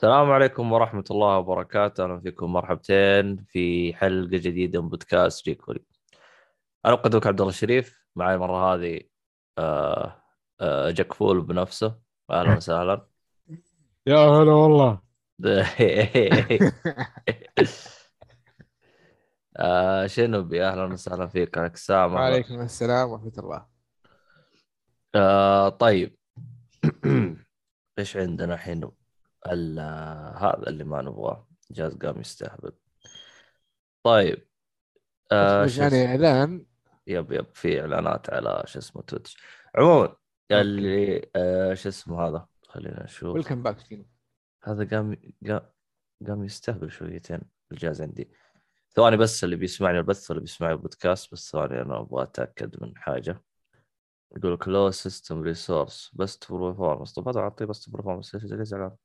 السلام عليكم ورحمة الله وبركاته، أهلا فيكم مرحبتين في حلقة جديدة من بودكاست جيكولي. أنا أقدمك عبد الله الشريف، معي المرة هذه آه آه جاك فول بنفسه، أهلا وسهلا. يا هلا والله. آه شنبي أهلا وسهلا فيك. عليك السلام وعليكم السلام ورحمة الله. آه طيب. إيش عندنا الحين؟ هذا اللي ما نبغاه. جهاز قام يستهبل. طيب آه يعني إعلان. yep yep في إعلانات على شو اسمه تويتش. عموما اللي آه شو اسمه هذا؟ خلينا نشوف. welcome back هذا قام قام يستهبل شويتين الجهاز عندي. ثواني بس اللي بيسمعني البث واللي بيسمعني البودكاست بس ثواني أنا أبغى أتأكد من حاجة. يقول close system resource best performance طب هذا أعطيه best performance ليش زعلان؟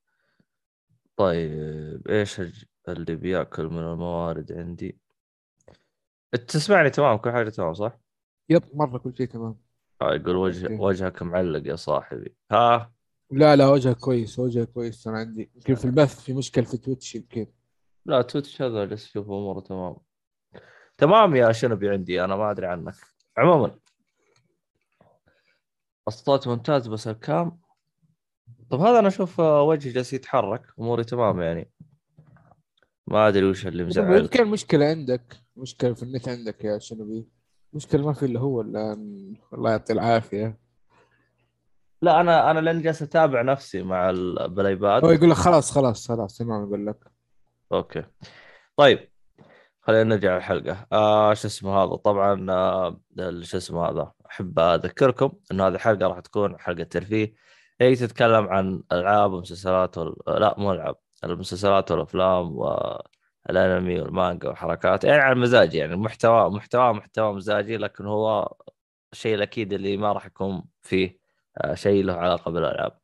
طيب إيش اللي بيأكل من الموارد عندي؟ تسمعني تمام كل حاجة تمام صح؟ yep مرة كل شيء تمام. آه يقول وجه وجهك معلق يا صاحبي. ها؟ لا لا وجهك كويس وجهك كويس أنا عندي يمكن في البث في مشكلة في تويتش يمكن. لا تويتش هذا جالس أشوف اموره تمام. تمام يا شنبي عندي؟ أنا ما أدري عنك. عموما. الصوت ممتاز بس الكام طب هذا أنا أشوف وجهي جالس يتحرك أموري تمام يعني. ما أدري وش اللي مزعل. يمكن مشكلة عندك؟ مشكلة في النت عندك يا شنبي؟ مشكلة ما في إلا هو الآن. الله يعطي العافية. لا أنا أنا لأني جالس أتابع نفسي مع بالايباد. هو يقول لك خلاص خلاص خلاص تمام يقول لك. أوكي. طيب خلينا نرجع الحلقة آه شو اسمه هذا؟ طبعا آه شو اسمه هذا؟ أحب أذكركم إنه هذه الحلقة راح تكون حلقة ترفيه. هي تتكلم عن ألعاب ومسلسلات وال... لا مو ألعاب المسلسلات والأفلام والأنمي والمانجا والحركات يعني على المزاج يعني المحتوى محتوى محتوى مزاجي لكن هو الشيء الأكيد اللي ما راح يكون فيه آه، شيء له علاقة بالألعاب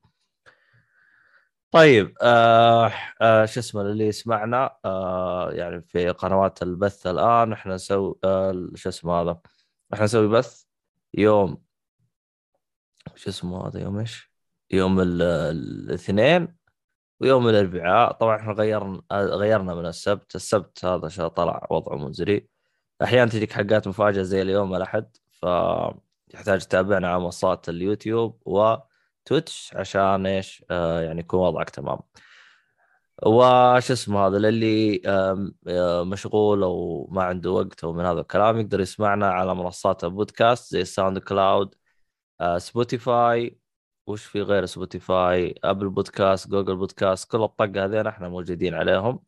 طيب آه آه شو اسمه اللي يسمعنا آه يعني في قنوات البث الآن إحنا نسوي آه شو اسمه هذا إحنا نسوي بث يوم شو اسمه هذا يوم إيش؟ يوم الاثنين ويوم الأربعاء. طبعا إحنا غيرنا غيرنا من السبت. السبت هذا طلع وضعه منزلي. أحيانا تجيك حلقات مفاجأة زي اليوم الاحد فتحتاج تتابعنا على منصات اليوتيوب وتويتش عشان إيش؟ آه يعني يكون وضعك تمام. وش اسمه هذا؟ للي آه، مشغول أو ما عنده وقت أو من هذا الكلام يقدر يسمعنا على منصات البودكاست زي ال SoundCloud آه، Spotify وش في غير Spotify Apple Podcast Google Podcast كل الطقه هذين إحنا موجودين عليهم.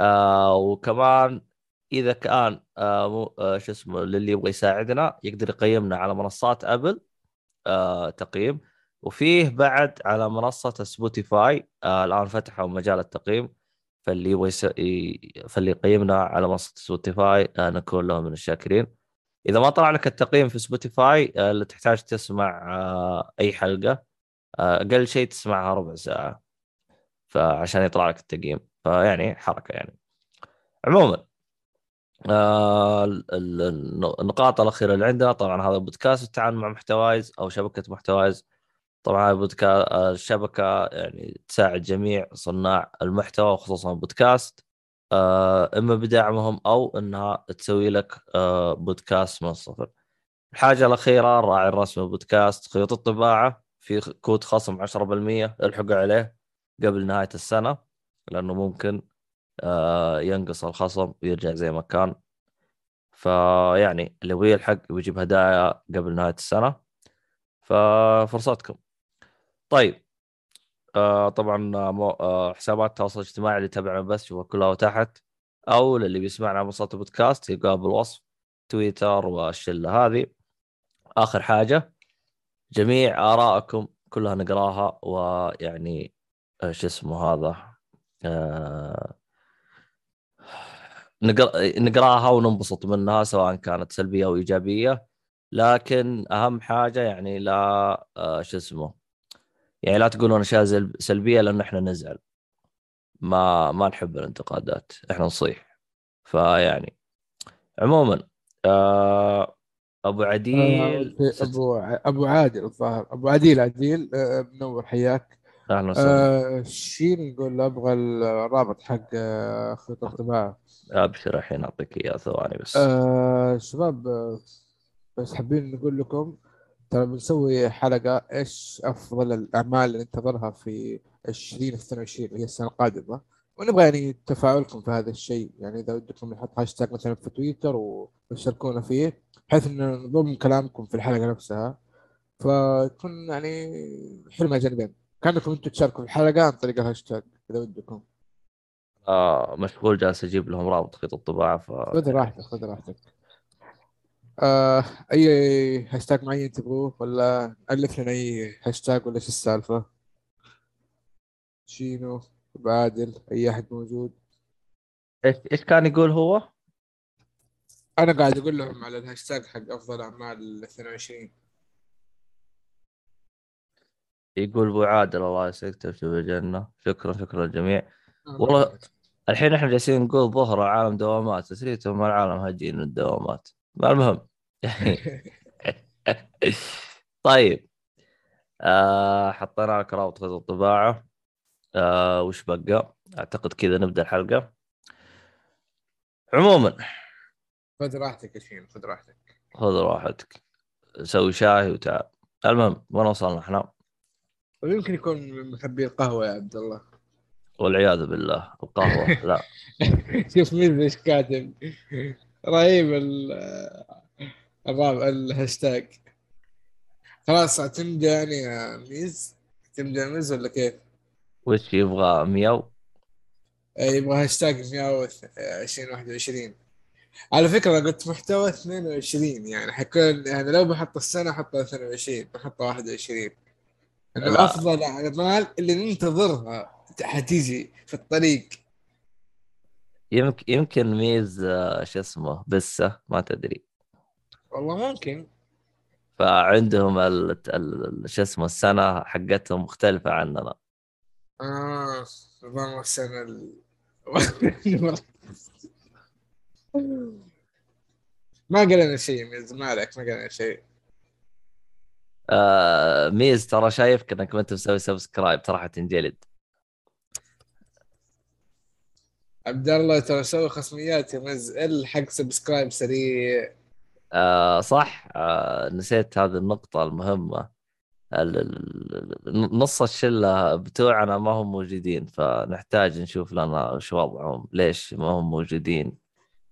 آه وكمان إذا كان آه آه شو اسمه للي يبغى يساعدنا يقدر يقيمنا على منصات Apple آه تقييم. وفيه بعد على منصة سبوتيفاي آه الآن فتحوا مجال التقييم. فاللي يبغى. فاللي يقيمنا على منصة سبوتيفاي آه نكون له من الشاكرين. إذا ما طلع لك التقييم في سبوتيفاي آه تحتاج تسمع آه أي حلقة. أقل شيء تسمعها ربع ساعة فعشان يطلع لك التقييم فيعني حركة يعني. عموما آه النقاط الأخيرة اللي عندنا طبعا هذا بودكاست بالتعاون مع محتوايز أو شبكة محتوايز. طبعا بودكاست الشبكة يعني تساعد جميع صناع المحتوى وخصوصا البودكاست. آه، إما بدعمهم أو إنها تسوي لك آه، بودكاست من الصفر. الحاجة الأخيرة الراعي الرسمي البودكاست خيوط الطباعة. في كود خصم 10% الحقوا عليه قبل نهاية السنة لأنه ممكن آه، ينقص الخصم ويرجع زي ما كان. فيعني اللي يبغى يلحق ويجيب هدايا قبل نهاية السنة. ففرصتكم. طيب آه طبعا آه، حسابات التواصل الاجتماعي اللي تابعنا بس شوفها كلها تحت أو للي بيسمعنا على منصات البودكاست يلقاها بالوصف تويتر والشلة هذه. آخر حاجة جميع آرائكم كلها نقراها ويعني آه، شو اسمه هذا آه نقرا نقراها وننبسط منها سواء كانت سلبية أو إيجابية. لكن أهم حاجة يعني لا آه شو اسمه يعني لا تقولون أشياء سلبية لأن إحنا نزعل. ما ما نحب الانتقادات إحنا نصيح. فيعني عموما آه أبو عديل. في ست... أبو أبو عادل الظاهر. أبو عديل عديل آه، منور حياك. أهلا وسهلا. آه شين يقول أبغى الرابط حق آه، خيط الطباعة. ابشر الحين أعطيك إياه ثواني بس. آه شباب آه، بس حابين نقول لكم ترى بنسوي حلقة إيش أفضل الأعمال اللي ننتظرها في 2022 اللي هي السنة القادمة. ونبغى يعني تفاعلكم في هذا الشيء. يعني إذا ودكم نحط هاشتاج مثلا في تويتر وتشاركونا فيه. بحيث ان نضم كلامكم في الحلقة نفسها. فيكون يعني حلو من الجانبين كأنكم أنتم تشاركوا في الحلقة عن طريق الهاشتاج إذا ودكم آه مشغول جالس أجيب لهم رابط خيط الطباعة ف خذ راحتك خذ راحتك. آه أي هاشتاج معين تبغوه؟ ولا الف لنا أي هاشتاج ولا إيش السالفة؟ شينو؟ بعادل؟ أي أحد موجود؟ إيش إيش كان يقول هو؟ أنا قاعد أقول لهم على الهاشتاج حق أفضل أعمال 22 يقول أبو عادل الله يسعدك تبشر بالجنة. شكرا شكرا للجميع. والله الحين إحنا جالسين نقول ظهر العالم دوامات تسريتهم العالم هاجين من الدوامات؟ ما المهم. طيب. آه حطينا لك رابط خيط الطباعة. آه وش بقى؟ أعتقد كذا نبدأ الحلقة. عموما خذ راحتك يا شين خذ راحتك. خذ راحتك. سوي شاي وتعال. المهم وين وصلنا إحنا؟ طيب يمكن يكون من محبي القهوة يا عبد الله. والعياذ بالله. القهوة لا. شوف مين إيش كاتب. رهيب ال الراب الهاشتاج. خلاص اعتمد يعني يا ميز؟ اعتمد يا ميز ولا كيف؟ وش يبغى مياو؟ يبغى هاشتاج مياو 2021 على فكرة أنا قلت محتوى 22 يعني حيكون يعني لو بحط السنة أحطها 22 بحطها 21 إنه لا. أفضل الأعمال اللي ننتظرها حتيجي في الطريق. يمكن يمكن ميز آه، شو اسمه بسة ما تدري. والله ممكن. فعندهم. شو اسمه السنة حقتهم مختلفة عننا. آه نظام السنة ال... ما قلنا شيء ميز ما عليك ما قلنا شيء. آه ميز ترى شايفك إنك ما أنت مسوي subscribe ترى حتنجلد. عبد الله ترى سوي خصميات يا مز الحق subscribe سريع. آه صح. آه نسيت هذه النقطة المهمة. ال- ال- ال- نص الشلة بتوعنا ما هم موجودين فنحتاج نشوف لنا وش وضعهم ليش ما هم موجودين.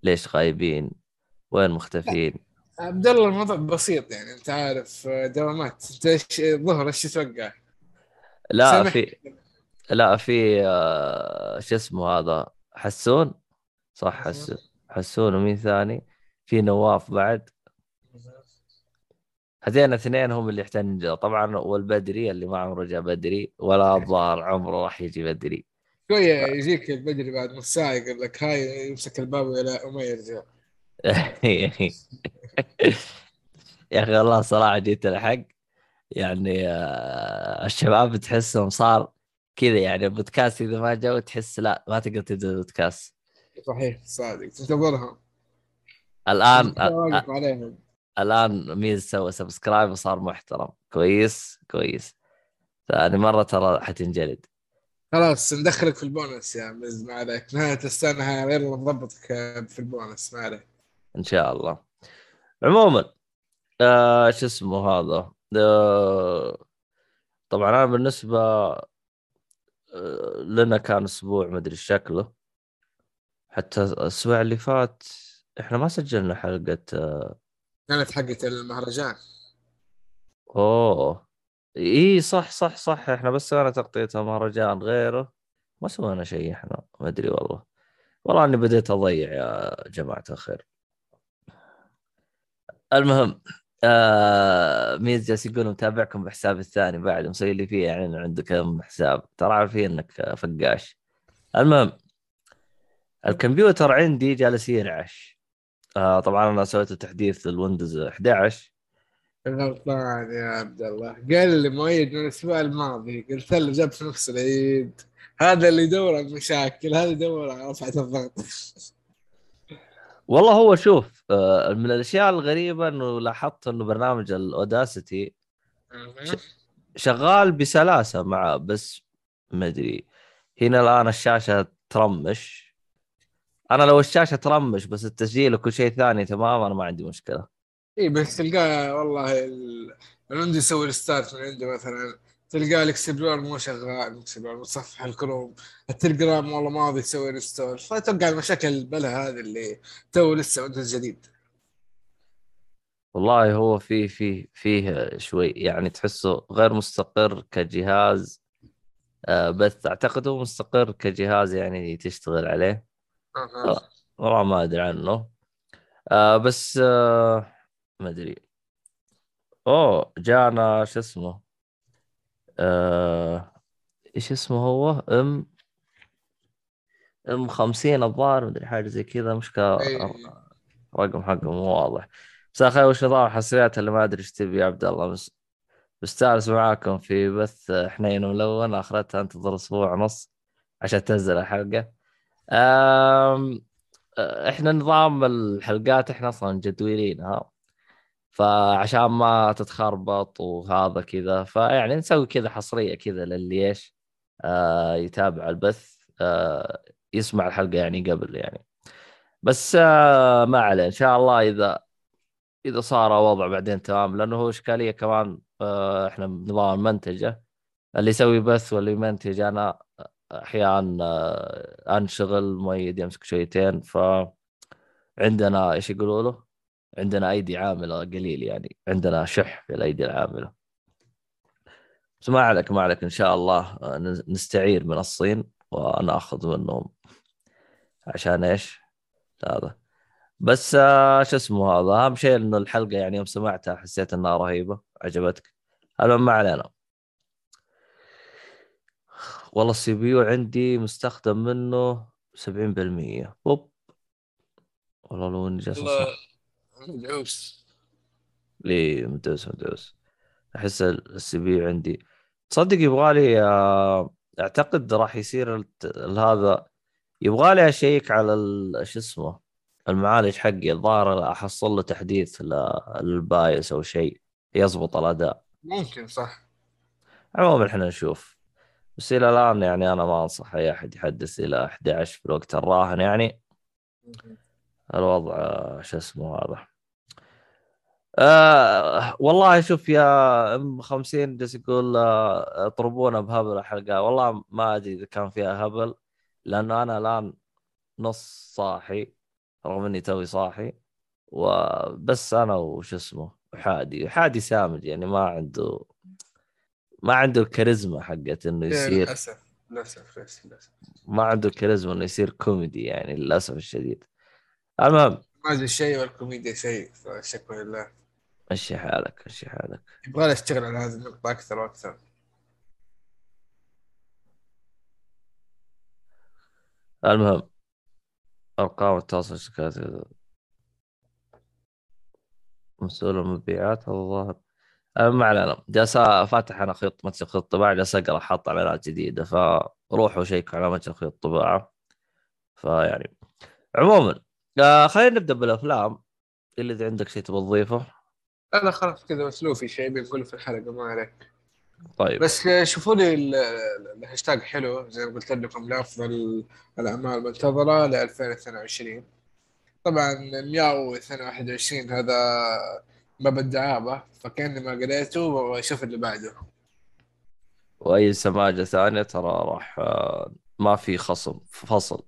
ليش غايبين؟ وين مختفين عبد الله الموضوع بسيط يعني أنت عارف دوامات. أنت إيش ظهر إيش تتوقع؟ لا. في لا في آه شو اسمه هذا حسون؟ صح حسون حسون ومين ثاني؟ في نواف بعد. هذين اثنين هم اللي يحتاجون طبعا والبدري اللي ما عمره جاء بدري ولا الظاهر عمره راح يجي بدري. شوية يجيك البدري بعد نص ساعه يقول لك هاي يمسك الباب ولا وما يرجع. يا أخي والله صراحة جيت الحق يعني آه، الشباب تحسهم صار كذا يعني البودكاست إذا ما جو تحس لا ما تقدر تبدأ البودكاست. صحيح صادق. تنتظرهم الآن واقف عليهم. الآن ميز سوى subscribe وصار محترم. كويس كويس. ثاني مرة ترى حتنجلد. خلاص ندخلك في البونس يا مز ما عليك. نهاية السنة يلا نضبطك في البونس ما عليك. إن شاء الله. عموما آه شو اسمه هذا؟ آه طبعا أنا بالنسبة آه لنا كان أسبوع مدري إيش شكله. حتى الأسبوع اللي فات إحنا ما سجلنا حلقة آه كانت حقت المهرجان. أوه. اي صح صح صح. إحنا بس سوينا تغطية مهرجان غيره. ما سوينا شيء إحنا ما أدري والله. والله إني بديت أضيع يا جماعة الخير. المهم آه ميز جالس يقول متابعكم بحسابي الثاني بعد مسوي لي فيه يعني عنده كم حساب. ترى عارفين إنك فقاش. المهم الكمبيوتر عندي جالس يرعش آه طبعا أنا سويت تحديث لل Windows 11 غلطان يا عبد الله. قال لي مؤيد من الأسبوع الماضي قلت له جاب في نفس العيد. هذا اللي يدور على المشاكل هذا يدور على رفعة الضغط. والله هو شوف آه من الأشياء الغريبة إنه لاحظت إنه برنامج ال Audacity شغال بسلاسة معه بس ما أدري. هنا الآن الشاشة ترمش. أنا لو الشاشة ترمش بس التسجيل وكل شيء ثاني تمام أنا ما عندي مشكلة. اي بس تلقاه والله ال- ال Windows يسوي restart من عنده مثلا. تلقاه ال Explorer مو شغال ال Explorer متصفح الكروم. التليجرام والله ماضي يسوي ريستور فأتوقع المشاكل البلا هذه اللي تو لسه ويندوز جديد. والله هو فيه فيه فيه شوي يعني تحسه غير مستقر كجهاز. آه بث أعتقد هو مستقر كجهاز يعني تشتغل عليه. والله ما أدري عنه. آه بس آه ما أدري. أوه جانا شو اسمه؟ آه إيش اسمه هو؟ إم إم 50 الظاهر مدري حاجة زي كذا مشكله إيه. رقم حقه مو واضح. مساء الخير وش نظام الحصريات اللي ما أدري إيش تبي يا عبد الله. بس مستانس معاكم في بث حنين وملون أخرتها أنتظر أسبوع ونص عشان تنزل الحلقة. أم... إحنا نظام الحلقات إحنا أصلا مجدولينها فعشان ما تتخربط وهذا كذا فيعني نسوي كذا حصرية كذا للي إيش آه يتابع البث آه يسمع الحلقة يعني قبل يعني. بس آه ما عليه. إن شاء الله إذا إذا صار وضع بعدين تمام لأنه هو إشكالية كمان آه إحنا بنظام المنتجه اللي يسوي بث واللي يمنتج أنا أحيانا آه أنشغل مؤيد يمسك شويتين ف عندنا إيش يقولوا له؟ عندنا أيدي عاملة قليل يعني عندنا شح في الأيدي العاملة. بس ما عليك ما عليك إن شاء الله آه، نستعير من الصين وناخذ منهم. عشان إيش؟ هذا. بس آه، شو اسمه هذا؟ أهم شيء إنه الحلقة يعني يوم سمعتها حسيت إنها رهيبة عجبتك. المهم ما علينا. والله ال CPU عندي مستخدم منه 70% أوب. والله لو إني جالس مدعوس ليه مدوس مدوس أحس السي بي عندي. تصدق يبغالي آه، أعتقد راح يصير هذا يبغالي أشيك على شو اسمه المعالج حقي. الظاهر أحصل له تحديث للبايس أو شيء يضبط الأداء. ممكن صح. عموما إحنا نشوف. بس إلى الآن يعني أنا ما أنصح أي أحد يحدث إلى 11 في الوقت الراهن يعني. الوضع آه، شو اسمه هذا؟ آه والله شوف يا أم 50 جالس يقول آه اطربونا بهبل الحلقة. والله ما أدري إذا كان فيها هبل لأنه أنا الآن نص صاحي رغم إني توي صاحي وبس أنا وش اسمه وحادي حادي سامج يعني ما عنده ما عنده الكاريزما حقت إنه يصير للأسف للأسف للأسف للأسف. ما عنده الكاريزما إنه يصير كوميدي يعني للأسف الشديد. المهم ما شيء والكوميديا شيء فشكرا لله. مشي حالك مشي حالك. يبغى لي اشتغل على هذه النقطة أكثر وأكثر. المهم أرقام التواصل الشركات مسؤول المبيعات الظاهر ما علينا جالس فاتح أنا خيط متجر خيط طباعة جالس أقرأ حاط إعلانات جديدة. فروحوا شيكوا على متجر خيط طباعة. فيعني عموما خلينا نبدأ بالأفلام. اللي إذا عندك شيء تبغى تضيفه. أنا خلاص كذا مسلوفي شيء بنقول في الحلقة ما عليك. طيب. بس شوفوا لي ال- ال- الهاشتاج حلو زي ما قلت لكم لأفضل الأعمال المنتظرة ل 2022 طبعا 122 هذا باب الدعابة فكأني ما قريته وأشوف اللي بعده. وأي سماجة ثانية ترى راح آه، ما في خصم فصل.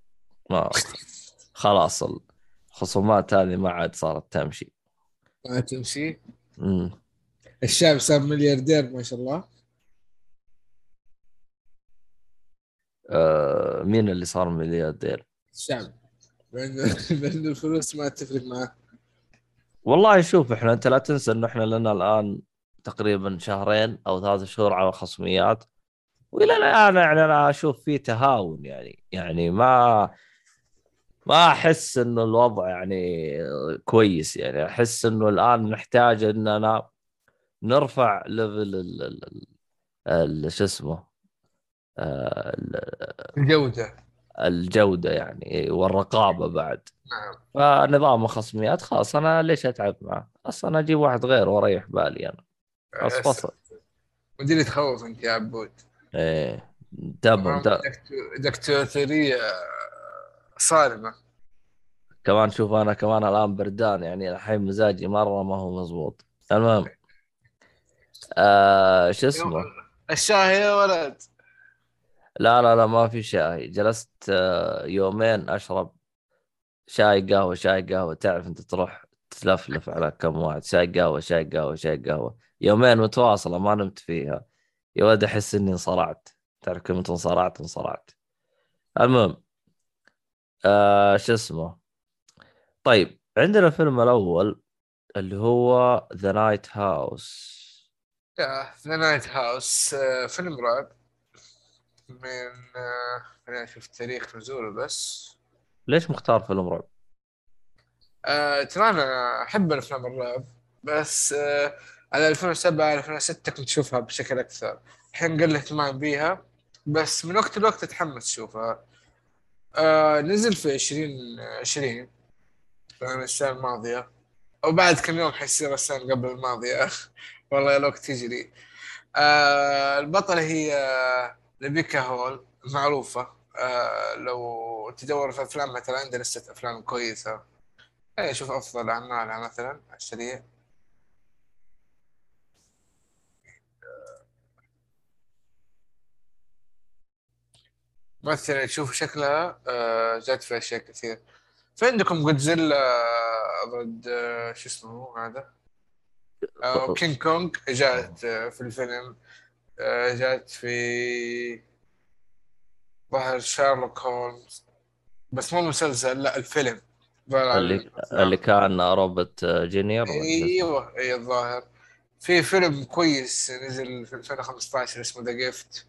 ما خلاص الخصومات هذه ما عاد صارت تمشي. ما تمشي؟ امم الشاب صار ملياردير ما شاء الله. آه، مين اللي صار ملياردير؟ الشعب. لأن الفلوس ما تفرق معاه. والله شوف إحنا أنت لا تنسى إنه إحنا لنا الآن تقريبا شهرين أو ثلاث شهور على الخصميات وإلى الآن يعني أنا أشوف في تهاون يعني. يعني ما ما أحس إنه الوضع يعني كويس يعني. أحس إنه الآن نحتاج إننا نرفع ليفل ال- ال- ال- شو اسمه آه، ال- الجودة. الجودة يعني والرقابة بعد. نعم. فنظام الخصميات خلاص أنا ليش أتعب معه؟ أصلا أجيب واحد غير وأريح بالي أنا. خلاص فصل. مدير تخوف أنت يا عبود. إيه تمام تمام. دكتور- دكتاتوريه صارمة. كمان شوف أنا كمان الآن بردان يعني الحين مزاجي مرة ما هو مزبوط المهم آه شو اسمه؟ الشاي يا ولد. لا لا لا ما في شاي جلست آه، يومين أشرب شاي قهوة شاي قهوة. تعرف أنت تروح تلفلف على كم واحد. شاي قهوة شاي قهوة شاي قهوة. يومين متواصلة ما نمت فيها. يا ولد أحس إني انصرعت. تعرف كلمة انصرعت انصرعت. المهم آه شو اسمه؟ طيب عندنا الفيلم الأول اللي هو ذا نايت هاوس ذا نايت هاوس فيلم رعب. من آه، خلينا نشوف تاريخ نزوله بس. ليش مختار فيلم رعب؟ آه، ترى أنا أحب الأفلام الرعب بس آه، على 2007 2006 كنت أشوفها بشكل أكثر. الحين قل اهتمام بيها بس من وقت لوقت أتحمس أشوفها. آه، نزل في 2020 يعني السنة الماضية. وبعد كم يوم حيصير السنة قبل الماضية. والله الوقت يجري آه البطلة هي آه، ريبيكا هول معروفة. آه لو تدور في أفلامها ترى عندها لستة أفلام كويسة. يعني شوف أفضل أعمالها مثلا على السريع مثلا تشوف شكلها آه جات في أشياء كثير. فعندكم جودزيلا ضد آه شو اسمه هذا؟ آه King Kong جات آه في الفيلم. آه جات في ظهر شارلوك هولمز بس مو المسلسل لا الفيلم. اللي اللي كان روبرت جونير؟ أيوه اي الظاهر. في فيلم كويس نزل في 2015 اسمه The Gift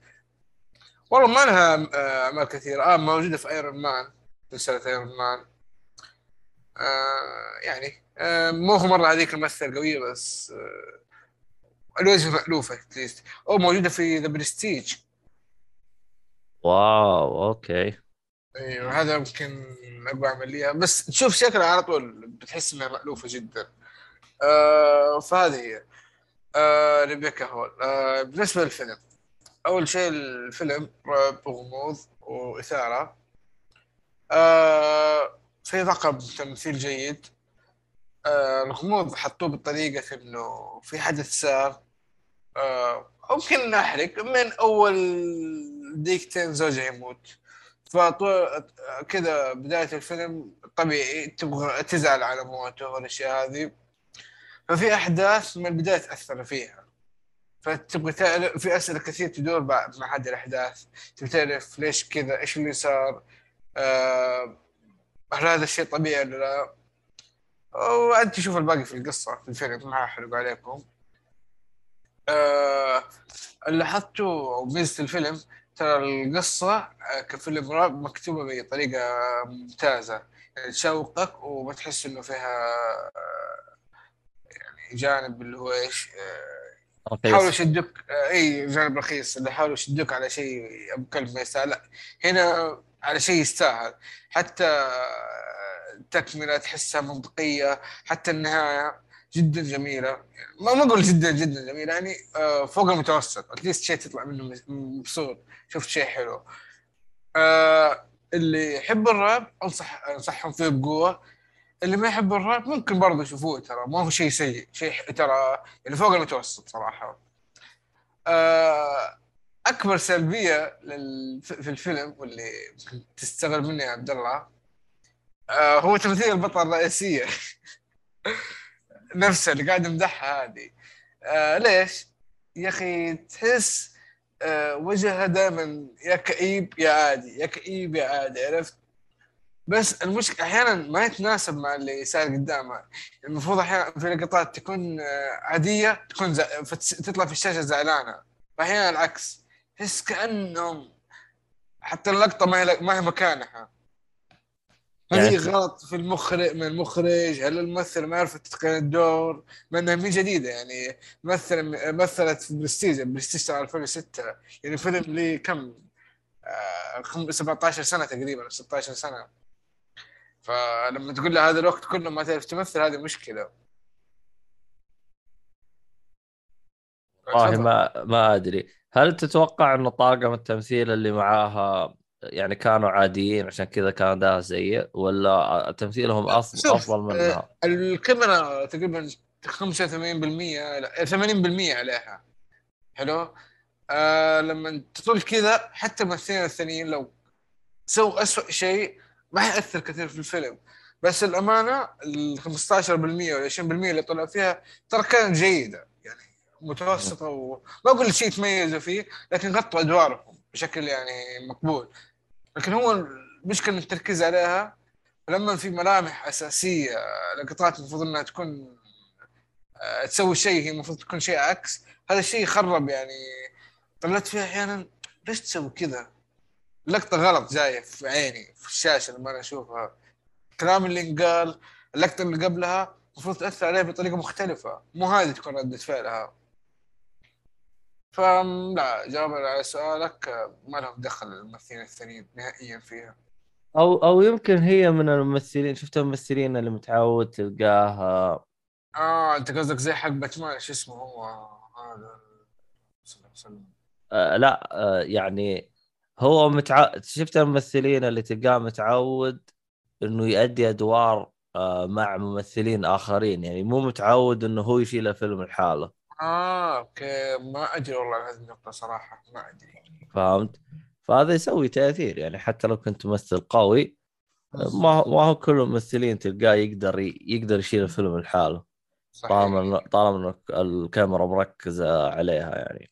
والله ما لها آه، أعمال كثيرة. آه موجودة في Iron Man سلسله Iron Man آه يعني آه مو هو مرة هذيك الممثلة قويه بس آه الوجه مألوفة at least أو موجودة في The Prestige wow okay. أيوه هذا يمكن اقوى عمل ليها. بس تشوف شكلها على طول بتحس إنها مألوفة جدا. آه فهذه هي. آه ريبيكا هول. آه بالنسبة للفيلم. أول شيء الفيلم رعب وغموض وإثارة. آه في طاقم تمثيل جيد. آه الغموض حطوه بطريقة إنه في حدث صار آه ممكن نحرق من أول دقيقتين زوجها يموت. فطول كذا بداية الفيلم طبيعي تبغى تزعل على موته والأشياء هذه. ففي أحداث من البداية تأثر فيها. فتبغى تعرف في أسئلة كثير تدور مع هذه الأحداث. تبغى تعرف ليش كذا؟ إيش اللي صار؟ آه هل هذا الشيء طبيعي ولا لا؟ وأنت تشوف الباقي في القصة. في الفيلم ما أحرق عليكم. آه اللي لاحظته أو ميزة الفيلم ترى القصة آه، كفيلم رعب مكتوبة بطريقة ممتازة. يعني تشوقك وما تحس إنه فيها آه، يعني جانب اللي هو إيش آه، حاولوا يشدوك آه، إي جانب رخيص اللي حاولوا يشدوك على شيء ابو كلب ما يستاهل لا هنا على شيء يستاهل. حتى آه، تكمله تحسها منطقية حتى النهايه جدا جميلة. ما ما أقول جدا جدا جميلة يعني آه، فوق المتوسط. اتليست شيء تطلع منه مبسوط. شفت شيء حلو. آه، اللي يحب الرعب انصح أنصحهم فيه بقوة. اللي ما يحب الرعب ممكن برضه يشوفوه ترى. ما هو شيء سيء شيء ترى يعني فوق المتوسط صراحة. آه، أكبر سلبية لل... في الفيلم واللي تستغرب مني يا عبد الله آه، هو تمثيل البطل الرئيسية. نفسها اللي قاعد امدحها هذه. آه، ليش؟ يا أخي تحس وجهها دائما يا كئيب يا عادي يا كئيب يا عادي عرفت؟ بس المشكلة أحيانا ما يتناسب مع اللي صاير قدامها المفروض أحيانا في لقطات تكون آه، عادية تكون زع... فتس- تطلع في الشاشة زعلانة. واحيانا العكس. تحس كأنهم حتى اللقطة ما هي ما هي مكانها. يعني هذه ت- غلط في المخرج من المخرج؟ هل الممثل ما عرفت تتقن الدور؟ مع إنها مي جديدة يعني مثل مثلت في Prestige Prestige تبع 2006 يعني فيلم لي كم؟ آه، خم- 17 سنة تقريبا 16 سنة. فلما تقول له هذا الوقت كله ما تعرف تمثل هذه مشكلة والله. ما ما أدري هل تتوقع انه طاقم التمثيل اللي معاها يعني كانوا عاديين عشان كذا كان اداء سيء ولا تمثيلهم شوف، أفضل منها؟ آه، الكاميرا تقريبا 85% لا 80% عليها حلو آه لما تطول كذا حتى الممثلين الثانيين لو سووا أسوأ شيء ما حيأثر كثير في الفيلم. بس الأمانة ال 15% ولا 20% اللي طلع فيها ترى كانت جيدة يعني متوسطة وما أقول شيء تميزوا فيه لكن غطوا أدوارهم بشكل يعني مقبول. لكن هو المشكلة التركيز عليها لما في ملامح أساسية لقطات المفروض إنها تكون آه، تسوي شيء هي المفروض تكون شيء عكس هذا الشيء خرب يعني. طلعت فيها أحيانا ليش تسوي كذا؟ لقطة غلط جاية في عيني في الشاشة لما أنا أشوفها. الكلام اللي انقال اللقطة اللي قبلها المفروض تأثر عليها بطريقة مختلفة. مو هذه تكون ردة فعلها. فلا جوابا على سؤالك. آه، ما لهم دخل الممثلين الثانيين نهائيا فيها. أو أو يمكن هي من الممثلين شفت الممثلين اللي متعود تلقاه آه أنت قصدك زي حق باتمان شو اسمه هو؟ هذا صلى الله عليه وسلم. آه لا آه يعني هو متعود شفت الممثلين اللي تلقاه متعود إنه يؤدي أدوار آه مع ممثلين آخرين يعني مو متعود إنه هو يشيل الفيلم لحاله. آه أوكي. ما أدري والله هذه النقطة صراحة ما أدري. فهمت؟ فهذا يسوي تأثير يعني حتى لو كنت ممثل قوي ما هو- ما هو كل الممثلين تلقاه يقدر يقدر يشيل الفيلم لحاله. طالما طالما الكاميرا مركزة عليها يعني.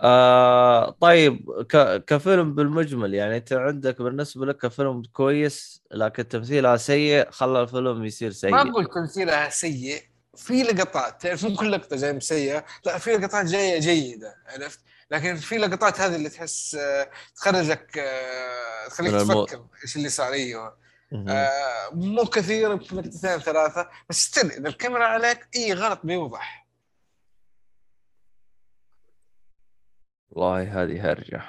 آه طيب ك... كفيلم بالمجمل يعني انت عندك بالنسبة لك فيلم كويس لكن تمثيلها سيء خلى الفيلم يصير ما سيء أقول تمثيلها سيء في لقطات تعرف مو كل لقطة جاية سيئه لا في لقطات جاية جيدة عرفت؟ لكن في لقطات هذه اللي تحس آه، تخرجك آه، تخليك تفكر إيش اللي صار أيوه. آه، مو كثير في لقطتين ثلاثة بس still إذا الكاميرا عليك اي غلط بيوضح. والله هذه هرجة.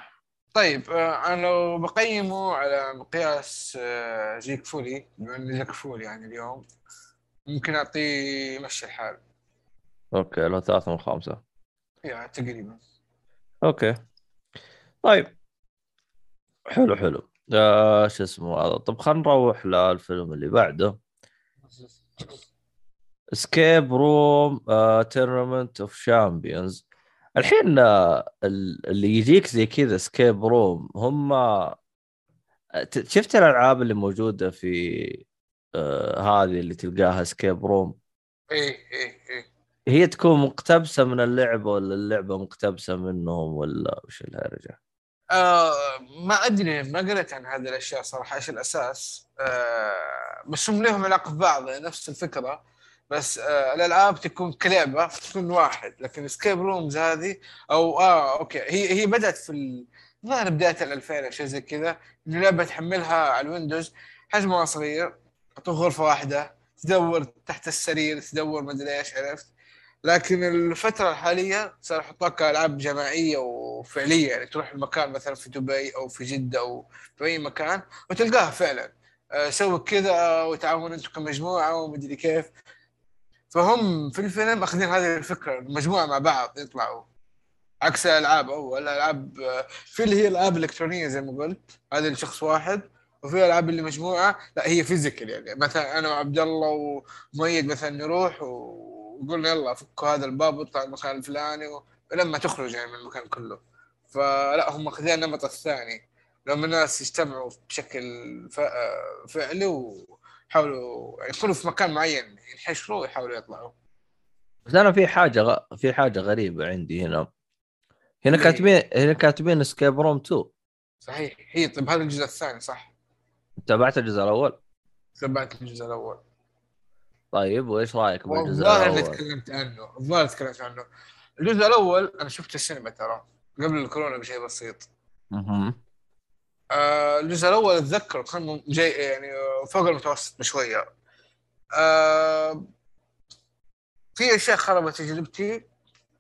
طيب آه، أنا لو بقيمه على مقياس آه، جيك فولي بما إني جيك فولي يعني اليوم ممكن اعطيه مشي الحال. okay لو ثلاثة من خمسة. يعني تقريبا. okay. طيب. حلو حلو. آه شو اسمه هذا؟ طب خلينا نروح للفيلم اللي بعده. Escape Room Tournament of Champions الحين آه، ال- اللي يجيك زي كذا Escape Room هم آه، شفت الألعاب اللي موجودة في آه هذه اللي تلقاها escape room إيه إيه إيه. هي تكون مقتبسة من اللعبة ولا اللعبة مقتبسة منهم ولا وش الهرجة؟ آه ما أدري ما قريت عن هذه الأشياء صراحة إيش الأساس؟ آه بس هم لهم علاقة ببعض نفس الفكرة. بس آه الألعاب تكون كلعبة تكون واحد لكن escape rooms هذه أو آه okay هي هي بدأت في ال- الظاهر بداية ال 2000 أو شيء زي كذا انه لعبه تحملها على الويندوز حجمها صغير تعطوك غرفة واحدة تدور تحت السرير تدور ما أدري إيش عرفت؟ لكن الفترة الحالية صار يحطوها كألعاب جماعية وفعلية يعني تروح المكان مثلا في دبي أو في جدة أو في أي مكان وتلقاها فعلا. آه، سووا كذا وتعاونوا أنتم كمجموعة ومدري كيف. فهم في الفيلم أخذين هذه الفكرة المجموعة مع بعض يطلعوا. عكس الألعاب أول الألعاب آه، في اللي هي ألعاب إلكترونية زي ما قلت هذه لشخص واحد وفي ألعاب اللي مجموعة لا هي فيزيكال يعني. مثلا أنا وعبد الله ومؤيد مثلا نروح و- وقلنا يلا فكوا هذا الباب واطلع المكان الفلاني و... ولما تخرج يعني من المكان كله. فلا هم أخذين النمط الثاني. لما الناس يجتمعوا بشكل. فعلي ويحاولوا يكونوا في مكان معين ينحشروا ويحاولوا يطلعوا. بس أنا في حاجة غ... في حاجة غريبة عندي هنا. هنا اللي- كاتبين هنا كاتبين Escape Room 2 صحيح. هي طيب هذا الجزء الثاني صح؟ تابعت الجزء الأول؟ تبعت الجزء الأول. طيب وإيش رأيك بالجزء الأول؟ تكلمت عنه الظاهر تكلمت عنه. الجزء الأول أنا شفته السينما ترى قبل الكورونا بشيء بسيط. مهم. آه الجزء الأول أتذكر كان جاي يعني فوق المتوسط بشوية. آه في أشياء خربت تجربتي.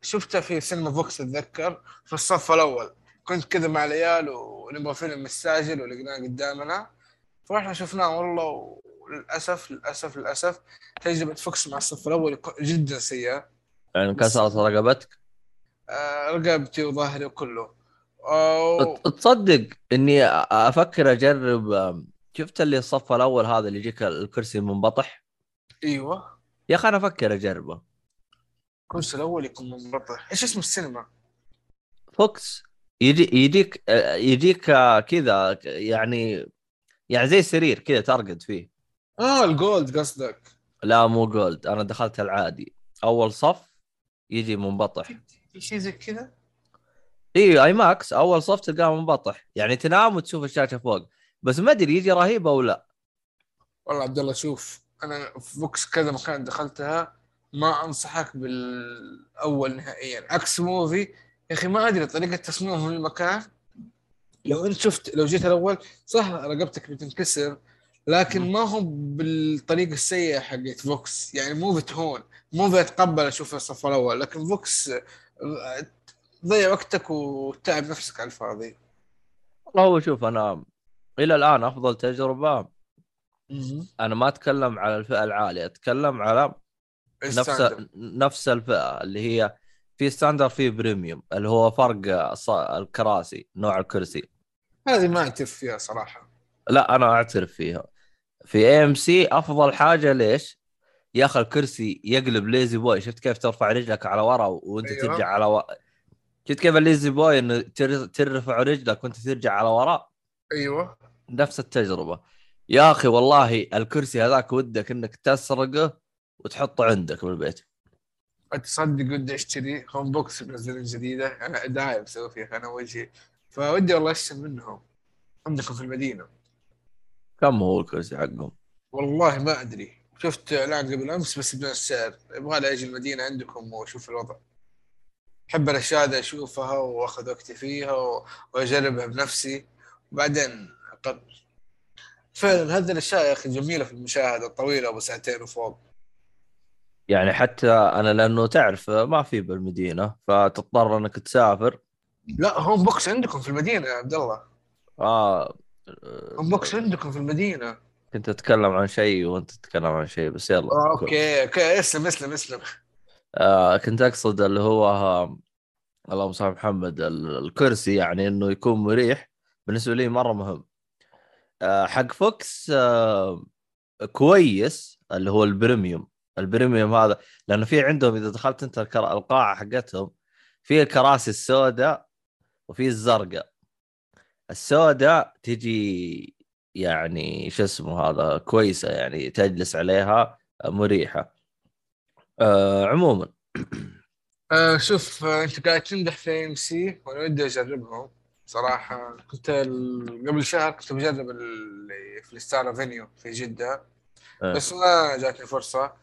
شفتها في سينما فوكس أتذكر في الصف الأول. كنت كذا مع العيال ونبغى فيلم مستعجل ولقيناه قدامنا. فرحنا شفناه والله وللأسف للأسف للأسف تجربة فوكس مع الصف الأول جدا سيئة. يعني كسرت رقبتك؟ آه رقبتي وظهري وكله. ت- تصدق إني أفكر أجرب شفت اللي الصف الأول هذا اللي يجيك الكرسي منبطح إيوه. يا أخي أنا أفكر أجربه. الكرسي الأول يكون منبطح. إيش اسم السينما؟ فوكس. يجي يجيك آه، يجيك آه، كذا يعني يعني زي السرير كذا ترقد فيه. آه ال gold قصدك. لا مو gold. أنا دخلت العادي. أول صف يجي منبطح. في شيء زي كذا؟ IMAX أول صف تلقاه منبطح. يعني تنام وتشوف الشاشة فوق. بس ما أدري يجي رهيب أو لا والله عبد الله شوف أنا في فوكس كذا مكان دخلتها ما أنصحك بالأول نهائيا. عكس موفي يا أخي ما أدري طريقة تصميمهم للمكان لو أنت شفت لو جيت الأول صح رقبتك بتنكسر لكن ما هو بالطريقة السيئة حقت فوكس يعني موفي تهون Muvi أتقبل أشوف الصف الأول لكن VOX آه، ضيع وقتك وتعب نفسك على الفاضي والله هو شوف أنا إلى الآن أفضل تجربة أنا ما أتكلم على الفئة العالية أتكلم على نفس. نفس الفئة اللي هي في standard في premium اللي هو فرق الكراسي نوع الكرسي هذه ما أعترف فيها صراحة لا أنا أعترف فيها في AMC أفضل حاجة ليش؟ يا أخي الكرسي يقلب La-Z-Boy شفت كيف ترفع رجلك على ورا وأنت. أيوه. ترجع على و... شفت كيف ال La-Z-Boy إنه تر... ترفع رجلك وانت ترجع على ورا أيوه. نفس التجربة. يا أخي والله الكرسي هذاك ودك إنك تسرقه وتحطه عندك بالبيت. تصدق ودي أشتري Home Box منزلين جديدة؟ أنا داعي مسوي فيها أنا وجهي. فودي والله أشتري منهم. عندكم في المدينة. كم هو الكرسي حقهم؟ والله ما أدري. شفت اعلان قبل أمس بس بدون السعر. يبغى لي أجي المدينة عندكم وأشوف الوضع. أحب الأشياء هذه أشوفها وأخذ وقتي فيها وأجربها بنفسي. وبعدين اقرر فعلا هذه الأشياء يا أخي جميلة في المشاهدة الطويلة أبو ساعتين وفوق. يعني حتى أنا لأنه تعرف ما في بالمدينة فتضطر إنك تسافر. لا Home Box عندكم في المدينة يا عبد الله. آه Home Box عندكم في المدينة. كنت أتكلم عن شيء وأنت تتكلم عن شيء بس يلا آه، okay okay اسلم اسلم اسلم. آه كنت أقصد اللي هو اللهم صل محمد ال- الكرسي يعني إنه يكون مريح. بالنسبة لي مرة مهم. آه حق VOX آه كويس اللي هو ال premium. ال premium هذا لأنه في عندهم إذا دخلت أنت القاعة حقتهم في الكراسي السوداء وفي الزرقاء. السوداء تجي يعني شو اسمه هذا كويسة يعني تجلس عليها مريحة. آه عموما. آه شوف آه انت قاعد تمدح في ام سي وأنا ودي أجربهم صراحة. كنت قبل شهر كنت بجرب اللي في ال Star Avenue في جدة. آه. بس ما جاتني فرصة.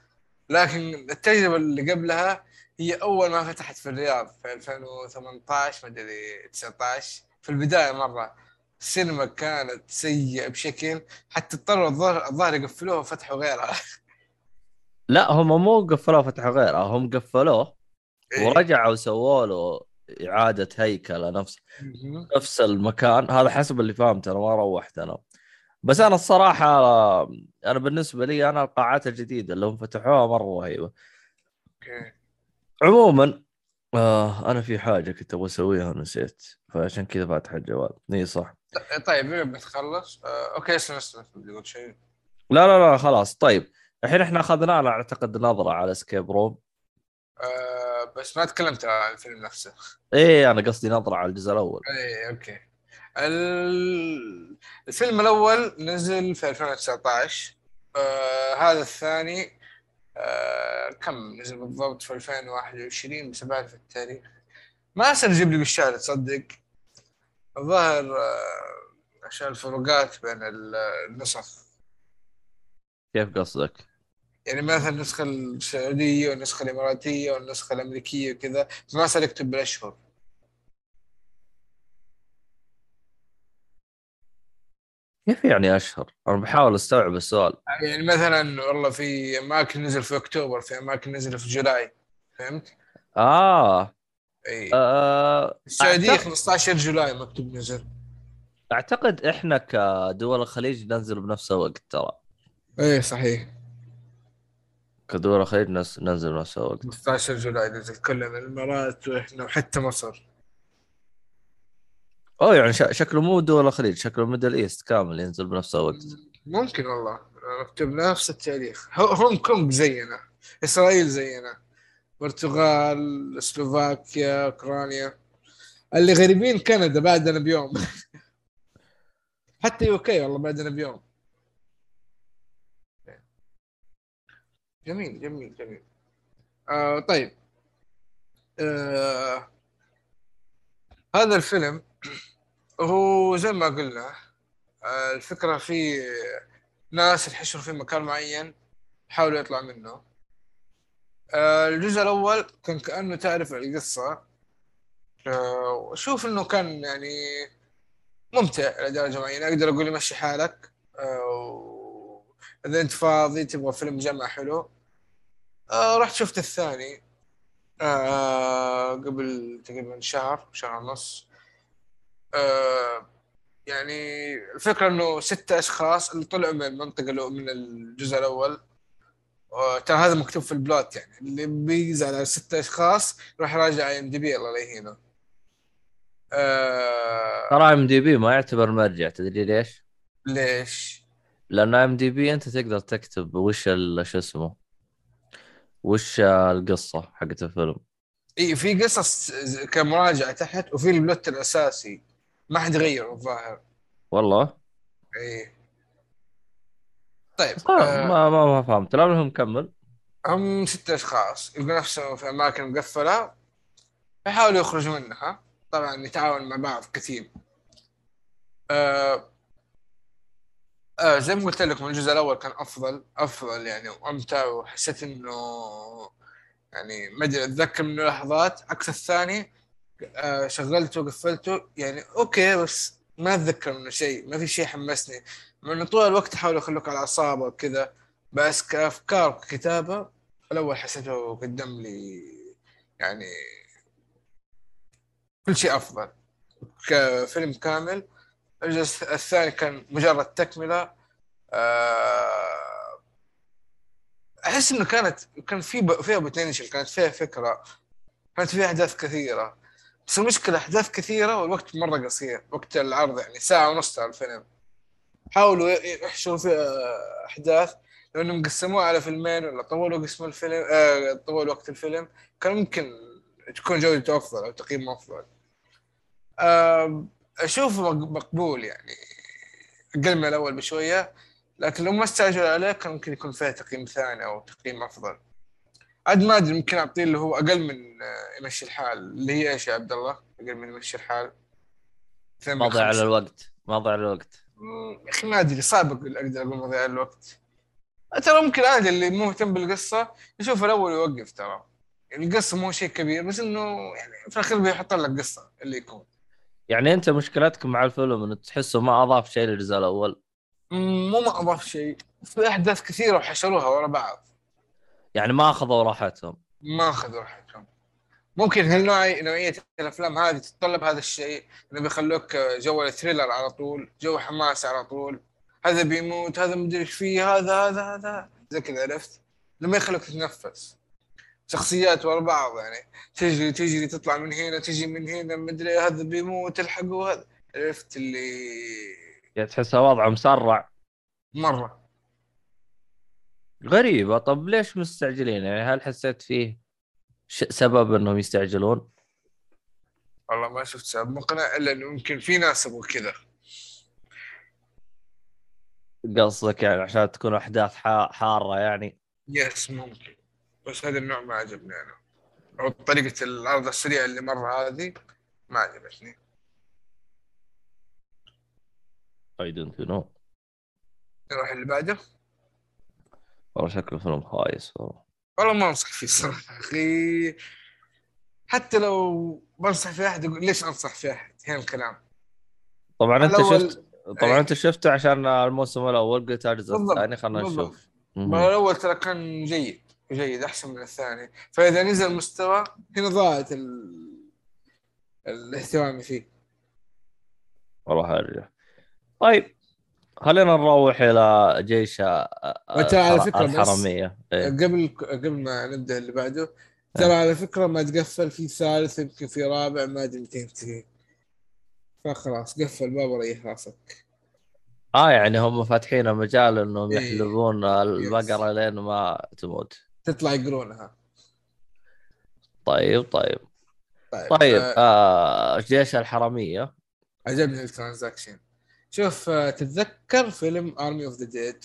لكن التجربة اللي قبلها هي أول ما فتحت في الرياض في 2018 ما أدري 19 في البداية مرة السينما كانت سيئة بشكل حتى اضطروا الظاهر الظاهر يقفلوها وفتحوا غيرها. لا هم مو قفلوه فتحوا غيره هم قفلوه إيه. ورجعوا سووا له إعادة هيكله نفس. نفس المكان. هذا حسب اللي فهمت أنا ما روحت أنا. بس أنا الصراحة أنا بالنسبة لي أنا القاعات الجديدة اللي هم فتحوها مرة رهيبة. عموما آه أنا في حاجة كنت أبغى أسويها ونسيت فعشان كذا فاتح الجوال. إي صح. طيب بتخلص آه، okay أقول شيء. لا لا لا خلاص. طيب. الحين إحنا اخذنا لنا أعتقد نظرة على Escape Room آه بس ما تكلمت عن الفيلم نفسه. إيه أنا قصدي نظرة على الجزء الأول. اي أوكي. ال- الفيلم الأول نزل في 2019 آه هذا الثاني آه كم نزل بالضبط في 2021 بس بعرف التاريخ. ما أصير يجيب لي بالشارع تصدق؟ الظاهر آه، عشان الفروقات بين ال- النسخ. كيف قصدك؟ يعني مثلا النسخة السعودية والنسخة الإماراتية والنسخة الأمريكية وكذا ما صار يكتب بالأشهر. كيف يعني أشهر؟ أنا بحاول أستوعب السؤال. يعني مثلا والله في أماكن نزل في أكتوبر في أماكن نزل في جولاي فهمت؟ آه, أي. آه السعودية أعتقد- 15 جولاي مكتوب نزل. أعتقد إحنا كدول الخليج ننزل بنفس الوقت ترى. إيه صحيح. كدول الخليج نس- ننزل بنفس الوقت 15 July نزل كلنا الإمارات وإحنا وحتى مصر. أوه يعني شكله مو دول الخليج شكله Middle East كامل ينزل بنفس الوقت. ممكن والله. مكتوب نفس التاريخ. هو- هونغ كونغ زينا إسرائيل زينا برتغال سلوفاكيا أوكرانيا. اللي غريبين كندا بعدنا بيوم. حتى UK والله بعدنا بيوم. جميل جميل جميل. آه طيب. آه هذا الفيلم هو زي ما قلنا آه الفكرة في ناس ينحشروا في مكان معين يحاولوا يطلع منه. آه الجزء الأول كان كأنه تعرف القصة. آه وأشوف إنه كان يعني ممتع لدرجة معينة. أقدر أقول يمشي حالك. آه إذا أنت فاضي تبغى فيلم جمع حلو آه رحت شفت الثاني. آه قبل تقريبا شهر شهر ونص. آه يعني الفكرة إنه ستة أشخاص اللي طلعوا من المنطقة اللي من الجزء الأول. آه، ترى هذا مكتوب في البلوت يعني. اللي بيزعل على ستة أشخاص يروح يراجع اي إم دي بي الله لا يهينه آه ترى IMDb ما يعتبر مرجع. تدري ليش؟ ليش؟ لأن IMDb أنت تقدر تكتب وش شو اسمه. وش القصة حقت الفيلم؟ اي في قصص كمراجعة تحت وفي ال plot الأساسي. ما حد غيره الظاهر. والله؟ اي طيب آه آه ما ما ما فهمت. لا منهم كمل. هم ستة أشخاص يلقوا نفسهم في أماكن مقفلة يحاولوا يخرجوا منها. طبعا يتعاون مع بعض كتيم آه آه زي ما قلت لكم الجزء الأول كان أفضل أفضل يعني وأمتع وحسيت إنه يعني ما أدري أتذكر منه لحظات. عكس الثاني آه شغلته وقفلته يعني أوكي بس ما أتذكر منه شيء ما في شيء حمسني. مع إنه طول الوقت حاولوا يخلوك على أعصابك وكذا بس كأفكار وكتابه الأول حسيته قدم لي يعني كل شيء أفضل. كفيلم كامل الجزء الثاني كان مجرد تكملة. آه، أحس إنه كانت كان في. فيها بوتنشل كانت فيها فكرة كانت فيها أحداث كثيرة. بس المشكلة أحداث كثيرة والوقت مرة قصير وقت العرض يعني ساعة ونص ترى الفيلم. حاولوا يحشروا فيها أحداث. لانهم قسموها على فيلمين ولا طولوا قسم الفيلم آه طولوا وقت الفيلم كان ممكن تكون جودته أفضل أو تقييمه أفضل. آه أشوفه مق- مقبول يعني. أقل من الأول بشوية لكن لو ما استعجلوا عليه كان ممكن يكون فيه تقييم ثاني أو تقييم أفضل. عاد ما أدري ممكن أعطيه اللي هو أقل من آه، يمشي الحال. اللي هي إيش يا عبد الله؟ أقل من يمشي الحال. اثنين من ما ضيع على. الوقت. ما ضيع على الوقت. يا أخي ما أدري صعب أقدر أقول مضيع الوقت. ترى ممكن عادي اللي مو مهتم بالقصة يشوف الأول ويوقف ترى. القصة مو شيء كبير بس إنه يعني في الاخير بيحط لك قصة اللي يكون. يعني انت مشكلتك مع الفيلم إنه تحسه ما أضاف شيء للجزء الأول؟ مو ما أضاف شيء. في أحداث كثيرة وحشروها ورا بعض. يعني ما أخذوا راحتهم؟ ما أخذوا راحتهم. ممكن هالنوع نوعية الأفلام هذه تتطلب هذا الشيء إنه بيخلوك جو ال thriller على طول جو حماس على طول. هذا بيموت هذا مدري إيش فيه هذا هذا هذا. زي كذا عرفت؟ لما يخلوك تتنفس. شخصيات ورا بعض يعني تجري تجري تطلع من هنا تجي من هنا مدري هذا بيموت الحقوا هذا عرفت اللي يعني تحسها وضعه مسرع. مرة. غريبة. طب ليش مستعجلين؟ يعني هل حسيت فيه ش- سبب إنهم يستعجلون؟ والله ما شفت سبب. مقنع إلا إنه يمكن في ناس يبغوا كذا. قصدك يعني عشان تكون أحداث حا- حارة يعني؟ yes ممكن. بس هذا النوع ما عجبني أنا. أو طريقة العرض السريع اللي مرة هذه ما عجبتني. I don't know نروح اللي بعده. والله شكله فيلم خايس والله. والله ما أنصح فيه صراحة أخي. حتى لو بنصح في أحد يقول ليش أنصح في أحد؟ هنا الكلام. طبعا أنت الأول- شفت طبعا إيه. انت شفته عشان الموسم الأول قلت الجزء بالضبط، الثاني خلينا. نشوف. ما الأول ترى كان جيد. جيد أحسن من الثاني. فإذا نزل مستوى هنا ضاعت ال... الاهتمام فيه. والله حاجة طيب خلينا نروح إلى جيش آه، وأنت على الحرمية. إيه. قبل قبل ما نبدأ اللي بعده ترى على فكرة ما تقفل في ثالث يمكن في رابع ما أدري متى ينتهي فخلاص قفل الباب وريح راسك. آه يعني هم فاتحين مجال إنهم إيه. يحلبون البقرة لين ما تموت. تطلع يقرونها. طيب طيب. طيب, طيب آه آه جيش الحرميه عجبني ال transition. شوف آه تتذكر فيلم Army of the Dead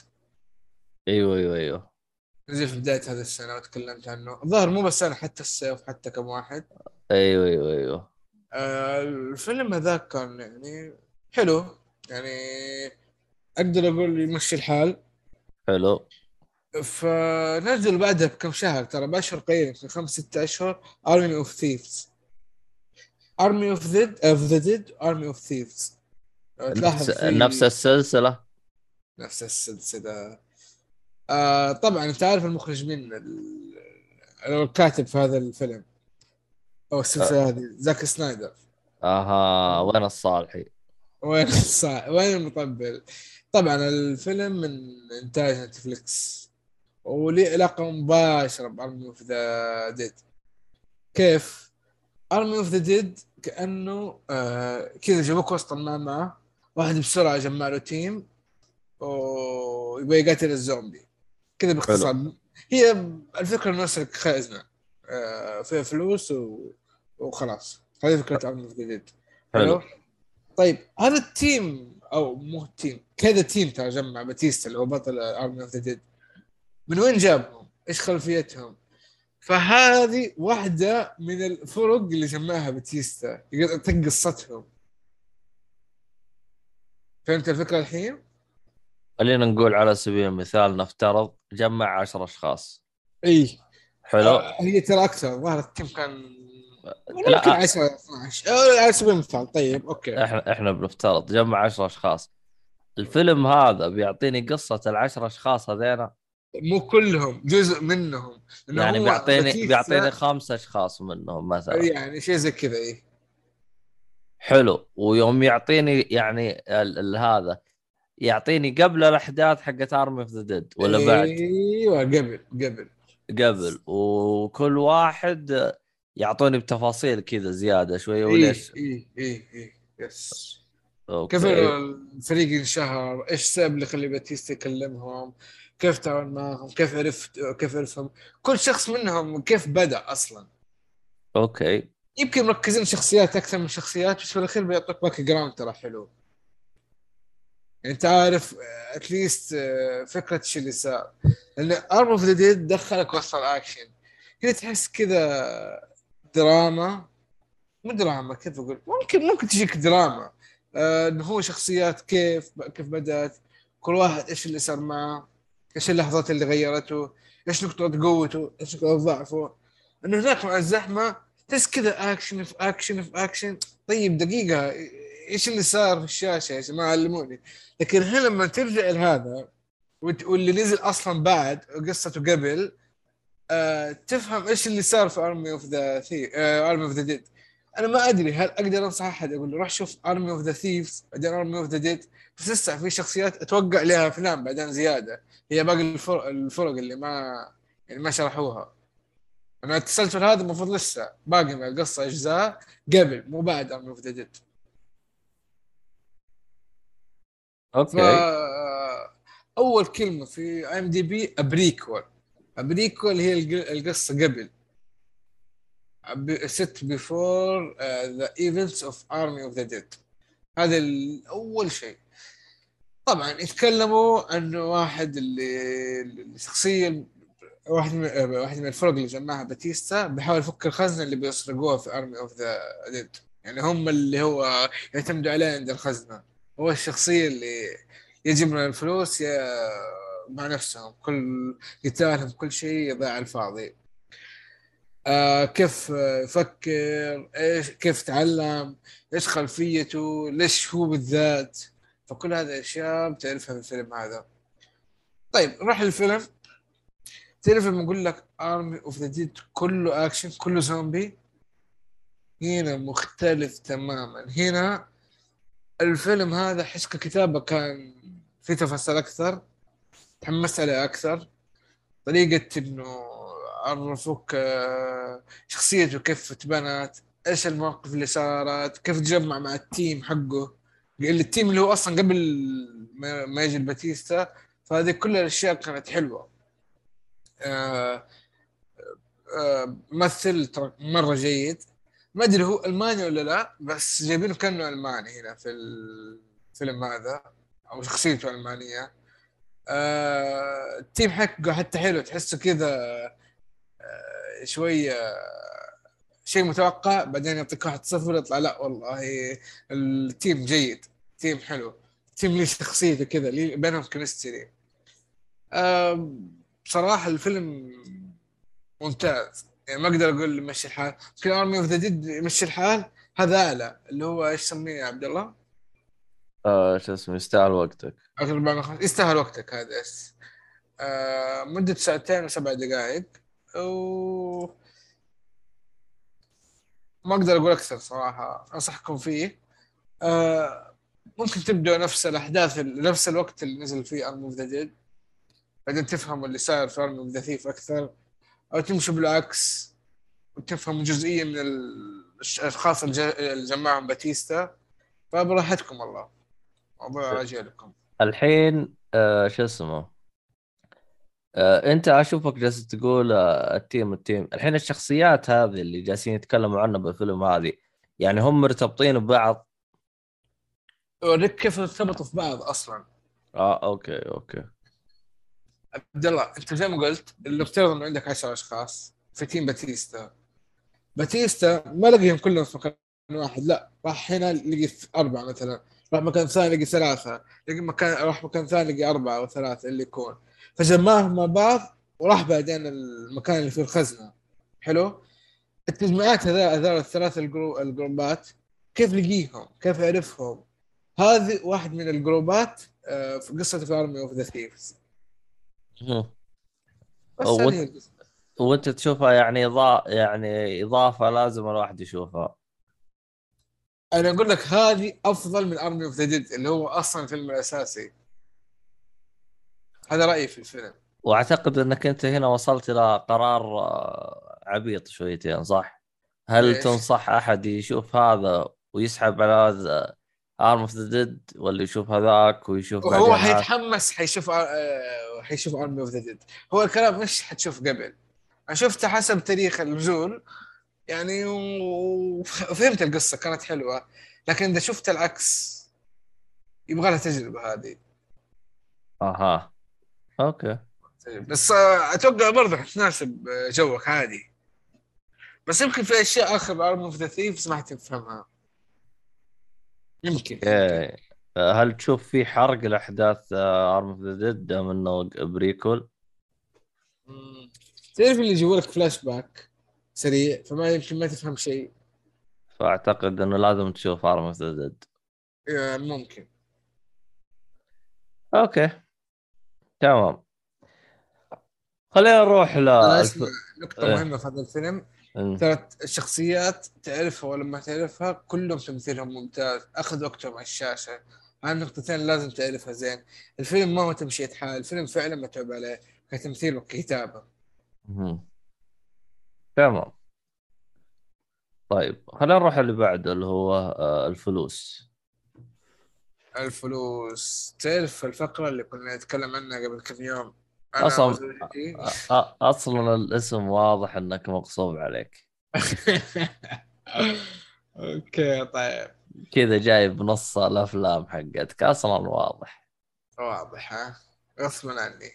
أيوه أيوه أيوه. نزل في بداية هذه السنة وتكلمت عنه. الظاهر مو بس أنا حتى السيف حتى كم واحد. أيوه أيوه أيوه. آه الفيلم هذاك كان يعني حلو. يعني أقدر أقول يمشي الحال. حلو. فنزل بعدها بكم شهر ترى باشهر قليل يمكن خمس ست أشهر Army of Thieves Army of the of the Dead Army of Thieves نفس السلسلة؟ نفس السلسلة. آه طبعا أنت عارف المخرج مين الكاتب في هذا الفيلم. أو السلسلة هذه زاك سنايدر. أها وين الصالحي؟ وين الصع... وين المطبل؟ طبعا الفيلم من إنتاج Netflix. وليه علاقة مباشرة ب Army of the Dead كيف؟ Army of the Dead كأنه آه كذا جابوك وسط المعمعة واحد بسرعة جمع له team ويبغى يقاتل الزومبي. كذا باختصار. هي الفكرة يسرق خزنه آه فيها فلوس و... وخلاص. هذه فكرة Army of the Dead حلو. طيب هذا ال team أو مو ال team كذا team ترى جمع باتيستا اللي هو بطل Army of the Dead من وين جابهم؟ إيش خلفيتهم؟ فهذه واحدة من الفرق اللي جمعها باتيستا. يعطيك قصتهم. فهمت الفكرة الحين؟ خلينا نقول على سبيل المثال نفترض جمع 10 أشخاص. إي. حلو. آه هي ترى أكثر. ظهر ال team كان؟ لا. ممكن 10 12 آه، على سبيل المثال. طيب okay. إحنا إحنا بنفترض جمع 10 أشخاص. الفيلم هذا بيعطيني قصة العشر أشخاص هذينا. مو كلهم جزء منهم. يعني بيعطيني بيعطيني خمس أشخاص منهم مثلا. يعني شيء زي كذا اي حلو. ويوم يعطيني يعني ال- ال- هذا يعطيني قبل الأحداث حقت Army of the Dead ولا بعد؟ إيوه قبل قبل. قبل. وكل واحد يعطوني بتفاصيل كذا زيادة شوية اي وليش؟ اي اي اي yes okay. كيف الفريق انشهر؟ إيش السبب اللي خلي باتيستا يكلمهم؟ كيف تعاون معهم كيف عرفت؟ كيف عرفهم؟ كل شخص منهم كيف بدأ أصلا؟ أوكي. يمكن مركزين شخصيات أكثر من شخصيات بس في الاخير بيعطوك background ترى حلو. يعني أنت عارف at least فكرة إيش اللي صار. لأن Army of the Dead دخلك وسط الاكشن هنا تحس كذا دراما. مو دراما كيف أقول؟ ممكن ممكن تجيك دراما. آه، إنه هو شخصيات كيف كيف بدأت كل واحد إيش اللي صار معه. إيش اللحظات اللي غيرته؟ إيش نقطة قوته؟ إيش نقطة ضعفه؟ إنه هناك مع الزحمة تحس كذا اكشن في اكشن في اكشن طيب دقيقة إيش اللي صار في الشاشة يا جماعة؟ علموني. لكن هنا لما ترجع لهذا واللي نزل أصلا بعد قصته قبل آه تفهم إيش اللي صار في Army of the Army of the Dead أنا ما أدري هل أقدر أنصح أحد أقول له روح شوف Army of the Thieves بعدين Army of the Dead بس لسه في شخصيات أتوقع لها أفلام بعدين زيادة. هي باقي الفرق, الفرق اللي ما يعني ما شرحوها. أنا التسلسل هذا المفروض لسه. باقي من القصة أجزاء قبل مو بعد Army of the Dead okay. أول كلمة في IMDb a prequel a prequel هي الق- القصة قبل. set before the events of Army of the Dead هذا ال- اول شيء. طبعا يتكلموا عن واحد اللي الشخصيه واحد من واحد من الفرق اللي جمعها باتيستا بيحاول يفك الخزنة اللي بيسرقوها في Army of the Dead يعني هم اللي هو يعتمدوا عليه عند الخزنة. هو الشخصية اللي يجي من الفلوس يا مع نفسهم. كل قتالهم كل شيء يضيع الفاضي. آه كيف يفكر؟ إيش كيف تعلم إيش خلفيته؟ ليش هو بالذات؟ فكل هذه الاشياء بتعرفها في الفيلم هذا. طيب نروح للفيلم. تعرف لما أقول لك Army of the Dead كله اكشن كله زومبي هنا مختلف تماما. هنا الفيلم هذا حس ككتابة كان في تفاصيل أكثر تحمست عليه أكثر. طريقة إنه عرفوك آه، شخصيته كيف تبنت إيش المواقف اللي صارت كيف تجمع مع ال team حقه. ال team اللي هو أصلا قبل ما يجي الباتيستا فهذه كل الأشياء كانت حلوة. آه آه ترى مرة جيد. ما أدري هو ألماني ولا لا بس جايبينه كأنه ألماني هنا في الفيلم هذا أو شخصيته ألمانية. آه ال team حقه حتى حلو تحسه كذا آه شوية شيء متوقع بعدين يعطيك واحد صفر يطلع لا والله ال team جيد team حلو team لي شخصيته كذا بينهم chemistry. بصراحة الفيلم ممتاز. يعني ما أقدر أقول مشي الحال. يمكن Army of the Dead يمشي الحال؟ هذا أعلى اللي هو إيش سميه يا عبد الله؟ آه شو اسمه يستاهل وقتك. يستاهل وقتك هذا اس آه مدة ساعتين وسبع دقائق. و ما أقدر أقول أكثر صراحة أنصحكم فيه. آه ممكن تبدأ نفس الأحداث نفس الوقت اللي نزل فيه Army of the Dead بعدين تفهموا اللي صاير في Army of the Thieves أكثر. أو تمشوا بالعكس وتفهموا جزئية من الأشخاص اللي جمعهم باتيستا فبراحتكم والله. موضوع راجع لكم. الحين آه شو اسمه؟ انت اشوفك جالس تقول آه ال team ال team. الحين الشخصيات هذه اللي جالسين يتكلموا عنها بالفيلم هذه يعني هم مرتبطين ببعض؟ اوريك كيف ارتبطوا في بعض أصلا. آه okay okay. عبد الله أنت زي ما قلت اللي افترض انه عندك 10 أشخاص في team باتيستا. باتيستا ما لقيهم كلهم في مكان واحد لا راح هنا لقي أربعة مثلا راح مكان ثاني لقي ثلاثة لقي مكان راح مكان ثاني لقي أربعة أو ثلاثة اللي يكون. فجمعهم مع بعض وراح بعدين المكان اللي فيه الخزنة. حلو؟ التجمعات هذول الثلاث الجروبات كيف لقيهم؟ كيف عرفهم؟ هذه واحد من الجروبات آه، في قصة في Army of Thieves بس وانت, وانت تشوفها يعني إضاء يعني إضافة لازم الواحد يشوفها. أنا أقول لك هذه أفضل من Army of the Dead اللي هو أصلا الفيلم الأساسي. هذا رأيي في الفيلم. وأعتقد إنك أنت هنا وصلت إلى قرار آه، عبيط شويتين صح؟ هل ليش؟ تنصح أحد يشوف هذا ويسحب على هذا Army of the Dead ولا يشوف هذاك ويشوف هو حيتحمس حيشوف آه حيشوف Army of the Dead هو الكلام مش حتشوف قبل. أنا شفته حسب تاريخ النزول يعني وفهمت القصة كانت حلوة. لكن إذا شفت العكس يبغى لها تجربة هذه. أها. Okay. بس آه، أتوقع برضه تناسب جوك عادي. بس يمكن في أشياء آخر Army of Thieves ما حتفهمها يمكن. هل تشوف في حرق لاحداث Army of the Dead إنه prequel؟ تعرف اللي يجيبوا لك فلاش باك سريع فما يمكن ما تفهم شيء. فأعتقد إنه لازم تشوف Army of the Dead ممكن. Okay. تمام. خلينا نروح ل نقطة إيه. مهمة في هذا الفيلم. ترى الشخصيات تعرفها ولما تعرفها كلهم تمثيلهم ممتاز. أخذ وقتهم على الشاشة. هاي النقطتين لازم تعرفها زين. الفيلم ما هو تمشية حال الفيلم فعلا متعوب عليه كتمثيل وكتابة. تمام. طيب خلينا نروح اللي بعده اللي هو آه، الفلوس. الفلوس. تعرف الفقرة اللي كنا نتكلم عنها قبل كم يوم؟ أصلا أصلا الاسم واضح إنك مغصوب عليك. أوكي طيب. كذا جايب نص الأفلام حقتك. أصلا واضح. واضح ها؟ غصبا عني.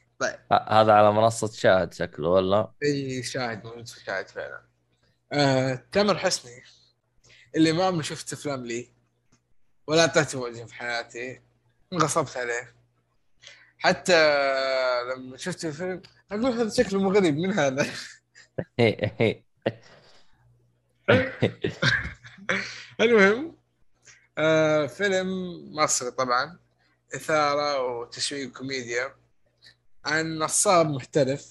ه- هذا على منصة شاهد شكله ولا؟ إي شاهد موجود في شاهد فعلا. آه، تامر حسني اللي ما عمري شفت أفلام لي. ولا اعطيته وجه في حياتي. انغصبت عليه. حتى لما شفت الفيلم أقول هذا شكله مغرب من هذا؟ المهم آه فيلم مصري طبعا إثارة وتشويق كوميديا. عن نصاب محترف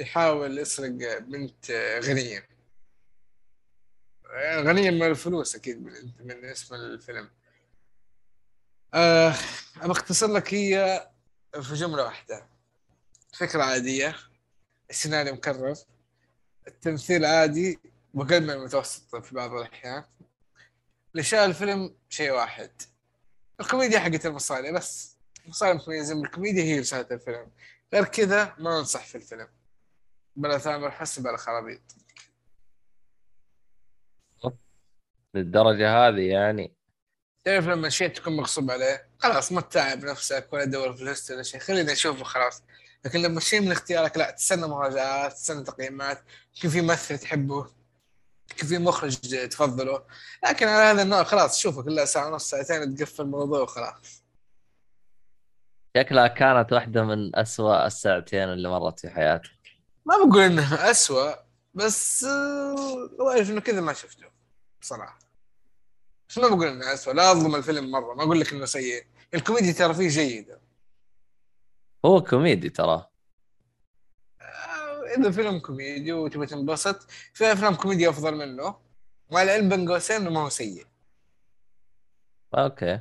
يحاول يسرق بنت غنية. يعني غنية من الفلوس أكيد من, من اسم الفيلم. أبى أختصر لك هي في جملة واحدة. فكرة عادية السيناريو مكرر. التمثيل عادي وقل من المتوسط في بعض الأحيان. اللي شاء الفيلم شيء واحد. الكوميديا حقت المصاري بس المصاري متميزين بالكوميديا هي رسالة الفيلم. غير كذا ما أنصح في الفيلم. بلا ثامر حسن بلا خرابيط. للدرجة هذه يعني؟ تعرف لما شيء تكون مغصوب عليه خلاص ما تتعب نفسك ولا تدور في الهست ولا شيء خلينا نشوفه خلاص. لكن لما شيء من اختيارك لا تستنى مراجعات تستنى تقييمات يمكن في ممثل تحبه يمكن في مخرج تفضله. لكن على هذا النوع خلاص شوفه كلها ساعة ونص ساعتين تقفل الموضوع وخلاص. شكلها كانت واحدة من أسوأ الساعتين اللي مرت في حياتي ما بقول إنها أسوأ بس آه، واعرف إنه كذا ما شفته بصراحة. بس ما بقول انه أسوأ لا أظلم الفيلم مرة ما أقول لك إنه سيء. الكوميديا ترى فيه جيدة. هو كوميدي ترى. آه، إذا فيلم كوميدي وتبغى تنبسط في أفلام كوميديا أفضل منه. مع العلم بين قوسين إنه ما هو سيء. Okay.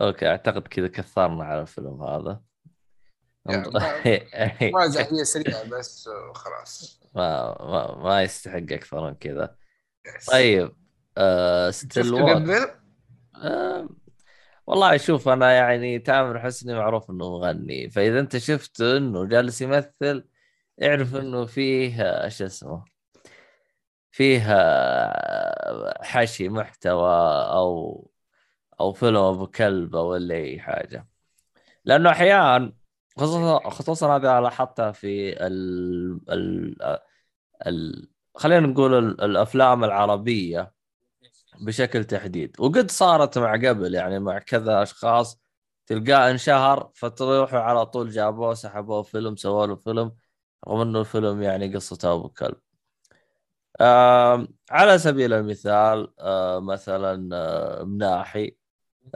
Okay أعتقد كذا كثرنا على الفيلم هذا. يعني مراجعة هي سريعة بس وخلاص. ما ما, ما يستحق أكثر من كذا. طيب. آه Still؟ آه والله شوف أنا يعني تامر حسني معروف إنه مغني. فإذا أنت شفت إنه جالس يمثل اعرف إنه فيه آه، شو اسمه فيه آه، حشي محتوى أو أو فيلم أبو كلب أو ولا أي حاجة. لأنه أحيانا خصوصا خصوصا هذا لاحظتها في ال ال ال خلينا نقول ال- الأفلام العربية. بشكل تحديد وقد صارت مع قبل يعني مع كذا أشخاص تلقاه انشهر فتروحوا على طول جابوه سحبوه فيلم سووا له فيلم رغم إنه الفيلم يعني قصته أبو كلب. على سبيل المثال آه، مثلا آه، مناحي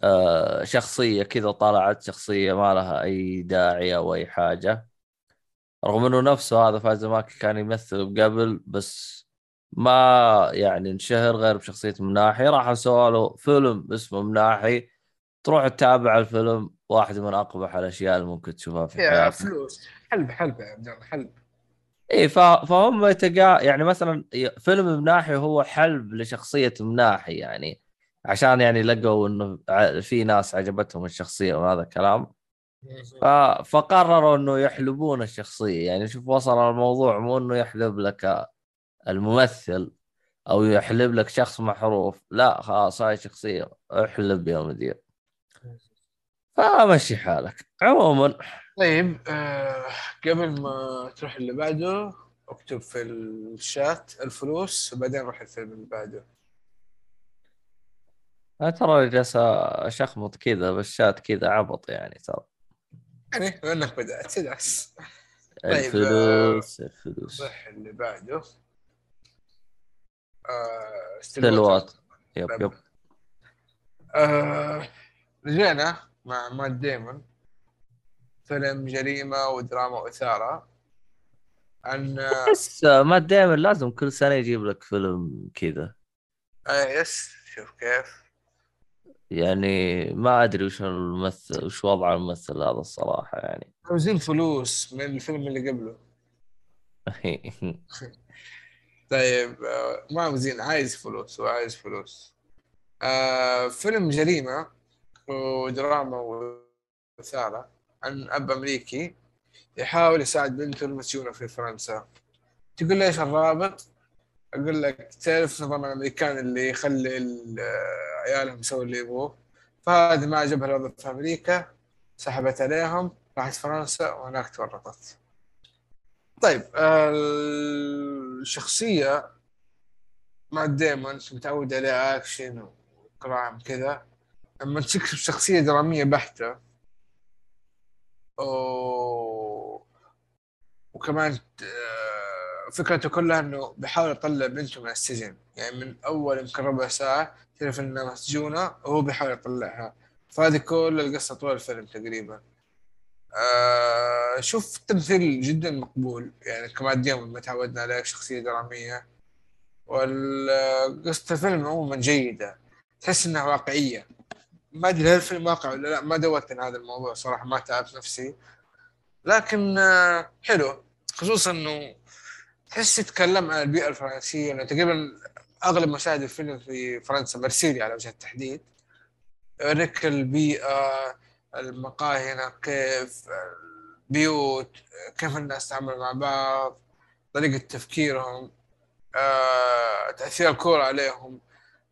آه، شخصية كذا طلعت شخصية ما لها أي داعي أو أي حاجة رغم إنه نفسه هذا فايز ماكي كان يمثل قبل بس ما يعني انشهر غير بشخصية مناحي راح سووا له فيلم اسمه مناحي تروح تتابع الفيلم واحد من أقبح الأشياء اللي ممكن تشوفها في يا حياتك. فلوس. حلب حلب يا عبد الله حلب. إي فهم يتقا يعني مثلا فيلم مناحي هو حلب لشخصية مناحي يعني عشان يعني لقوا إنه في ناس عجبتهم الشخصية وهذا الكلام. فقرروا إنه يحلبون الشخصية. يعني شوف وصل الموضوع مو إنه يحلب لك الممثل أو يحلب لك شخص محروف لا خلاص هاي شخصية احلب يا مدير فمشي حالك. عموما طيب آه قبل ما تروح اللي بعده اكتب في الشات الفلوس وبعدين روح الفيلم اللي بعده. أنا ترى جالس اشخمط كذا بالشات كذا عبط يعني ترى. يعني بما انك بدأت ادعس طيب، الفلوس الفلوس. روح اللي بعده. آه Stillwater yep yep آه رجعنا مع مات ديمون. فيلم جريمة ودراما وإثارة. عن آه بس ما دائما لازم كل سنة يجيب لك فيلم كذا. آه، yes شوف كيف. يعني ما أدري وش الممثل وش وضع الممثل هذا الصراحة يعني. عاوزين فلوس من الفيلم اللي قبله. طيب آه، ما عاوزين عايز فلوس وعايز فلوس. آه فيلم جريمة ودراما وإثارة عن أب أمريكي يحاول يساعد بنته المسجونة في فرنسا. تقول لي إيش الرابط؟ أقول لك تعرف نظام الأمريكان اللي يخلي آه، عيالهم يسووا اللي يبغوه فهذه ما عجبها الوضع في أمريكا سحبت عليهم راحت فرنسا وهناك تورطت. طيب آه، الشخصية مات ديمون متعود عليه أكشن و crime كذا. لما تكتب شخصية درامية بحتة و... وكمان آه، فكرته كلها إنه بيحاول يطلع بنته من السجن. يعني من أول يمكن ربع ساعة تعرف إنها مسجونة وهو بيحاول يطلعها. فهذه كل القصة طول الفيلم تقريبا. آه شوف تمثيل جدا مقبول. يعني كمان ديمون ما تعودنا عليه شخصية درامية. والقصة الفيلم عموما جيدة. تحس إنها واقعية. ما أدري هل الفيلم واقع ولا لا. ما دورت عن هذا الموضوع صراحة. ما تعبت نفسي. لكن آه، حلو. خصوصا إنه تحس يتكلم عن البيئة الفرنسية. إنه تقريبا أغلب مشاهد الفيلم في فرنسا مرسيليا على وجه التحديد. يوريك البيئة. المقاهي هنا كيف البيوت كيف الناس تعمل مع بعض طريقة تفكيرهم آه، تأثير الكورة عليهم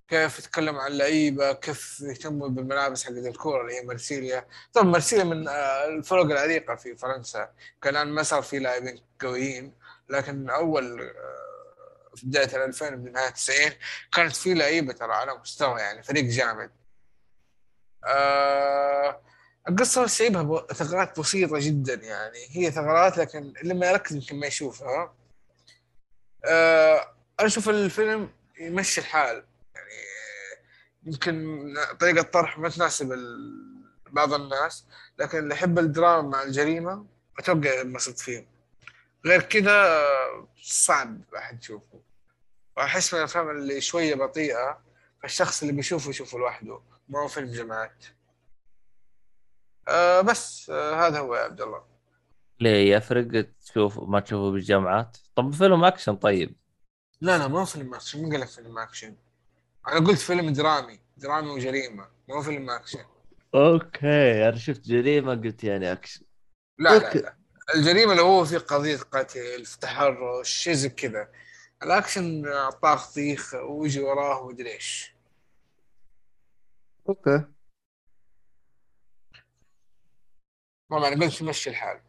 كيف يتكلم عن اللعيبة كيف يهتموا بالملابس حقت الكورة اللي هي مرسيليا طبعا مرسيليا من آه، الفرق العريقة في فرنسا. كان الآن ما صار في لاعبين قويين لكن أول آه، في بداية ال 2000 بنهاية 90 كانت في لعيبة ترى على مستوى يعني فريق جامد. آه القصة سيبها ثغرات بسيطة جدا يعني. هي ثغرات لكن اللي ما يركز يمكن ما يشوفها. آه أنا أشوف الفيلم يمشي الحال. يعني يمكن طريقة طرح ما تناسب بعض الناس لكن اللي يحب الدراما مع الجريمة أتوقع ينبسط فيهم. غير كذا صعب أحد يشوفه. وأحس من الأفلام اللي شوية بطيئة فالشخص اللي بيشوفه يشوفه لوحده. ما هو فيلم جماعات. آه بس آه هذا هو يا عبد الله. ليه يفرق تشوف ما تشوفه بالجماعات؟ طب فيلم أكشن طيب. لا لا ما هو فيلم أكشن مين قال لك فيلم أكشن؟ أنا قلت فيلم درامي درامي وجريمة ما هو فيلم أكشن. Okay أنا شفت جريمة قلت يعني أكشن. لا لا okay. لا. الجريمة اللي هو في قضية قتل في تحرش شيء زي كذا. الأكشن طاخ طيخ ويجي وراه ومدري إيش. Okay. ما أنا قلت مشي الحال.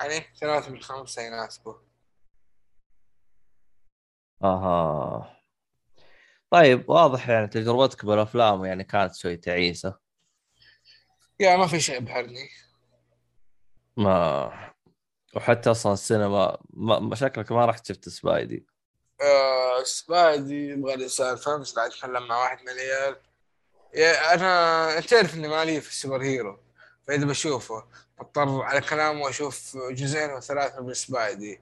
يعني ثلاثة من خمسة يناسبه أها. طيب واضح يعني تجربتك بالأفلام يعني كانت شوي تعيسة. يا ما في شيء ابهرني ما وحتى أصلا السينما ما... شكلك ما رحت شفت سبايدي. آه Spidey يبغى لي سالفة امس قاعد أتكلم مع واحد من العيال. يا أنا تعرف إني مالي في ال superhero. فاذا بشوفه بضطر على كلامه أشوف جزئين أو ثلاثة من Spidey.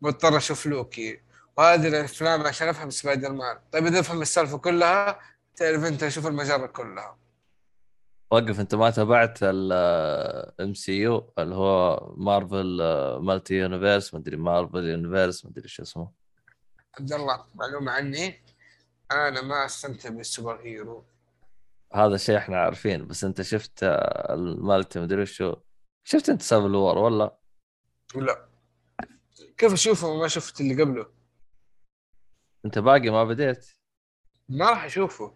بضطر أشوف لوكي. وهذه الأفلام عشان أفهم سبايدر مان طيب إذا أفهم السالفة كلها تعرف أنت أشوف المجرة كلها. وقف أنت ما تابعت ال MCU اللي هو Marvel multi universe مدري Marvel universe مدري شو اسمه. عبد الله معلومة عني. أنا ما أستمتع بال superhero. هذا الشيء إحنا عارفين بس أنت شفت آه، ال multi مدري شو شفت أنت Civil War ولا؟ لا. كيف أشوفه؟ وما شفت اللي قبله. أنت باقي ما بديت؟ ما راح أشوفه.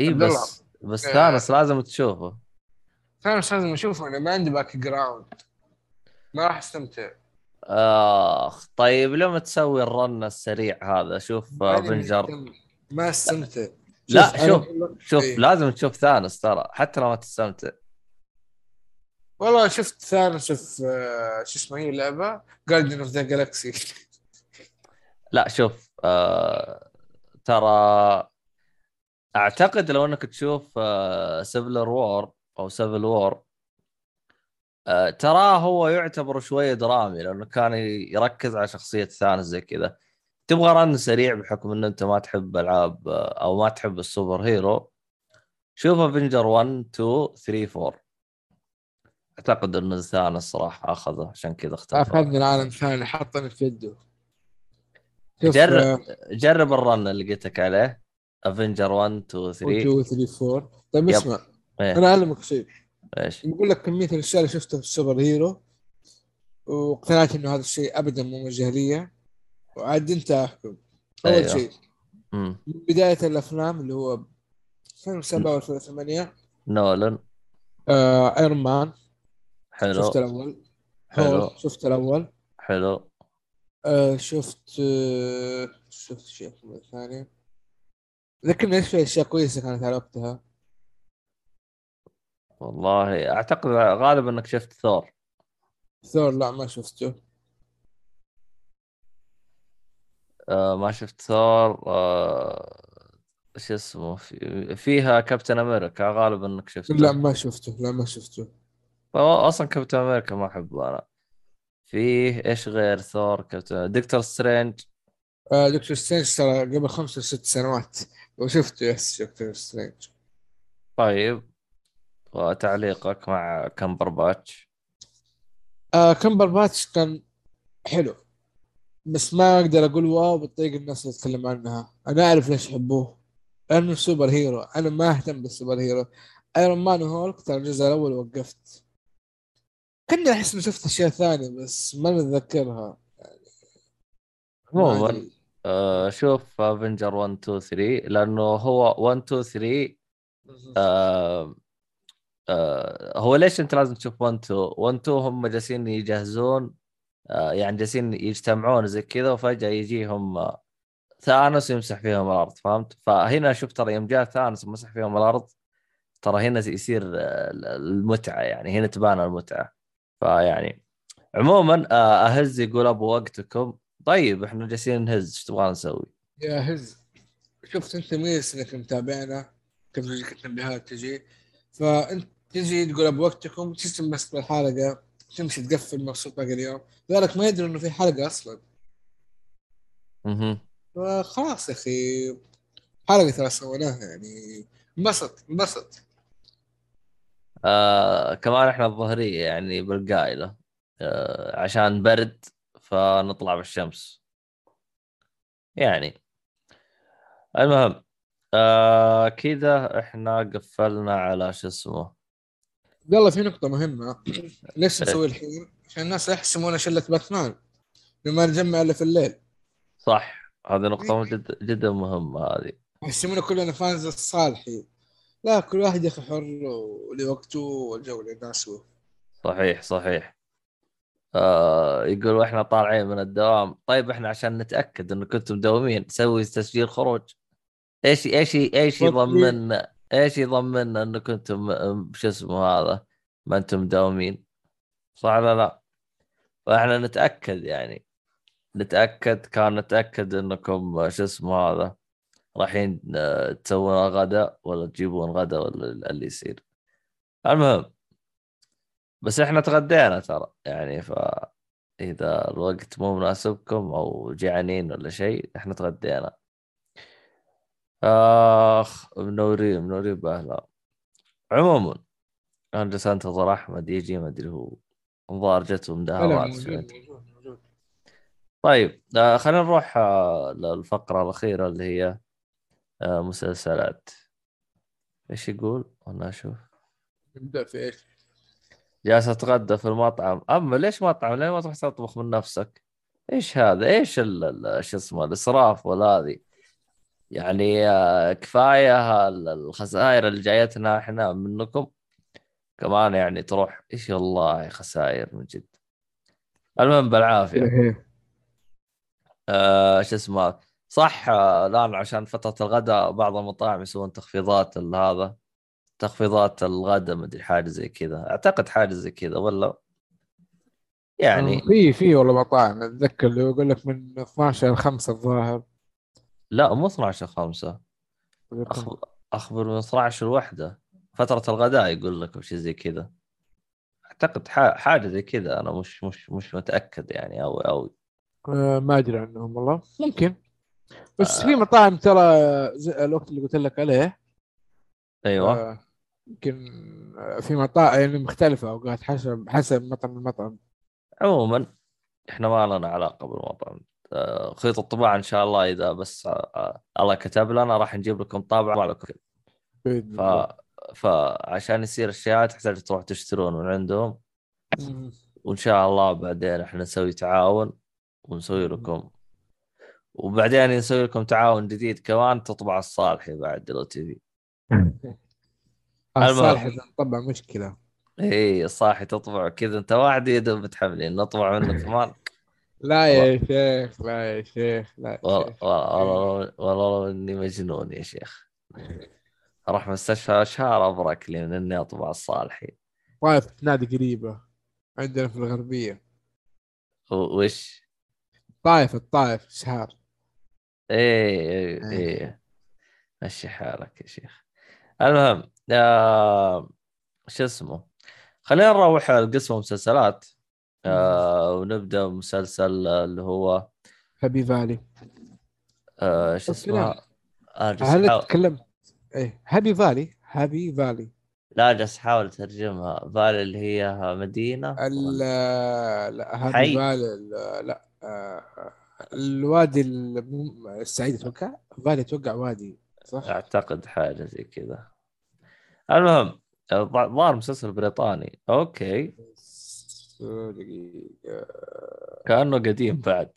إي. بس بس آه. ثانوس لازم تشوفه. ثانوس لازم أشوفه أنا ما عندي background ما راح أستمتع. آخ طيب لما تسوي ال run السريع هذا شوف Avenger مهتم. ما أستمتع. لا شوف شوف إيه. لازم تشوف ثانوس ترى حتى لو ما تستمتع. والله شفت ثانوس في آه، شو اسمه هي اللعبة؟ Guardians of the Galaxy لا شوف آه ترى أعتقد لو إنك تشوف آه Civil War أو Civil War آه تراه هو يعتبر شوية درامي لأنه كان يركز على شخصية ثانوس زي كذا. تبغى run سريع بحكم إن أنت ما تحب ألعاب آه، أو ما تحب ال superhero شوف Avengers 1 2 3 4 أعتقد إن ثانوس صراحة أخذه عشان كذا اختار اخذنا العالم ثاني حطني في يده. جرب. آه، جرب ال run اللي قلت لك عليه. Avengers 1 2 3 1 2 3 4 طيب yep. اسمع إيه. أنا أعلمك شيء. إيش؟ بقول لك كمية الأشياء اللي شفتها في ال superhero واقتنعت إنه هذا الشيء ابدا مو موجه لي وعاد انت أحكم. أول أيوه. شيء. من بداية الأفلام اللي هو 2007 و 2008 نولن آه ايرون مان حلو. شفت الأول. حلو. شفت الأول. حلو. آه شفت آه شفت شيء ثاني. ذكرني إيش في أشياء كويسة كانت على وقتها؟ والله أعتقد غالبا إنك شفت ثور ثور لا ما شفته. آه ما شفت ثور آه شو اسمه في... فيها كابتن أمريكا غالبا إنك شفته. لا ما شفته لا ما شفته. أصلا كابتن أمريكا ما أحبه أنا. فيه إيش غير ثور كابتن؟ دكتور سترينج. آه دكتور سترينج ترى قبل خمس أو ست سنوات. وشفته yes دكتور سترينج. طيب. وتعليقك مع Cumberbatch. آه Cumberbatch كان حلو. بس ما أقدر أقول wow بالطريقة الناس تتكلم عنها. أنا أعرف ليش يحبوه. لأنه superhero. أنا ما أهتم بال superhero. Iron Man وهولك ترى الجزء الأول وقفت. كني أحس إني شفت أشياء ثانية بس ما نتذكرها عموما يعني آه شوف افنجر 1 2 3 لأنه هو 1 2 3 آه آه هو ليش أنت لازم تشوف 1 2 1 2 هم جالسين يجهزون يعني جالسين يجتمعون زي كذا وفجأة يجيهم آه ثانوس يمسح فيهم الأرض فهمت؟ فهنا شوف ترى يوم جاء ثانوس ومسح فيهم الأرض ترى هنا يصير آه، المتعة يعني هنا تبان المتعة فيعني عموما آه، أهز يقول أبو وقتكم طيب إحنا جالسين نهز إيش تبغى نسوي؟ يا هز شفت أنت ميس إنك متابعنا كم تجيك التنبيهات تجي فأنت تجي تقول بوقتكم تسلم بس بالحلقة تمشي تقفل مبسوط باقي اليوم. ذلك ما يدري إنه في حلقة أصلا. أها فخلاص يا أخي حلقة ترى سويناها يعني. انبسط انبسط. آه كمان إحنا الظهرية يعني بالقائله آه عشان برد فنطلع بالشمس. يعني. المهم آه كذا إحنا قفلنا على شو اسمه. يلا في نقطة مهمة. ليش إيه. نسوي الحين؟ عشان الناس يحسبونا شلة باتمان لما نجمع الا في الليل. صح. هذه نقطة جد جدا مهمة هذه. يحسبونا كلنا فانز الصالحي لا كل واحد يا أخي حر ولوقته والجو اللي يناسبه. صحيح صحيح. آه يقول وإحنا طالعين من الدوام. طيب إحنا عشان نتأكد إنه كنتم مداومين نسوي تسجيل خروج. إيش إيش إيش يضمن إيش يضمن إنه كنتم م- شو اسمه هذا؟ ما أنتم مداومين. صح ولا لا؟ فإحنا نتأكد يعني. نتأكد كان نتأكد إنكم شو اسمه هذا رايحين آه، تسوون غداء ولا تجيبون غداء ولا اللي يصير. المهم بس إحنا تغدينا ترى يعني. ف إذا الوقت مو مناسبكم أو جعانين ولا شيء إحنا تغدينا. آخ منورين منورين باهلا عموما أنا جالس انتظر أحمد يجي ما أدري هو الظاهر جته لا مداهمات طيب آه خلينا نروح آه للفقرة الأخيرة اللي هي آه مسلسلات إيش يقول؟ أنا أشوف نبدأ في إيش؟ جالس أتغدى في المطعم أما ليش مطعم؟ ليه ما تروح تطبخ من نفسك؟ إيش هذا؟ إيش شو اسمه الإسراف ولا يعني آه، كفاية ال- الخسائر اللي جايتنا إحنا منكم. كمان يعني تروح إيش والله خسائر من جد. المهم بالعافية. إيه. آه شو اسمه صح آه، الآن عشان فترة الغداء بعض المطاعم يسوون تخفيضات ال- هذا تخفيضات الغداء مدري حاجة زي كذا. أعتقد حاجة زي كذا ولا؟ يعني في في والله مطاعم. أتذكر اللي يقول لك من 12 ل 5 الظاهر. لا مو 12 5 أخ... أخبر من 12 الوحده فترة الغداء يقول لك أو شيء زي كذا. أعتقد. حاجة زي كذا. أنا مش مش مش متأكد يعني أو أو آه، ما أدري عنهم والله. ممكن. بس في مطاعم ترى الوقت اللي قلت لك عليه. أيوه. آه، يمكن آه، في مطاعم يعني مختلفة أوقات حسب حسب مطعم المطعم عموما إحنا ما لنا علاقة بالمطعم. آه، خيط الطباعة إن شاء الله إذا بس آه، الله كتب لنا راح نجيب لكم طابعه لكم ف. فعشان يصير اشياء تحتاج تروح تشترون من عندهم. وإن شاء الله بعدين إحنا نسوي تعاون ونسوي. لكم وبعدين نسوي لكم تعاون جديد كمان تطبع الصالحي بعد لو تبي آه،. صالح إذا طبع مشكلة اي صاحي تطبع كذا أنت واحد يدوب بتحملين نطبع منه كمان لا يا شيخ لا يا شيخ لا والله والله والله إني مجنون يا شيخ. أروح مستشفى شهر أبرك لي من إني أطبع الصالحي طايف نادي قريبة عندنا في الغربية. وش؟ طايف الطايف شهر. إيه إيه. إيه مشي حالك يا شيخ. المهم آه شو اسمه؟ خلينا نروح لقسم المسلسلات آه ونبدأ مسلسل اللي هو Happy Valley آه شو اسمه. آه هل تكلمت إيه Happy Valley Happy Valley لا جالس احاول اترجمها Valley اللي هي مدينة؟ ال ولا- لا happy حي. Valley ال- لا آه، الوادي السعيد أتوقع؟ Valley أتوقع وادي صح؟ أعتقد حاجة زي كذا. المهم آه، ظهر مسلسل بريطاني. okay. دقيقة. كأنه قديم بعد.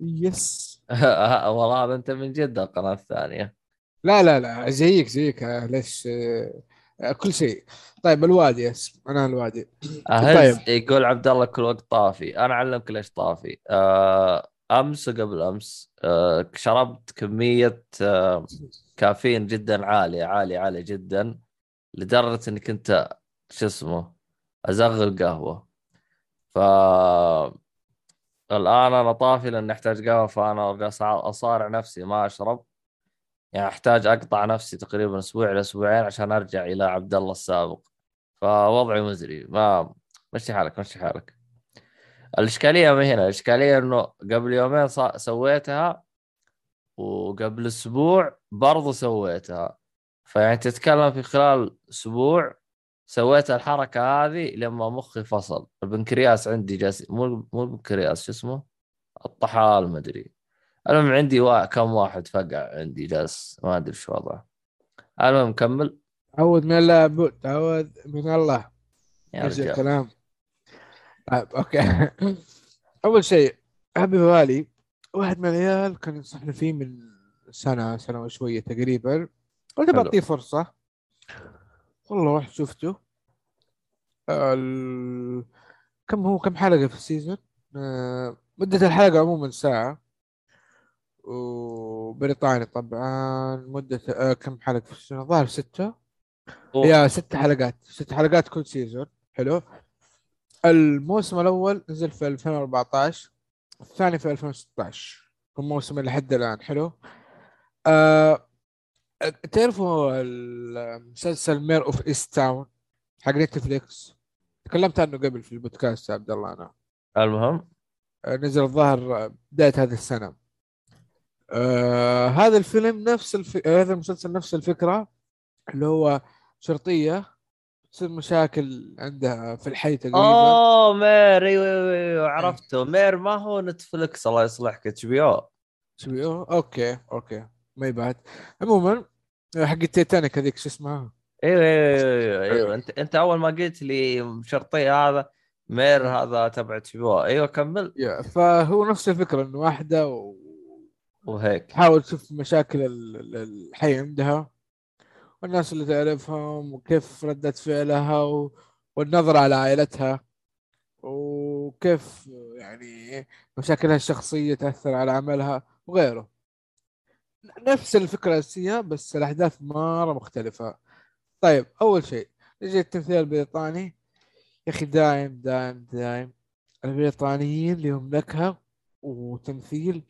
yes والله هذا أنت من جده القناة الثانية. لا لا لا زيك زيك. آه، ليش؟ آه، كل شيء. طيب الوادي yes. أنا الوادي. أهز طيب. يقول عبد الله كل وقت طافي. أنا أعلمك ليش طافي. آه، أمس وقبل أمس آه، شربت كمية آه، كافيين جدا عالية عالية عالية جدا لدرجة إني كنت شو اسمه أزغل قهوة. ف الآن أنا طافي لأني أحتاج قهوة فأنا أصارع نفسي ما أشرب. يعني أحتاج أقطع نفسي تقريبا أسبوع إلى أسبوعين عشان أرجع إلى عبد الله السابق. فوضعي مزري. ما مشي حالك مشي حالك. الإشكالية ما هنا الإشكالية إنه قبل يومين صا- سويتها وقبل أسبوع برضو سويتها. فيعني تتكلم في خلال أسبوع سويت الحركة هذه لما مخي فصل. البنكرياس عندي جالس مو مو البنكرياس شو اسمه؟ الطحال ما أدري. المهم عندي وا... كم واحد فقع عندي جالس ما أدري شو وضعه. المهم كمل. تعود من الله بود تعود من الله. يا رجال. الكلام. طيب okay. أول شيء Happy Valley واحد من العيال كان ينصحني فيه من سنة سنة وشوية تقريبا. قلت. بعطيه فرصة. والله رحت شفته. ال... كم هو كم حلقة في ال season؟ آه، مدة الحلقة عموما ساعة. وبريطاني طبعا. مدة آه كم حلقة في السنة؟ ظهر ستة. هي ست حلقات. ست حلقات كل season. حلو. الموسم الأول نزل في 2014 الثاني في 2016 هم موسم لحد الآن. حلو. آه تعرفوا المسلسل Mare of Easttown حق نتفليكس تكلمت عنه قبل في البودكاست يا عبد الله أنا. المهم؟ آه، نزل الظاهر بداية هذه السنة. آه هذا الفيلم نفس الف... هذا المسلسل نفس الفكرة اللي هو شرطية تصير مشاكل عندها في الحي تقريبا. أوه Mare أيوه أيوه عرفته. Mare ما هو Netflix الله يصلحك HBO. شو بيقولوا؟ okay okay. ما يبعد. عموما حق التيتانيك هذيك شو اسمها؟ أيوه أيوه أيوه. أنت أنت أول ما قلت لي شرطي هذا Mare هذا تبع أو أيوه كمل. فهو نفس الفكرة إنه واحدة وهيك. وتحاول تشوف مشاكل ال- ال- الحي عندها والناس اللي تعرفهم وكيف ردة فعلها و... والنظرة على عائلتها وكيف يعني مشاكلها الشخصية تأثر على عملها وغيره. نفس الفكرة الأساسية بس الأحداث مرة مختلفة. طيب أول شيء نجي التمثيل البريطاني. يا أخي دايم دايم دايم. البريطانيين لهم نكهة وتمثيل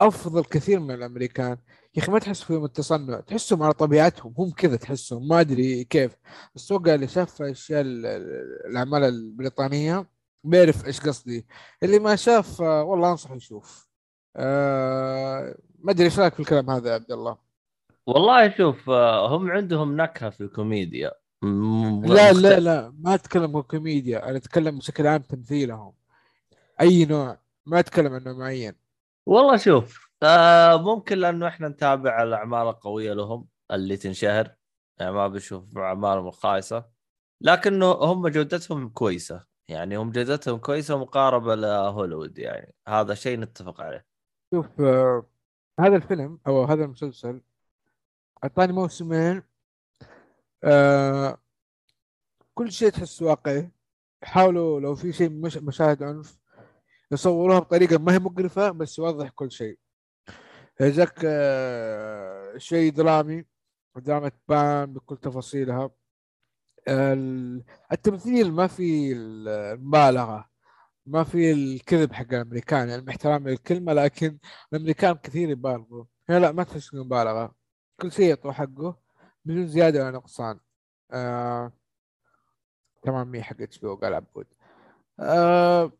أفضل كثير من الأمريكان. يا أخي ما تحس فيهم التصنع تحسهم على طبيعتهم. هم كذا تحسهم ما أدري كيف. بس توقع اللي شاف أشياء ال- ال- الأعمال البريطانية بيعرف إيش قصدي. اللي ما شاف آه، والله أنصح يشوف. آه ما أدري إيش رأيك في الكلام هذا يا عبد الله؟ والله شوف آه، هم عندهم نكهة في الكوميديا. م- لا لا لا ما أتكلم عن كوميديا أنا أتكلم بشكل عام تمثيلهم. أي نوع؟ ما أتكلم عن نوع معين. والله شوف آه ممكن لأنه إحنا نتابع الأعمال القوية لهم اللي تنشهر. يعني ما بنشوف أعمالهم الخايسة. لكنه هم جودتهم كويسة. يعني هم جودتهم كويسة مقاربه لهوليوود يعني. هذا شيء نتفق عليه. شوف آه هذا الفيلم أو هذا المسلسل أعطاني موسمين آه كل شيء تحس واقعي. يحاولوا لو في شيء مش مشاهد عنف يصوروها بطريقة ما هي مقرفة بس يوضح كل شيء. جاك آه شيء درامي دراما تبان بكل تفاصيلها. ال- التمثيل ما في المبالغة. ما في الكذب حق الأمريكان يعني باحترامي للكلمه لكن الأمريكان كثير يبالغوا. هنا لا ما تحس مبالغة. كل شيء يعطوه حقه بدون زيادة ولا نقصان. آه تمام Mare حق HB قال عبود. آه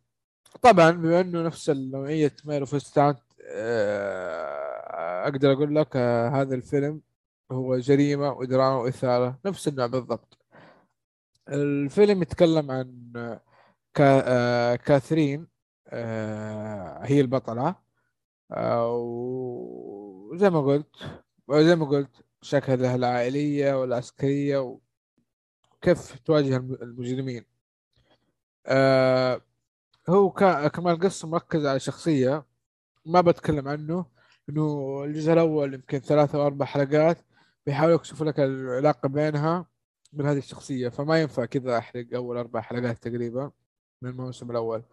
طبعا بما إنه نفس النوعيه Mare of Easttown آه أقدر أقول لك آه هذا الفيلم هو جريمة ودراما وإثارة نفس النوع بالضبط. الفيلم يتكلم عن آه، آه كاثرين آه هي البطلة. آه وزي ما قلت وزي ما قلت شكلها العائليه والعسكريه وكيف تواجه الم- المجرمين. آه هو كمان القصة مركز على شخصية ما بتكلم عنه إنه الجزء الأول يمكن ثلاثة أو أربع حلقات بيحاولوا يكشفوا لك العلاقة بينها من هذه الشخصية. فما ينفع كذا أحرق أول أربع حلقات تقريبا. من الموسم الأول.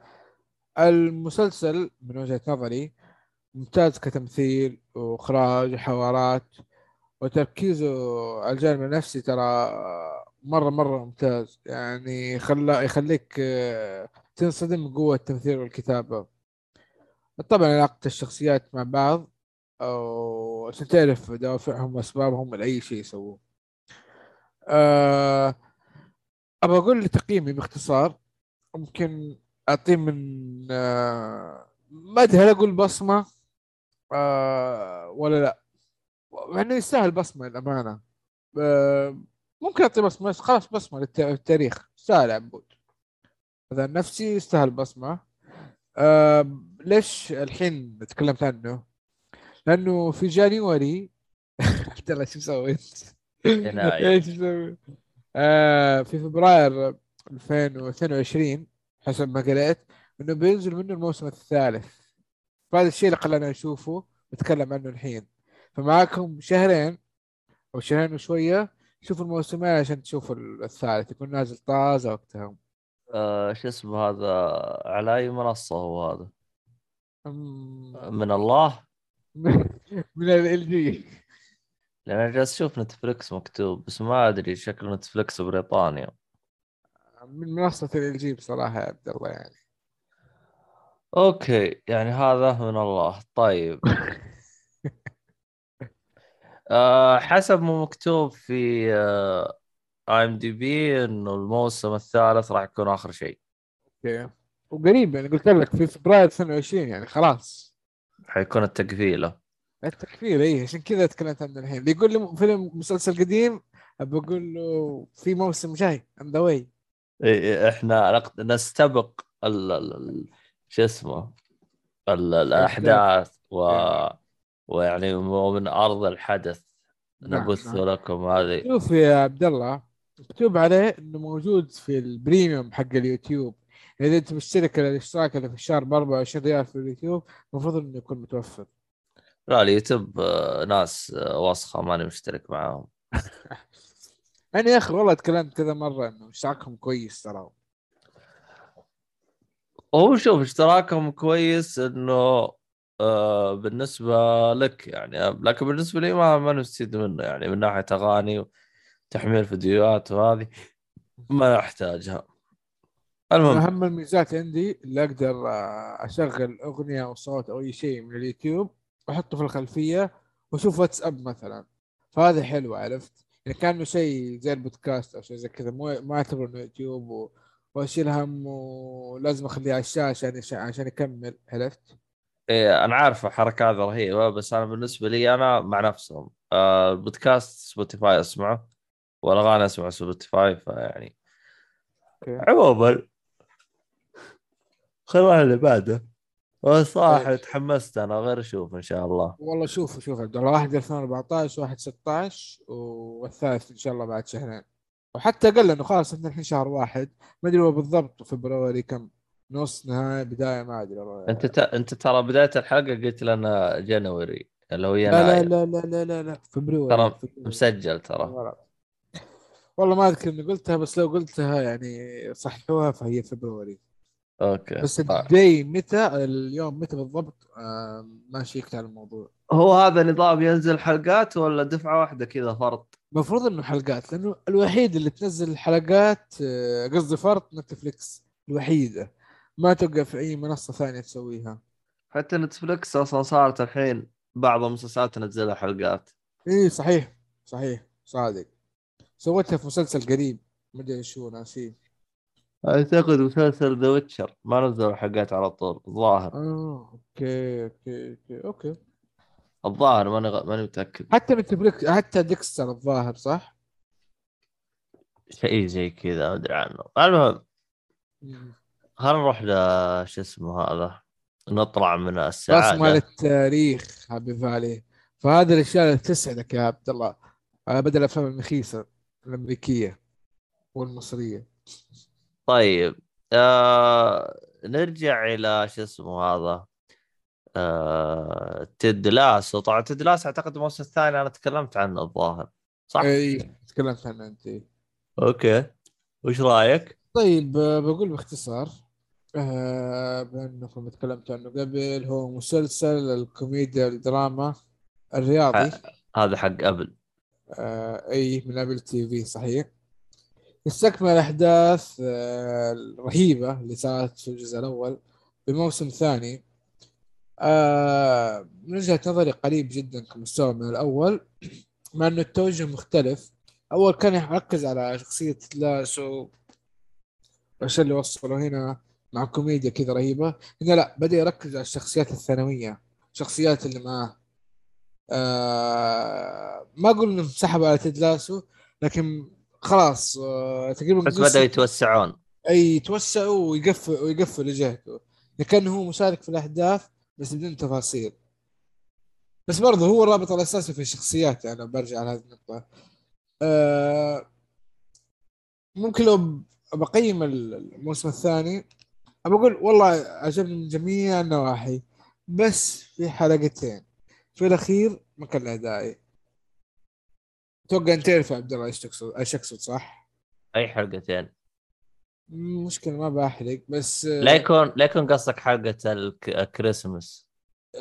المسلسل من وجهة نظري ممتاز كتمثيل وإخراج وحوارات وتركيزه على الجانب النفسي ترى مرة مرة ممتاز. يعني خلا يخليك آه، تنصدم قوة التمثيل والكتابة. طبعا علاقة الشخصيات مع بعض عشان تعرف دوافعهم وأسبابهم لأي شيء يسووه. أه أبغى أقول لي تقييمي باختصار ممكن أعطيه من أه ما أدري هل أقول بصمة أه ولا لا مع انه يستاهل بصمة للامانه أه ممكن اعطي بصمة بس خلاص بصمة للت- للتاريخ يستاهل عبود هذا نفسي يستاهل بصمة ليش الحين تكلمت عنه؟ لأنه في جانيوري عبد الله شو سويت؟ يناير. إيش مسوي؟ آه في فبراير 2022 حسب ما قريت إنه بينزل منه الموسم الثالث. فهذا الشيء اللي خلانا نشوفه نتكلم عنه الحين. فمعاكم شهرين أو شهرين وشوية شوفوا الموسمين عشان تشوفوا الثالث يكون نازل طازة وقتها آه شو اسمه هذا؟ على أي منصة هو هذا؟ أم- من الله؟ من ال جي. لأن أنا جالس أشوف Netflix مكتوب بس ما أدري شكله Netflix بريطانيا. من منصة ال جي بصراحة يا عبد الله يعني. okay يعني هذا من الله. طيب. آه حسب ما مكتوب في IMDb إنه الموسم الثالث راح يكون آخر شيء. okay. وقريب يعني قلت لك في فبراير 22 يعني خلاص. حيكون التقفيله التقفيله اي عشان كذا تكلمت عنه الحين. اللي يقول لي فيلم مسلسل قديم بقول له في موسم جاي on the way إحنا نق- نستبق ال شو اسمه؟ ال- الأحداث و ويعني ومن أرض الحدث. نعم، نبث نعم. لكم هذه. شوف يا عبد الله مكتوب عليه إنه موجود في ال premium حق اليوتيوب. إذا أنت مشترك الاشتراك اللي في الشهر ب 24 ريال في اليوتيوب المفروض إنه يكون متوفر. لا اليوتيوب آه، ناس آه، وسخه ماني مشترك معاهم. يعني يا أخي والله تكلمت كذا مرة إنه اشتراكهم كويس ترى. هو شوف اشتراكهم كويس إنه آه بالنسبة لك يعني لكن بالنسبة لي ما ما نستفيد منه يعني من ناحية أغاني وتحميل فيديوهات وهذه ما أحتاجها. المهم. أهم الميزات عندي اللي أقدر آه، أشغل أغنية أو صوت أو أي شيء من اليوتيوب وأحطه في الخلفية وأشوف واتساب مثلا. فهذا حلو عرفت؟ يعني كأنه شيء زي البودكاست أو شيء زي كذا. مو ما أعتبره إنه يوتيوب و... وأشيل هم ولازم أخليه على الشاشة عشان عشان يكمل. عرفت؟ إيه أنا عارف الحركه هذه رهيبة بس أنا بالنسبة لي أنا مع نفسهم. آه البودكاست سبوتيفاي أسمعه والأغاني اسمع سبوتيفاي فيعني عموما. خلونا اللي بعده. والصراحه طيب. تحمست أنا غير أشوف إن شاء الله والله شوف شوف عبد الله واحد 2014 واحد 16 والثالث إن شاء الله بعد شهرين وحتى أقل إنه خلاص إحنا الحين شهر واحد ما أدري هو بالضبط فبراير كم نص نهاية بداية ما أدري والله أنت ت... أنت ترى بداية الحلقة قلت لنا January اللي هو لا لا يناير لا لا لا لا لا فبراير ترى. مسجل ترى. والله ما أذكر إني قلتها بس لو قلتها يعني صححوها فهي فبراير okay. بس طيب. ال day متى؟ اليوم متى بالضبط؟ آه ما شيكت على الموضوع. هو هذا نظام ينزل حلقات ولا دفعة واحدة كذا فرط؟ المفروض إنه حلقات لأنه الوحيد اللي تنزل الحلقات آه، قصدي فرط نتفليكس الوحيدة. ما توقع في أي منصة ثانية تسويها. حتى نتفلكس أصلا صارت الحين بعض المسلسلات تنزلها حلقات. إيه صحيح صحيح صادق. سويتها في مسلسل قريب ما أدري شو ناسيه. اعتقد مسلسل The Witcher ما نزلوا حلقات على طول الظاهر. آه okay okay okay okay. الظاهر ماني غ... ماني متأكد. حتى نتفليكس حتى ديكستر الظاهر صح؟ شيء زي كذا ما أدري عنه. المهم خلينا نروح ل شو اسمه هذا؟ نطلع من راس مال السعاده التاريخ هابي فالي فهذه الأشياء اللي تسعدك يا عبد الله. آه، بدل الافلام المخيسة الأمريكية والمصرية. طيب آه... نرجع إلى شو اسمه هذا آه... تيد لاسو طبعا تيد لاسو أعتقد الموسم الثاني أنا تكلمت عنه الظاهر صح؟ إي تكلمت عنه أنت okay. وش رأيك؟ طيب بقول باختصار آه بأنكم تكلمت عنه قبل هو مسلسل الكوميديا الدراما الرياضي. هذا حق أبل. آه إي من Apple TV صحيح؟ يستكمل الأحداث آه الرهيبة اللي صارت في الجزء الأول بموسم ثاني. آه من وجهة نظري قريب جدا كمستوى من الأول مع إنه التوجه مختلف. أول كان يركز على شخصية لاسو والشيء اللي وصلوا هنا مع كوميديا كذا رهيبة. هنا لا بدأ يركز على الشخصيات الثانوية الشخصيات اللي معاه ما أقول إنهم سحبوا على تيد لاسو لكن خلاص آه تقريبا بس بدأوا يتوسعون. أي يتوسعوا ويقفل ويقفل لجهته لكنه هو مشارك في الأحداث بس بدون تفاصيل. بس برضه هو الرابط الأساسي في الشخصيات يعني برجع لهذه النقطة. آه ممكن لو بقيم الموسم الثاني بقول والله عجبني من جميع النواحي بس في حلقتين. في الأخير ما كان له داعي أتوقع انت تعرف عبد الله إيش تقصد إيش اقصد صح؟ أي حلقتين مشكلة ما بحرق بس آه، لا يكون لا يكون قصدك الك- الكريسماس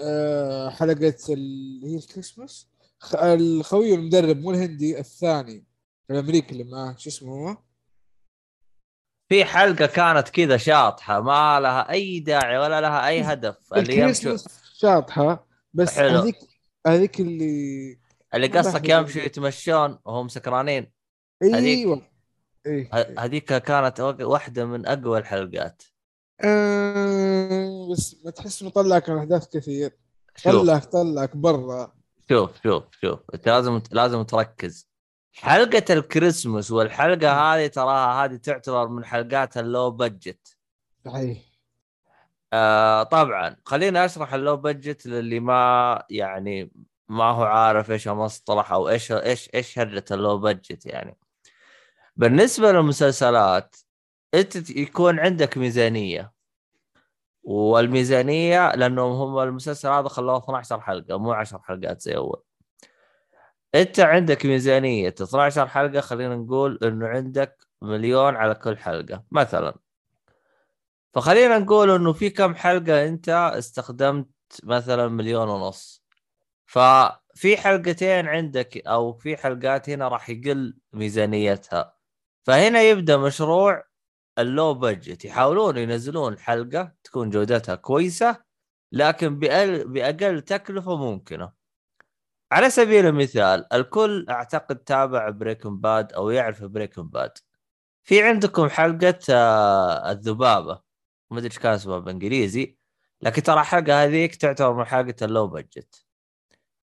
آه، حلقة اللي هي الكريسماس الخوي المدرب مو الهندي الثاني الأمريكي اللي معاه شو اسمه هو؟ في حلقة كانت كذا شاطحة ما لها أي داعي ولا لها أي هدف اللي الكريسماس شاطحة بس. هذيك هذيك اللي اللي بحرق. يمشوا يتمشون وهم سكرانين. إيوه. إيه. هذيك كانت واحدة من أقوى الحلقات. آه بس ما تحس إنه طلعك احداث كثير. شوف. طلعك طلعك برا. شوف شوف شوف. أنت لازم لازم تركز. حلقة الكريسماس والحلقة هذه تراها هذه تعتبر من حلقات ال low budget صحيح. آه طبعا. خليني أشرح ال low budget للي ما يعني ما هو عارف إيش المصطلح أو إيش إيش إيش هرجه اللو بادجت يعني. بالنسبة للمسلسلات أنت يكون عندك ميزانية. والميزانية لأنهم هم المسلسل هذا خلوه 12 حلقة مو 10 حلقات زي أول. أنت عندك ميزانية 12 حلقة خلينا نقول إنه عندك مليون على كل حلقة مثلا. فخلينا نقول إنه في كم حلقة أنت استخدمت مثلا مليون ونص. ففي حلقتين عندك أو في حلقات هنا راح يقل ميزانيتها. فهنا يبدأ مشروع ال low budget يحاولون ينزلون حلقة تكون جودتها كويسة لكن بأقل, بأقل تكلفة ممكنة. على سبيل المثال الكل أعتقد تابع Breaking Bad أو يعرف Breaking Bad في عندكم حلقة آه، الذبابة. ما أدري إيش كان اسمها بالإنجليزي لكن ترى الحلقة هذيك تعتبر من حلقة ال low budget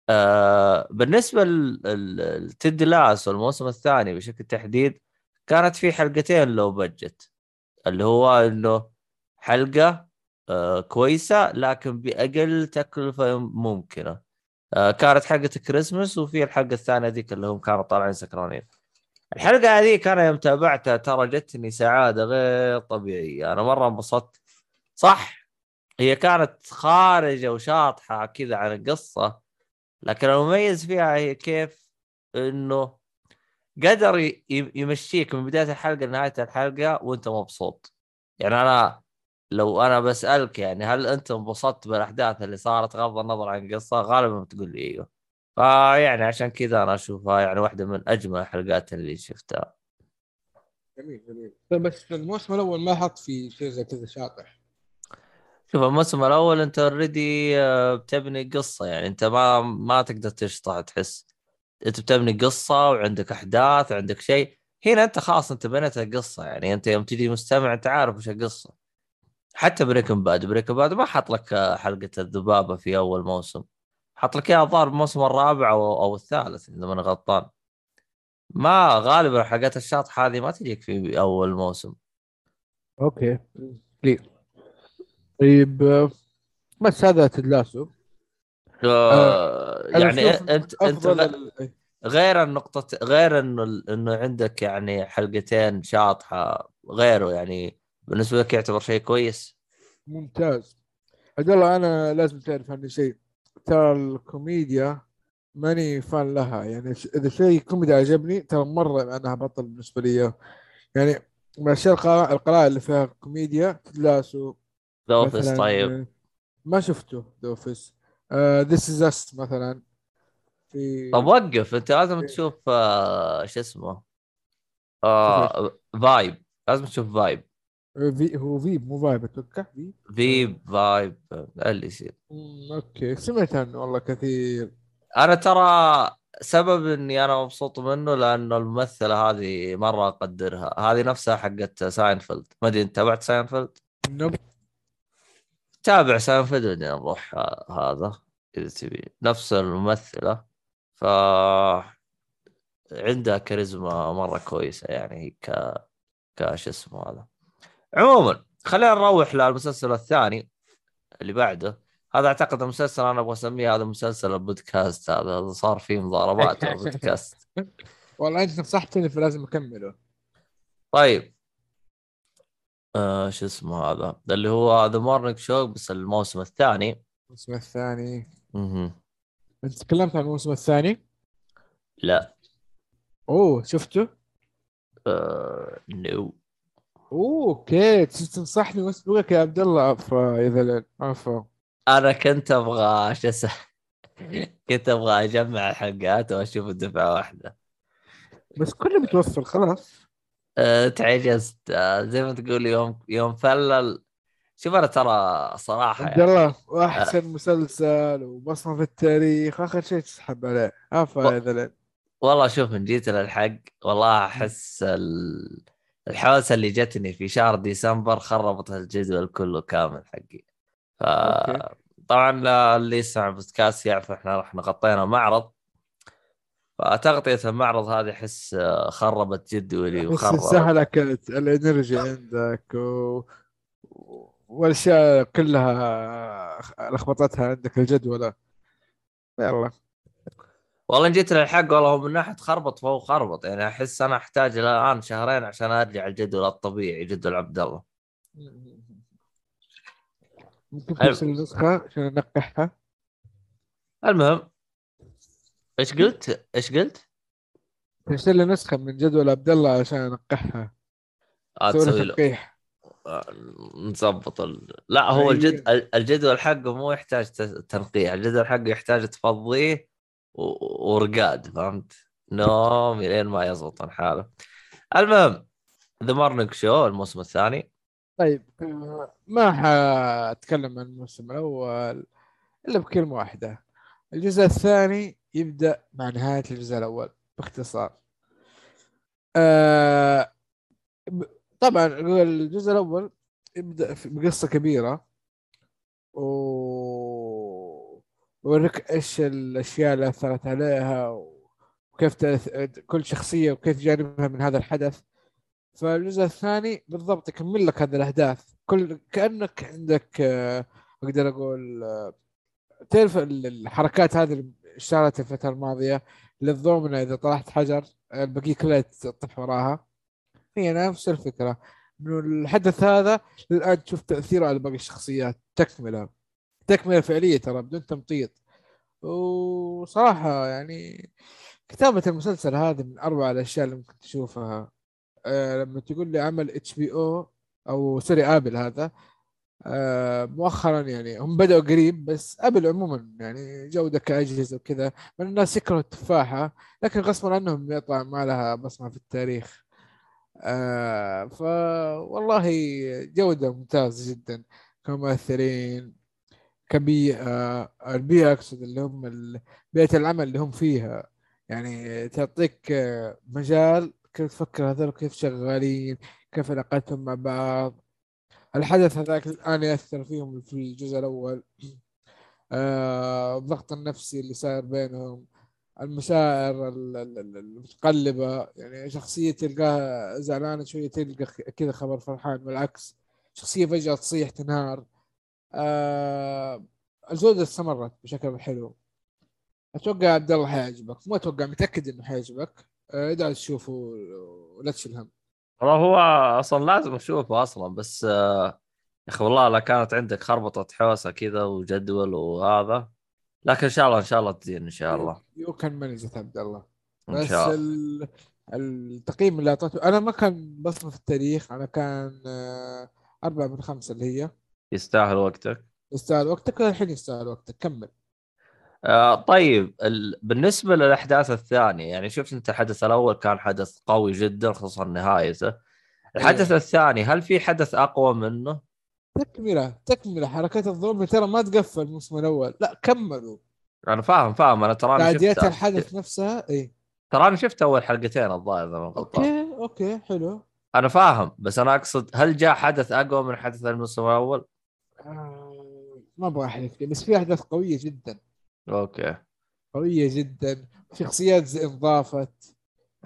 آه بالنسبة ل Ted Lasso الموسم الثاني بشكل تحديد كانت في حلقتين low budget اللي هو إنه حلقة آه كويسة لكن بأقل تكلفة ممكنة. آه كانت حلقة كريسمس وفي الحلقة الثانية ذيك اللي هم كانوا طالعين سكرانين. الحلقة هذيك أنا يوم تابعتها ترى جتني سعادة غير طبيعية. أنا مرة انبسطت. صح هي كانت خارجة وشاطحة كذا عن القصة لكن المميز فيها هي كيف إنه قدر يمشيك من بداية الحلقة لنهاية الحلقة وأنت مبسوط. يعني أنا لو أنا بسألك يعني هل أنت انبسطت بالأحداث اللي صارت غض النظر عن القصة؟ غالبا بتقول لي إيوه. فيعني عشان كذا أنا أشوفها يعني واحدة من أجمل الحلقات اللي شفتها. جميل جميل. بس في الموسم الأول ما حط في شيء زي كذا شاطح. شوف الموسم الأول أنت already بتبني قصة يعني أنت ما ما تقدر تشطح تحس. أنت بتبني قصة وعندك أحداث وعندك شيء. هنا أنت خلاص أنت بنيت القصة يعني أنت يوم تجي مستمع انت عارف وش القصة. حتى Breaking Bad Breaking Bad ما حط لك آه، حلقة الذبابة في أول موسم. حط لك إياها الظاهر بالموسم الرابع أو أو الثالث إذا ماني غلطان. ما غالبا الحلقات الشاطحه هذه ما تجيك في أول موسم. okay clear طيب آه، بس هذا Ted Lasso آه أنا يعني انت أنت. غير النقطة غير إنه إنه عندك يعني حلقتين شاطحة غيره يعني بالنسبة لك يعتبر شيء كويس؟ ممتاز. عبد الله أنا لازم تعرف عني شيء. ترى الكوميديا ماني فان لها. يعني إذا شيء كوميدي عجبني ترى مرة أنا بطل بالنسبة لي. يعني من الاشياء القراء القراءة اللي فيها كوميديا تدلاسو ذا اوفيس طيب. آه، ما شفته ذا اوفيس ذيس از اس مثلا. في طب وقف أنت لازم. تشوف آه شو اسمه؟ آه فايب لازم تشوف فايب آه، في هو Veep مو vibe أتوقع. Veep Veep vibe اللي يصير. okay. سمعت عنه والله كثير. أنا ترى سبب إني أنا مبسوط منه لأنه الممثلة هذه مرة اقدرها هذه نفسها حقت ساينفيلد ما أدري أنت تابعت ساينفيلد نب تابع ساينفيلد بعدين نروح ه- هذا إذا تبي. نفس الممثلة ف عندها كاريزما مرة كويسة يعني ك كش اسمه هذا. عموما خلينا نروح للمسلسل الثاني اللي بعده. هذا أعتقد المسلسل أنا أبغى أسميه هذا مسلسل البودكاست هذا صار فيه مضاربات البودكاست. والله أنت نصحتني فلازم أكمله. طيب. آه شو اسمه هذا؟ اللي هو The Morning Show بس الموسم الثاني. الموسم الثاني. مهم. انت تكلمت عن الموسم الثاني؟ لا. أوه شفته؟ آه no أوه okay. تنصحني واسبقك يا عبد الله؟ عفوا يا طلال عفوا. أنا كنت أبغى شو اسمه كنت أبغى أجمع الحلقات وأشوف الدفعة واحدة. بس كله متوفر خلاص. تعجزت أه زي ما تقول يوم يوم فلل. شوف أنا ترى صراحة عبد يعني الله واحسن مسلسل وبصمة في التاريخ آخر شيء تسحب عليه. يا طلال والله شوف من جيت للحق والله أحس ال- الحوسة اللي جتني في شهر ديسمبر خربت الجدول كله كامل حقي. ف okay. طبعا اللي يسمع بودكاست يعرف إحنا رحنا غطينا معرض. فتغطية المعرض هذه أحس آه، خربت جدولي وخربت سهلك ال energy عندك و... والأشياء كلها لخبطتها عندك الجدول يلا. والله إن جيت للحق والله من ناحية خربط فهو خربط. يعني أحس أنا أحتاج الآن شهرين عشان أرجع الجدول الطبيعي جدول عبد الله. ممكن حلو. ترسل النسخة عشان انقحها المهم. إيش قلت؟ إيش قلت؟ ترسل لي نسخة من جدول عبد الله عشان أنقحها آه تسوي له تنقيح آه، نظبط ال... لا هو أيوه. الجد... الجدول حقه مو يحتاج تنقيح الجدول حقه يحتاج تفضيه و... ورقاد فهمت؟ نوم لين ما يزبط حاله المهم The Morning Show الموسم الثاني طيب آه، ما حأتكلم عن الموسم الأول إلا بكلمة واحدة الجزء الثاني يبدأ مع نهاية الجزء الأول باختصار. آه طبعا الجزء الأول يبدأ في- بقصة كبيرة. و ويوريك إيش الأشياء اللي أثرت عليها وكيف تأث... كل شخصية وكيف جانبها من هذا الحدث. فالجزء الثاني بالضبط يكمل لك هذه الاحداث كل كأنك عندك آه، أقدر أقول آه، تعرف ال- الحركات هذه اللي اشتغلت الفترة الماضية للضومنة إذا طرحت حجر البقية كلها تطيح وراها. هي نفس الفكرة. إنه الحدث هذا الان تشوف تأثيره على باقي الشخصيات. تكملة. تكملة فعلية ترى بدون تمطيط. وصراحة يعني كتابة المسلسل هذه من أروع الأشياء اللي ممكن تشوفها. آه لما تقول لي عمل HBO أو sorry آبل هذا مؤخرا يعني هم بدأوا قريب بس آبل عموما يعني جودة كأجهزة وكذا من الناس يكرهوا التفاحة لكن غصبا عنهم يطلع ما لها بصمة في التاريخ. آه ف والله جودة ممتازة جدا. كممثلين كبيئة البيئة أقصد اللي هم بيئة العمل اللي هم فيها. يعني تعطيك آه، مجال كيف تفكر هذول كيف شغالين كيف علاقتهم مع بعض. الحدث هذاك الآن يأثر فيهم في الجزء الأول. آه، الضغط النفسي اللي صاير بينهم المشاعر ال- ال- ال- المتقلبة. يعني شخصية تلقاها زعلانة شوية تلقى كذا خبر فرحان والعكس شخصية فجأة تصيح تنهار. آه الجودة استمرت بشكل حلو. أتوقع عبد الله حيعجبك. مو أتوقع متأكد إنه حيعجبك. آه ادعوا تشوفه ولا تشيل هم. والله هو أصلا لازم أشوفه أصلا بس آه، يا أخي والله لا كانت عندك خربطة حوسة كذا وجدول وهذا لكن إن شاء الله إن شاء الله تزين إن شاء الله. يو كان مانجت عبد الله إن بس شاء الله ال... التقييم اللي أعطيته أنا ما كان بصمة في التاريخ أنا كان آه أربعة من خمسة اللي هي. يستاهل وقتك. يستاهل وقتك الحين يستاهل وقتك كمل. آه طيب ال... بالنسبة للأحداث الثانية يعني شفت أنت الحدث الأول كان حدث قوي جدا خصوصا نهايته. الحدث إيه. الثاني هل في حدث أقوى منه؟ تكملة تكملة. حركات الظلم ترى ما تقفل الموسم الأول. لا كملوا. أنا فاهم فاهم. أنا تراني تعديات شفت الحدث نفسها اي تراني شفت أول حلقتين الظاهر إذا ما غلطان. okay okay حلو. أنا فاهم بس أنا أقصد هل جاء حدث أقوى من حدث الموسم الأول؟ آه، ما أبغى احلف بس في أحداث قوية جدا. okay. قوية جدا. شخصيات انضافت.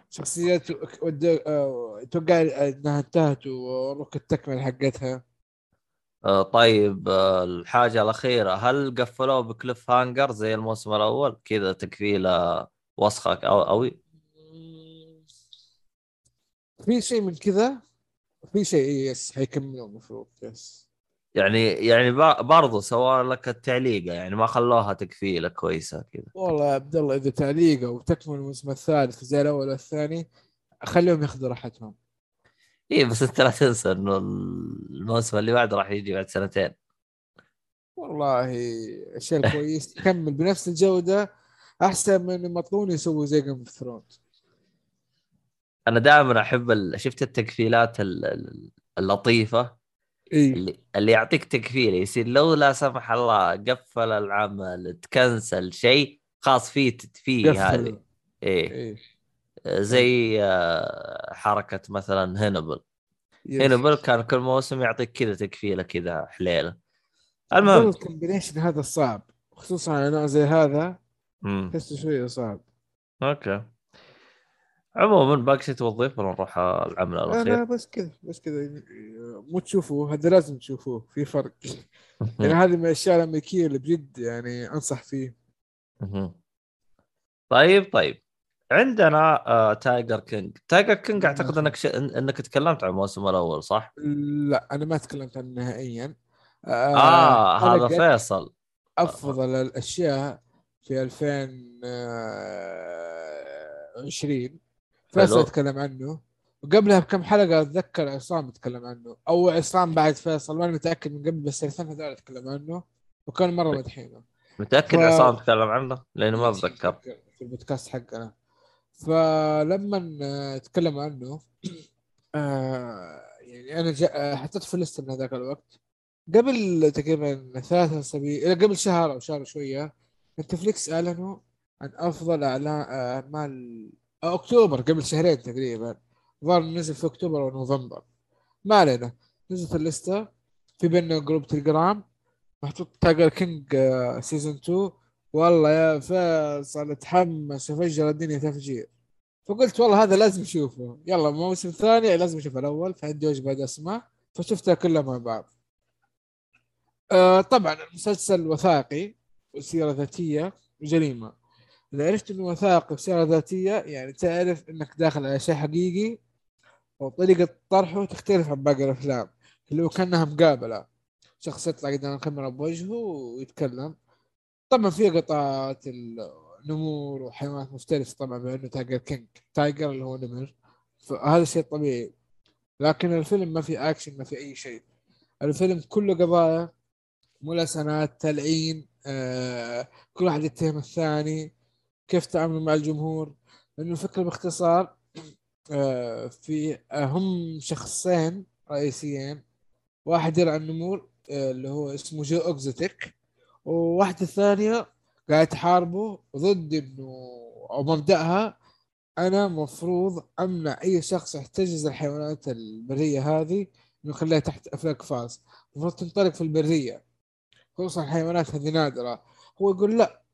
شخصيات آه، توقع إنها انتهت وروك التكمل حقتها. آه طيب آه الحاجة الأخيرة هل قفلوه ب cliffhanger زي الموسم الأول؟ كذا تقفيلة وسخة أو قوي في شيء من كذا؟ في شيء إيه، yes حيكملوا المفروض yes. يعني يعني برضو سووا لك التعليقة يعني ما خلوها تقفيلة كويسة كذا. والله يا عبد الله إذا تعليقة وتكمل الموسم الثالث زي الأول والثاني خليهم ياخذوا راحتهم. اي بس أنت لا تنسى إنه الموسم اللي بعده راح يجي بعد سنتين. والله الشيء الكويس يكمل بنفس الجودة أحسن من يمطلون يسووا زي Game of Thrones أنا دائما أحب. شفت التقفيلات ال- ال- اللطيفة. اي اللي اللي يعطيك تقفيلة يصير لو لا سمح الله قفل العمل تكنسل شيء خاص فيه فيه هذه. إيه. اي زي آه، حركة مثلا Hannibal Hannibal كان كل موسم يعطيك كذا تقفيلة كذا حليلة. المهم. ال combination هذا صعب خصوصا على نوع زي هذا. تحسه شوية صعب. okay. عموما باقي شيء تضيفه ولا نروح على العمل لا لا الاخير بس كذا بس كذا. مو تشوفوه هذا لازم تشوفوه في فرق. يعني هذه من الأشياء الأمريكية اللي بجد يعني أنصح فيه. طيب طيب. عندنا آه Tiger King Tiger King أعتقد إنك ش... إنك تكلمت عن الموسم الأول صح؟ لا أنا ما تكلمت عنه نهائيا. آه هذا حلقة فيصل. أفضل الأشياء في 2020 فيصل. يتكلم عنه. وقبلها بكم حلقة أتذكر عصام يتكلم عنه. أو عصام بعد فيصل ماني متأكد من قبل بس الاثنين هذول يتكلم عنه. وكان مرة مادحينه. متأكد ف- عصام تكلم عنه؟ لاني ما أتذكر. في البودكاست حقنا. فلما آه، تكلموا عنه آه، يعني أنا جا... حطيته في ال list من هذاك الوقت. قبل تقريبا ثلاث أسابيع قبل شهر أو شهر شوية نتفليكس أعلنوا عن أفضل أعلان أعمال آه، أكتوبر قبل شهرين تقريبا. ظهر نزل في أكتوبر أو نوفمبر. ما علينا. نزلت ال list. في بيننا group تليجرام محطوط تايجر كينج season 2 والله يا فيصل اتحمس. وفجر الدنيا تفجير. فقلت والله هذا لازم أشوفه. يلا موسم ثاني لازم أشوف الأول. فعندي وجبه أسمع. فشفتها كلها مع بعض. آه طبعا المسلسل وثائقي. وسيره ذاتية. وجريمه إذا عرفت انه وثائقي وسيره ذاتية يعني تعرف إنك داخل على شيء حقيقي وطريقة طرحه تختلف عن باقي الأفلام. اللي هو كأنها مقابلة. شخص يطلع قدام الكاميرا بوجهه ويتكلم. طبعا في قطعات ال- نمور وحيوانات مفترسه طبعا بما إنه تايجر كينج tiger اللي هو نمر. فهذا شيء طبيعي. لكن الفيلم ما في أكشن ما في أي شيء. الفيلم كله قضايا ملاسنات تلعين آه كل واحد يتهم الثاني. كيف تعاملوا مع الجمهور؟ لأنه الفكرة باختصار آه في آه هم شخصين رئيسيين. واحد يرعى النمور آه اللي هو اسمه جو أوكزوتيك وواحدة ثانية قاعد تحاربه ضد إنه أو مبدأها أنا مفروض أمنع أي شخص يحتجز الحيوانات البرية هذه إنه يخليها تحت أفلاك فاس المفروض تنطلق في البرية. خصوصا الحيوانات هذه نادرة. هو يقول لا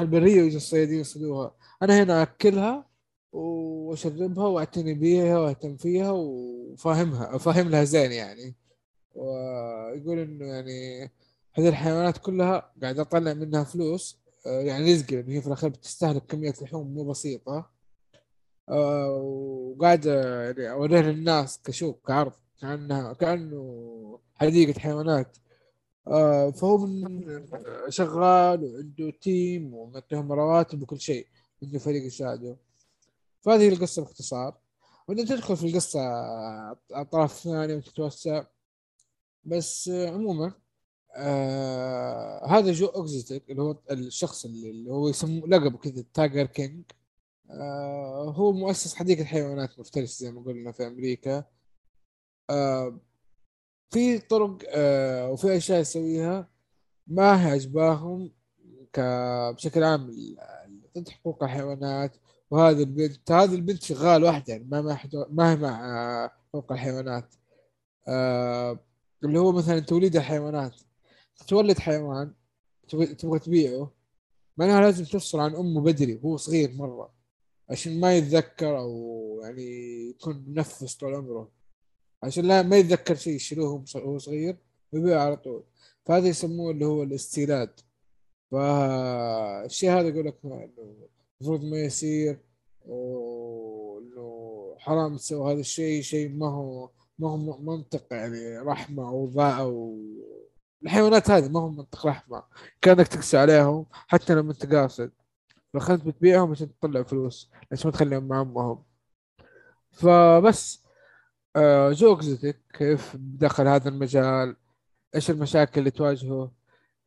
البرية ويجي الصيادين يصيدوها. أنا هنا أكلها وأشربها وأعتني بيها وأهتم فيها وفاهمها افهم لها زين يعني. ويقول إنه يعني هذه الحيوانات كلها قاعد اطلع منها فلوس آه، يعني رزقي لأنه هي في الأخير بتستهلك كمية لحوم مو بسيطة. آه، وقاعد يعني أوريها للناس كشوف كعرض كانها كأنه حديقة حيوانات. فهو من شغال وعنده team ومعطيهم رواتب وكل شيء عنده فريق يساعده فهذه القصة باختصار. وإنت تدخل في القصة أطراف ثانية وتتوسع بس عموما آه هذا جو إكزوتيك اللي هو الشخص اللي, هو يسموه لقبه كذا تايجر كينج آه هو مؤسس حديقة حيوانات مفترسه زي ما قلنا في أمريكا. آه في طرق آه وفي أشياء يسويها ما هي عجباهم بشكل عام ضد حقوق الحيوانات. وهذه البنت هذه البنت شغال واحدة يعني ما ما, ما هي مع آه، حقوق الحيوانات. آه اللي هو مثلا توليد الحيوانات. تولد حيوان تبغى تبيعه معناها لازم تفصل عن أمه بدري وهو صغير مرة عشان ما يتذكر أو يعني يكون منفس طول عمره. عشان لا ما يتذكر شيء يشيلوه وهو صغير ويبيعه على طول. فهذا يسموه اللي هو الاستيلاد فالشيء هذا يقول لك المفروض ما يصير وإنه حرام تسوي هذا الشيء شيء ما هو ما هو منطق يعني رحمة أو أو الحيوانات هذه ما هم منطق رحمة. كأنك تقسى عليهم حتى لما أنت قاصد. فخلت بتبيعهم عشان تطلع فلوس ليش ما تخليهم مع أمهم. فبس. زوجتك كيف دخل هذا المجال؟ إيش المشاكل اللي تواجهه؟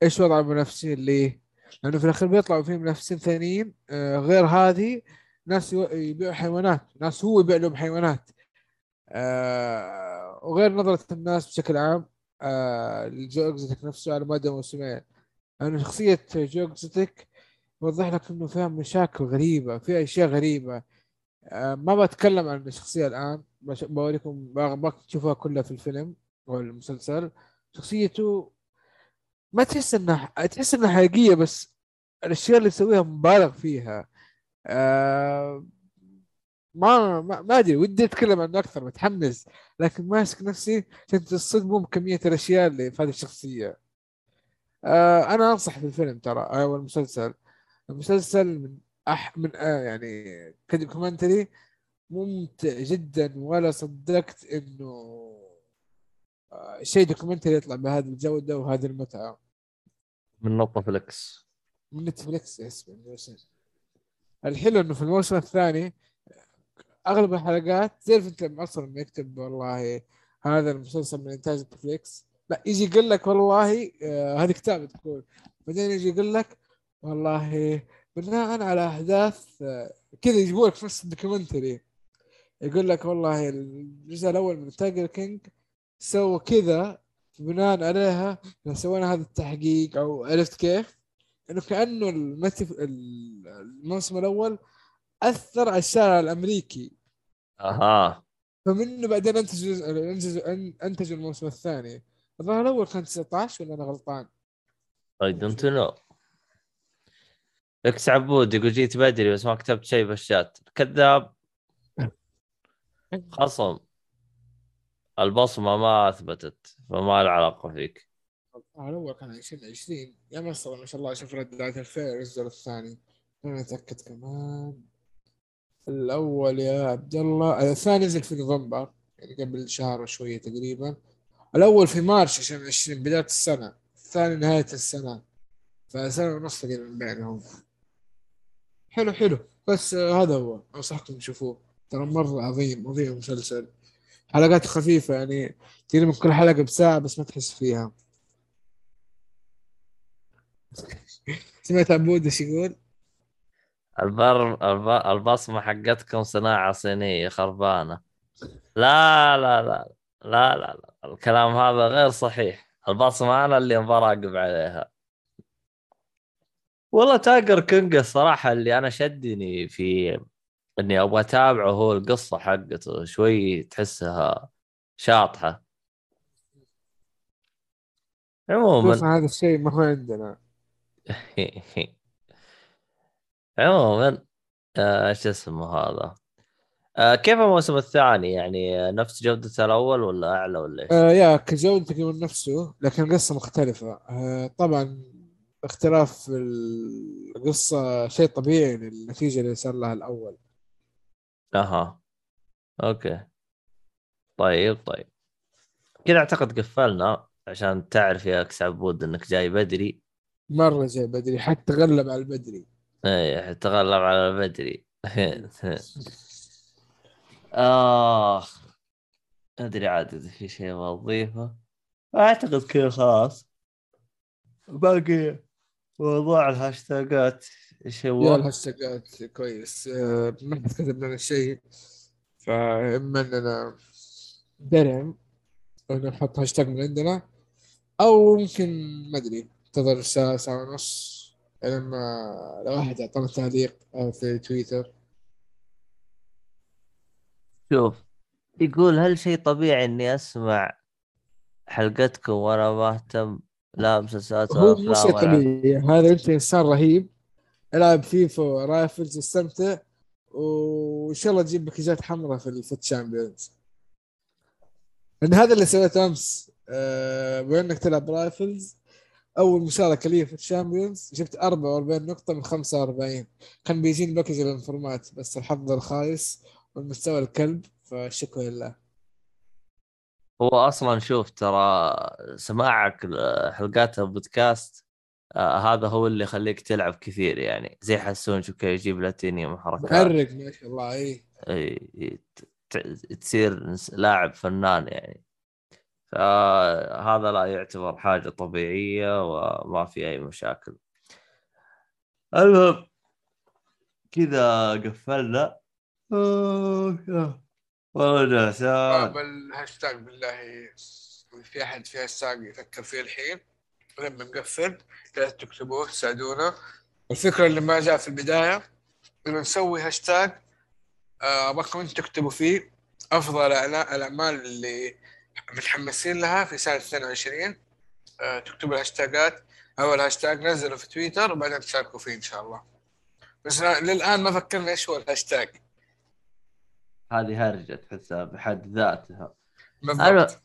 إيش وضع المنافسين اللي لأنه في الأخير بيطلعوا فيه منافسين ثانيين آه غير هذه ناس يبيعوا حيوانات ناس هو يبيع لهم حيوانات. آه وغير نظرة الناس بشكل عام آه جو اكزيتك نفسه على مدى موسمين. لأن شخصية جو اكزيتك يوضح لك إنه فيها مشاكل غريبة فيها أشياء غريبة. آه ما بتكلم عن الشخصية الآن. بوريكم باغي تشوفوها كلها في الفيلم أو المسلسل. شخصيته ما تحس إنها تحس إنها حقيقية بس الأشياء اللي يسويها مبالغ فيها. آه ما ما أدري ودي أتكلم عنه أكثر متحمس. لكن ماسك نفسي عشان تصدموا بكمية الأشياء اللي في هذه الشخصية. آه أنا أنصح بالفيلم ترى أو المسلسل. المسلسل من أح من آه يعني ك documentary ممتع جدا ولا صدقت إنه آه شيء documentary يطلع بهذه الجودة وهذه المتعة. من نتفلكس من نتفلكس yes الحلو إنه في الموسم الثاني أغلب الحلقات تعرف انت أصلا يكتب والله هذا المسلسل من إنتاج نتفليكس. لا يجي يقول لك والله آه هذه كتابة تقول. بعدين يجي يقول لك والله بناء على احداث آه كذا يجيبوا لك في نفس ال documentary يقول لك والله الجزء الأول من تايجر كينج سوى كذا بناء عليها سوينا هذا التحقيق أو عرفت كيف؟ إنه كأنه الموسم الأول أثر على الشارع الأمريكي. أها. فمنه بعدين انتج انتج انتج الموسم الثاني. الظاهر الأول كان 19 ولا أنا غلطان؟ I don't know إكس عبود يقول جيت بدري بس ما كتبت شيء في الشات. كذاب. خصم. البصمة ما أثبتت فما له علاقة فيك. الأول كان 2020 يا مسطر ما شاء الله شوف ردات الفعل نزل الثاني. أنا أتأكد كمان. الأول يا عبد الله. الثاني نزل في نوفمبر يعني قبل شهر وشوية تقريبا. الأول في مارش 2020 بداية السنة. الثاني نهاية السنة. فسنة ونص تقريبا بينهم حلو حلو. بس آه، هذا هو. أنصحكم تشوفوه. ترى مرة عظيم عظيم مسلسل حلقات خفيفة يعني تقريبا كل حلقة بساعة بس ما تحس فيها. سمعت عبود إيش يقول؟ البر الب... البصمة حقتكم صناعة صينية خربانة. لا لا لا لا لا لا. الكلام هذا غير صحيح. البصمة أنا اللي براقب عليها. والله تايجر كينج الصراحة اللي أنا شدني في إني أبغى أتابعه هو القصة حقته شوي تحسها شاطحة. عموما هذا الشيء ما هو عندنا. عموما آه، شو اسمه هذا؟ آه، كيف الموسم الثاني؟ يعني نفس جودة الأول ولا أعلى ولا إيش؟ آه يا كجودة تقريبا نفسه لكن القصة مختلفة. آه طبعا اختلاف القصة شيء طبيعي للنتيجة اللي صار لها الأول. أها. أوكي. طيب طيب. كذا أعتقد قفلنا عشان تعرف يا أكس عبود إنك جاي بدري. مرة زي بدري حتى غلب على البدري. إيه تغلب على البدري. آخ. أدري عاد إذا في شيء بضيفه. أعتقد كذا خلاص. باقي موضوع ال hashtagات. إيش هو؟ ال hashtagات كويس. آه، ما حد كتب لنا شيء. فإما إننا درعم إننا نحط هاشتاج من عندنا أو ممكن ما أدري انتظر ساعة ساعة ونص لما لو واحد يعطينا تعليق في تويتر. شوف يقول هل شيء طبيعي إني أسمع حلقتكم وأنا ما أهتم لا مسلسلات هو ولا مو شيء طبيعي هذا انت إنسان رهيب. العب فيفا Rivals استمتع وان شاء الله تجيب packageات حمراء في ال FUT Champions لأن هذا اللي سويته أمس بأنك تلعب Rivals. أول مشاركة لي في ال Champions جبت 44 نقطة من 45 كان بيجيني package ال informات بس الحظ الخايس والمستوى الكلب فالشكر لله. هو أصلا شوف ترى سماعك حلقات البودكاست آه هذا هو اللي يخليك تلعب كثير يعني. زي حسون شوف كيف يجيب بلاتينيوم وحركات. محرق ما شاء الله إي. إي ت- تصير لاعب فنان يعني. فهذا لا يعتبر حاجة طبيعية وما في أي مشاكل. المهم كذا قفلنا. والله جالسان بالهاشتاج بالله في أحد في هاشتاج يفكر فيه الحين؟ لما نقفل لا تكتبوه تساعدونا. الفكرة اللي ما جاء في البداية إنه نسوي هاشتاج آه، أبغاكم أنتم تكتبوا فيه أفضل أعلا- الأعمال اللي متحمسين لها في سنة 22 آه، تكتبوا الهاشتاجات. أول هاشتاج نزله في تويتر وبعدين تشاركوا فيه إن شاء الله. بس للآن ما فكرنا إيش هو الهاشتاج. هذه هرجة تحسها بحد ذاتها. بالضبط.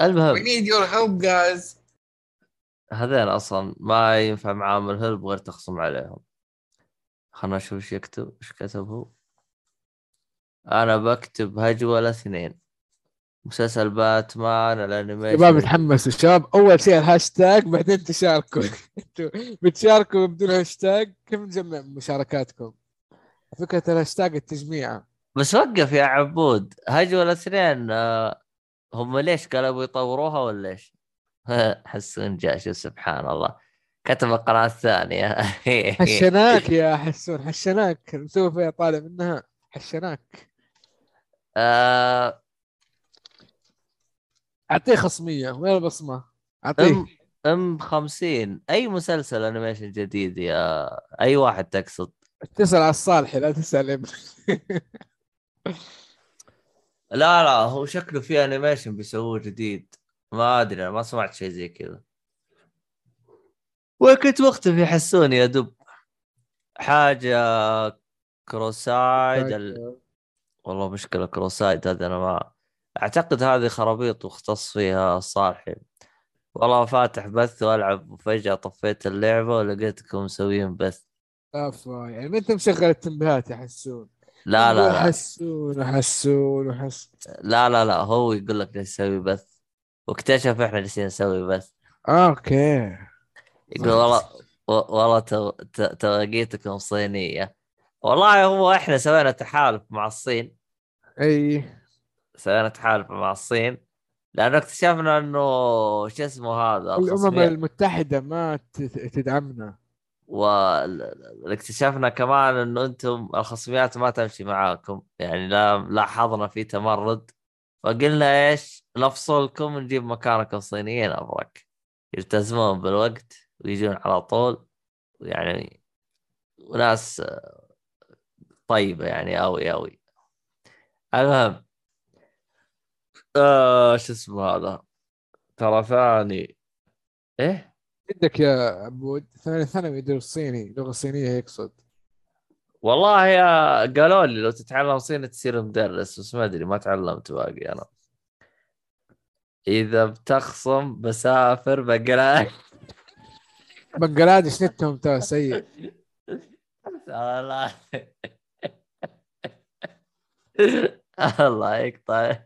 المهم. We need your help guys. هذين أصلا ما ينفع معاهم ال help غير تخصم عليهم. خلنا نشوف إيش يكتب إيش كتب هو. أنا بكتب هجوة اثنين مسلسل باتمان ال animation. شباب تحمسوا شباب أول شيء الهاشتاج بعدين تشاركوا. أنتوا بتشاركوا بدون هاشتاج. كيف نجمع مشاركاتكم؟ فكرة الهاشتاج التجميع. بس وقف يا عبود. هجوة الاثنين آه، هم ليش قالوا يطوروها ولا إيش؟ حسون جاشو سبحان الله. كتب القناة الثانية حشناك يا حسون حشناك. فيها طالع منها حشناك. آه، أعطيه خصمية وين البصمة؟ ام أعطيه. أم 50 أي مسلسل animation جديد يا أي واحد تقصد؟ اتصل على الصالحي لا ابن لا لا هو شكله في animation بيسووه جديد. ما أدري أنا ما سمعت شيء زي كذا. وكنت مختفي حسوني يا دب حاجة كروسايد ال... والله مشكلة كروسايد هذا أنا ما أعتقد هذه خرابيط واختص فيها الصالحي والله فاتح بث وألعب وفجأة طفيت اللعبة ولقيتكم مسويين بث. افا يعني ما أنت مشغل التنبيهات يا حسون لا لا يقول لا. حسون وحسون وحسون لا لا لا هو يقول لك نسوي بث. واكتشف إحنا جالسين نسوي بث أوكي. يقول والله والله تواقيتكم صينية. والله هو إحنا سوينا تحالف مع الصين. اي. سوينا تحالف مع الصين لأنه اكتشفنا إنه شو اسمه هذا الامم المتحدة ما تدعمنا. واكتشفنا كمان إنه أنتم الخصميات ما تمشي معاكم. يعني لا لاحظنا في تمرد. فقلنا إيش؟ نفصلكم نجيب مكانكم صينيين ابرك يلتزمون بالوقت ويجون على طول يعني وناس آه، طيبة يعني أوي أوي. المهم آه شو اسمه هذا؟ ترى ثاني إيه؟ عندك يا عبود ثاني ثانوي يدرس صيني لغة صينية يقصد. والله يا قالوا لي لو تتعلم صيني تصير مدرس بس ما أدري ما تعلمت باقي أنا. إذا بتخصم بسافر بنجلاديش بنجلاديش نتهم ترى سيء. الله الله يقطع.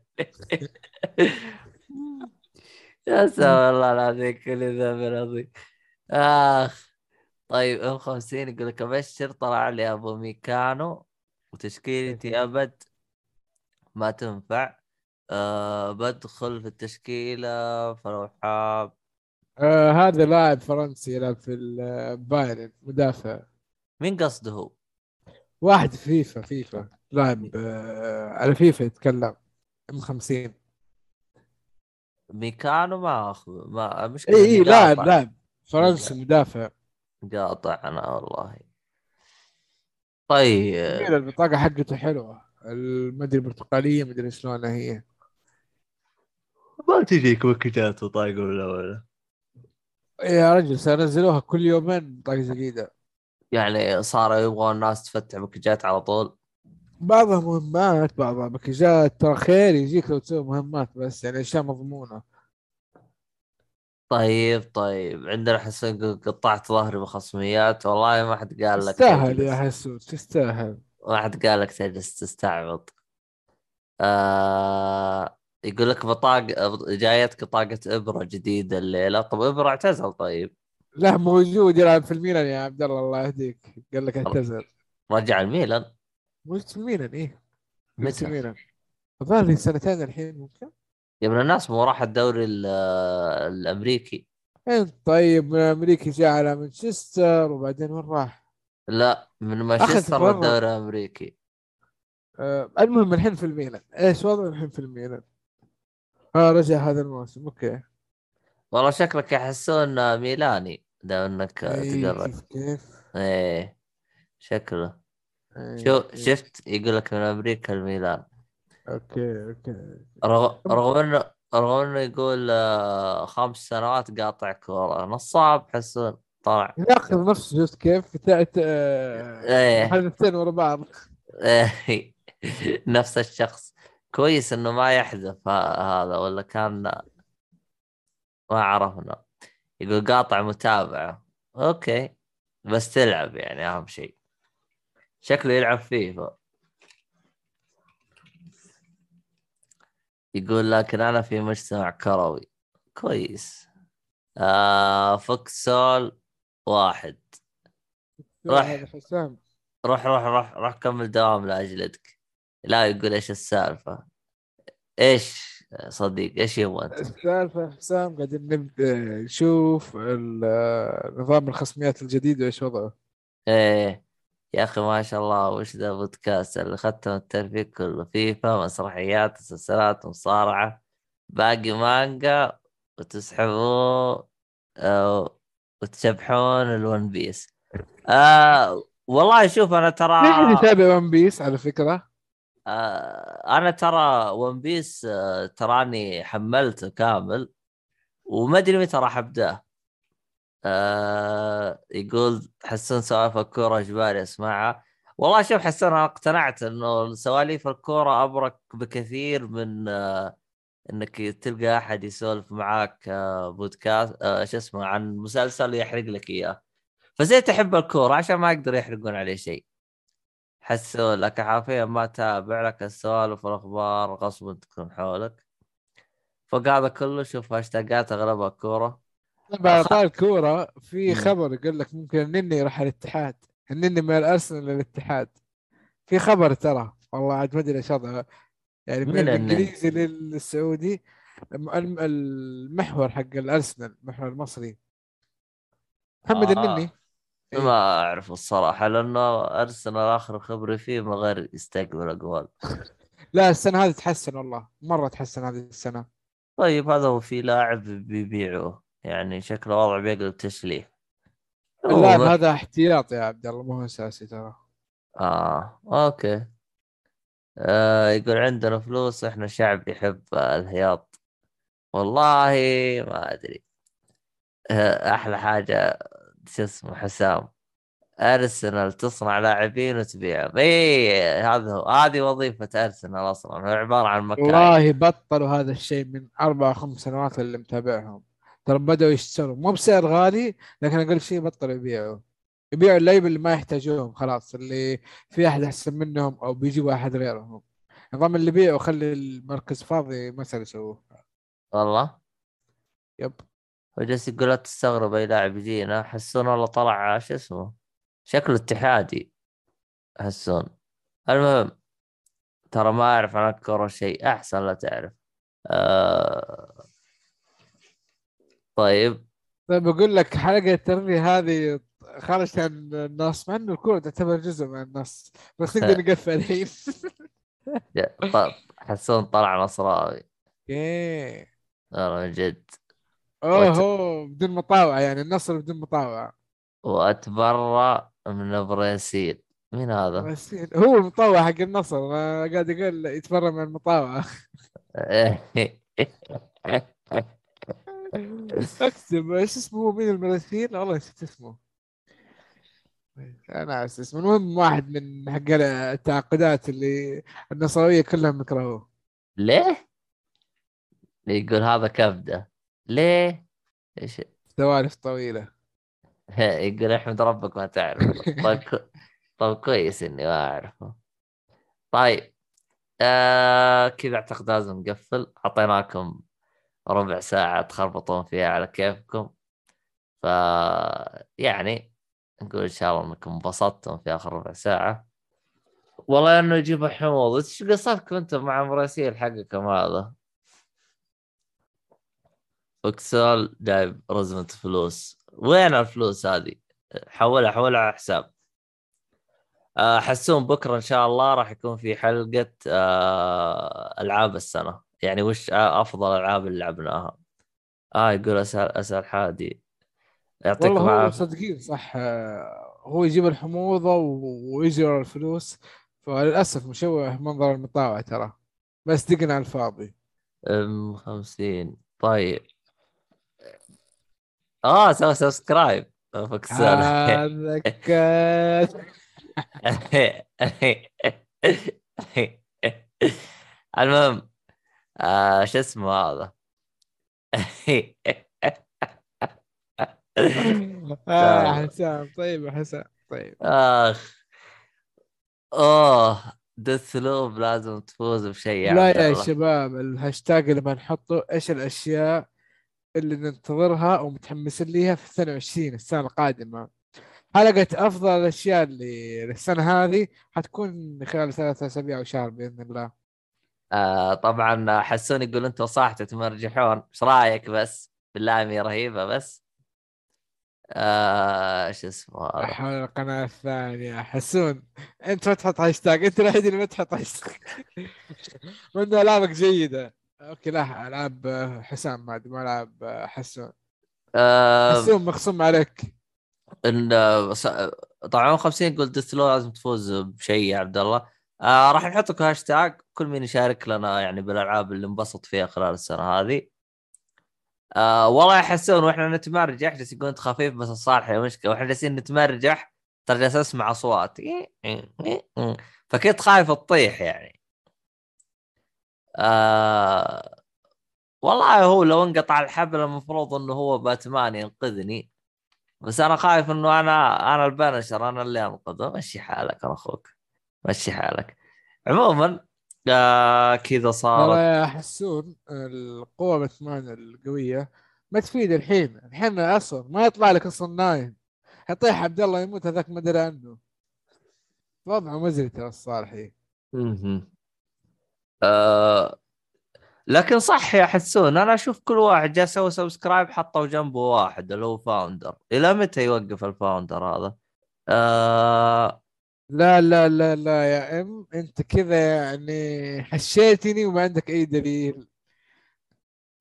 يا سلام الله العظيم كل ذنب عظيم آخ. طيب ام 50 يقول لك أبشر طلع لي أبو ميكانو. وتشكيلتي ابد ما تنفع. أه بدخل في التشكيلة فلو حاب آه هذا لاعب فرنسي يلعب في البايرن مدافع. مين قصده هو؟ واحد فيفا فيفا. لاعب آه على فيفا يتكلم. ام 50 ميكانو ما أخذ ما مشكله اي إني اي لاعب. لاعب فرنسي مدافع. قاطع أنا والله. طيب. البطاقة حقته حلوة. المدري البرتقالية مدري شلونها هي. ما تجيك وكتات وطايق ولا ولا. يا رجل سنزلوها كل يومين بطاقة جديدة. يعني صاروا يبغوا الناس تفتح باكجات على طول؟ بعضها مهمات بعضها باكجات. ترى خير يجيك لو تسوي مهمات بس يعني أشياء مضمونة. طيب طيب. عندنا يقول قطعت ظهري بخصميات. والله ما حد قال لك تستاهل. يا حسود تستاهل. ما حد قال لك تجلس تستعبط. آه يقول لك بطاقة جايتك بطاقة إبرة جديدة الليلة. طب إبرة اعتزل طيب. لا موجود يلعب في الميلان يا عبد الله الله يهديك. قال لك اعتزل. رجع الميلان. موجود في الميلان إيه؟ متى؟ الميلان الظاهر سنتين الحين ممكن؟ يا ابن الناس مو راح الدوري ال- الأمريكي. طيب من أمريكا جاء على مانشستر وبعدين وين راح؟ لا من مانشستر. الدوري الأمريكي. آه المهم الحين في الميلان. إيش وضعه الحين في الميلان؟ آه رجع هذا الموسم. okay. والله شكلك يحسون ميلاني دام إنك إيه، تقرب كيف كيف؟ إيه شكله. إيه، شو إيه. شفت يقول لك من أمريكا الميلان okay okay. رغم رغم انه رغم انه يقول آه، خمس سنوات قاطع كورة. نصاب حسون طلع. ياخذ نفسه شفت كيف؟ بتاعت آه، إيه. حدثين ورا بعض. نفس الشخص. كويس إنه ما يحذف هذا ولا كان ما عرفنا. يقول قاطع متابعة. okay. بس تلعب يعني أهم شيء. شكله يلعب فيفا. يقول لكن أنا في مجتمع كروي. كويس. آه فوكسول واحد. راح. هذا حسام. روح روح روح روح كمل دوام لاجلدك لا يقول إيش السالفة؟ إيش صديق إيش يبغى أنت؟ السالفة حسام قاعدين نبدأ. نشوف نظام الخصميات الجديد وإيش وضعه. إيه. يا أخي ما شاء الله وش ذا بودكاست اللي ختم الترفيه كله؟ فيفا مسرحيات مسلسلات مصارعة باقي مانجا وتسحبوا آه وتشبحون ال One Piece آه والله شوف أنا ترى في احد يتابع One Piece على فكرة؟ آه أنا ترى One Piece آه تراني حملته كامل وما أدري متى راح ابداه آه يقول حسون سوالف الكورة جبالي اسمعها والله شوف حسون أنا اقتنعت إنه سواليف الكورة أبرك بكثير من آه إنك تلقى أحد يسولف معاك آه بودكاست آه شو اسمه عن مسلسل يحرق لك إياه. فزي تحب الكورة عشان ما يقدر يحرقون عليه شيء. حسوا لك حرفيا ما تابع لك السوالف والاخبار غصبا تكون حولك. فوق هذا كله شوف هاشتاجات أغلبها كورة. أخ- طال الكورة في. خبر يقول لك ممكن النني يروح على الاتحاد النني من الارسنال للاتحاد في خبر ترى والله عاد ما أدري إيش يعني من من؟ الإنجليزي للسعودي الم- الم- المحور حق الأرسنال المحور المصري محمد آه. النني إيه. ما أعرف الصراحة لأنه أرسنال آخر خبري فيه من غير يستقبل أقوال لا السنة هذه تحسن والله مرة تحسن هذه السنة طيب هذا هو في لاعب بيبيعوه يعني شكله وضع بيقلب تشليه اللاعب هذا احتياط يا عبد الله مو اساسي ترى. آه أوكي. آه يقول عندنا فلوس إحنا شعب يحب الهياط. والله ما أدري. آه أحلى حاجة شو اسمه حسام. أرسنال تصنع لاعبين وتبيعهم إي هذا هو. هذه وظيفة أرسنال أصلا. هو عبارة عن مكان. والله بطلوا هذا الشيء من أربع خمس سنوات اللي متابعهم. ترى بدأوا يشتروا. مو بسعر غالي لكن أقل شيء بطلوا يبيعوا. يبيعوا اللعيبه اللي ما يحتاجوهم خلاص اللي في أحد أحسن منهم أو بيجيبوا أحد غيرهم. نظام اللي بيعوا خلي المركز فاضي ما صار يسووه. والله؟ يب. وجالس يقول لا تستغرب أي لاعب يجينا. حسون والله طلع شو اسمه؟ شكله اتحادي حسون. المهم ترى ما أعرف عن الكورة شيء. أحسن لا تعرف. آه... طيب. طيب بقول لك حلقة الترفيه هذه خرجت عن النص مع إنه الكورة تعتبر جزء من النص بس نقدر نقفل الحين. يا- ط- حسون طلع نصراوي. أوكي والله من جد اوه بدون مطاوعة يعني النصر بدون مطاوعة. وأتبرع من بريسيل مين هذا؟ بس هو المطاوع حق النصر قاعد أقول يتفرج من المطاوعة. اكتب إيش اسمه مين المراسيل والله نسيت اسمه. أنا ناسي اسمه. المهم واحد من حق التعاقدات اللي النصراويه كلهم يكرهوه ليه؟ يقول هذا كبدة. ليه؟ إيش؟ سوالف طويلة. يقول أحمد ربك ما تعرف. طيب كو... طيب كويس إني ما أعرفه. طيب آه كذا أعتقد لازم نقفل. أعطيناكم ربع ساعة تخربطون فيها على كيفكم. ف يعني نقول إن شاء الله إنكم انبسطتم في آخر ربع ساعة. والله إنه يجيب حموض إيش قصتكم أنتم مع مراسيل حقكم هذا؟ فوكسال جايب رزمة فلوس. وين الفلوس هذه؟ حولها حولها على حساب. آه، حسون بكرة إن شاء الله راح يكون في حلقة آه، ألعاب السنة. يعني وش أفضل الالعاب اللي لعبناها؟ آه يقول اسال اسال حادي. يعطيكم والله هو صدقين صح آه، هو يجيب الحموضة و- ويجري ورا الفلوس فللأسف مشوه منظر المطاوعة ترى. بس دقنا على الفاضي. أم 50 طيب. آه سوى subscribe. كان المهم آه شو اسمه هذا؟ آه حسام طيب يا حسام طيب. آخ. أوه Deathloop لازم تفوز بشيء يا لا يا الله. شباب الهاشتاج اللي بنحطه إيش الأشياء اللي ننتظرها ومتحمسين ليها في 22 السنة القادمة؟ حلقة أفضل الأشياء اللي للسنه هذه حتكون خلال ثلاثة أسابيع أو شهر بإذن الله. آه طبعا حسون يقول أنتم وصاحته تمرجحون إيش رأيك بس؟ بالله رهيبة بس. آه شو اسمه حول القناة الثانية. حسون أنت ما تحط هاشتاج أنت الوحيد اللي ما تحط هاشتاج وإنه ألعابك جيدة. okay لا ألعاب حسام ما ما ألعاب حسون. آه حسون مخصوم عليك. إن آه، طبعا 50 يقول ديث لو لازم تفوز بشيء يا عبد الله. آه راح نحط لكم هاشتاج كل مين يشارك لنا يعني بالألعاب اللي انبسط فيها خلال السنة هذه. آه والله يحسون وإحنا نتمرجح جالس يقول انت خفيف بس الصالح مشكلة. وإحنا جالسين نتمرجح ترى جالس أسمع أصوات. فكنت خايف تطيح يعني. آه والله هو لو انقطع الحبل المفروض إنه هو باتمان ينقذني. بس أنا خايف إنه أنا أنا البنشر أنا اللي أنقذه. مشي حالك أنا أخوك. مشي حالك. عموما آه كذا صارت يا حسون القوة باتمان القوية ما تفيد الحين. الحين أصلا ما يطلع لك أصلا نايم حيطيح عبد الله يموت هذاك ما أدري عنه. وضعه مزري ترى الصالحي مهم. آه لكن صح يا حسون أنا أشوف كل واحد جالس يسوي subscribe حطوا جنبه واحد اللي هو founder إلى متى يوقف ال founder هذا؟ آه لا لا لا لا يا أم أنت كذا يعني حشيتني وما عندك أي دليل.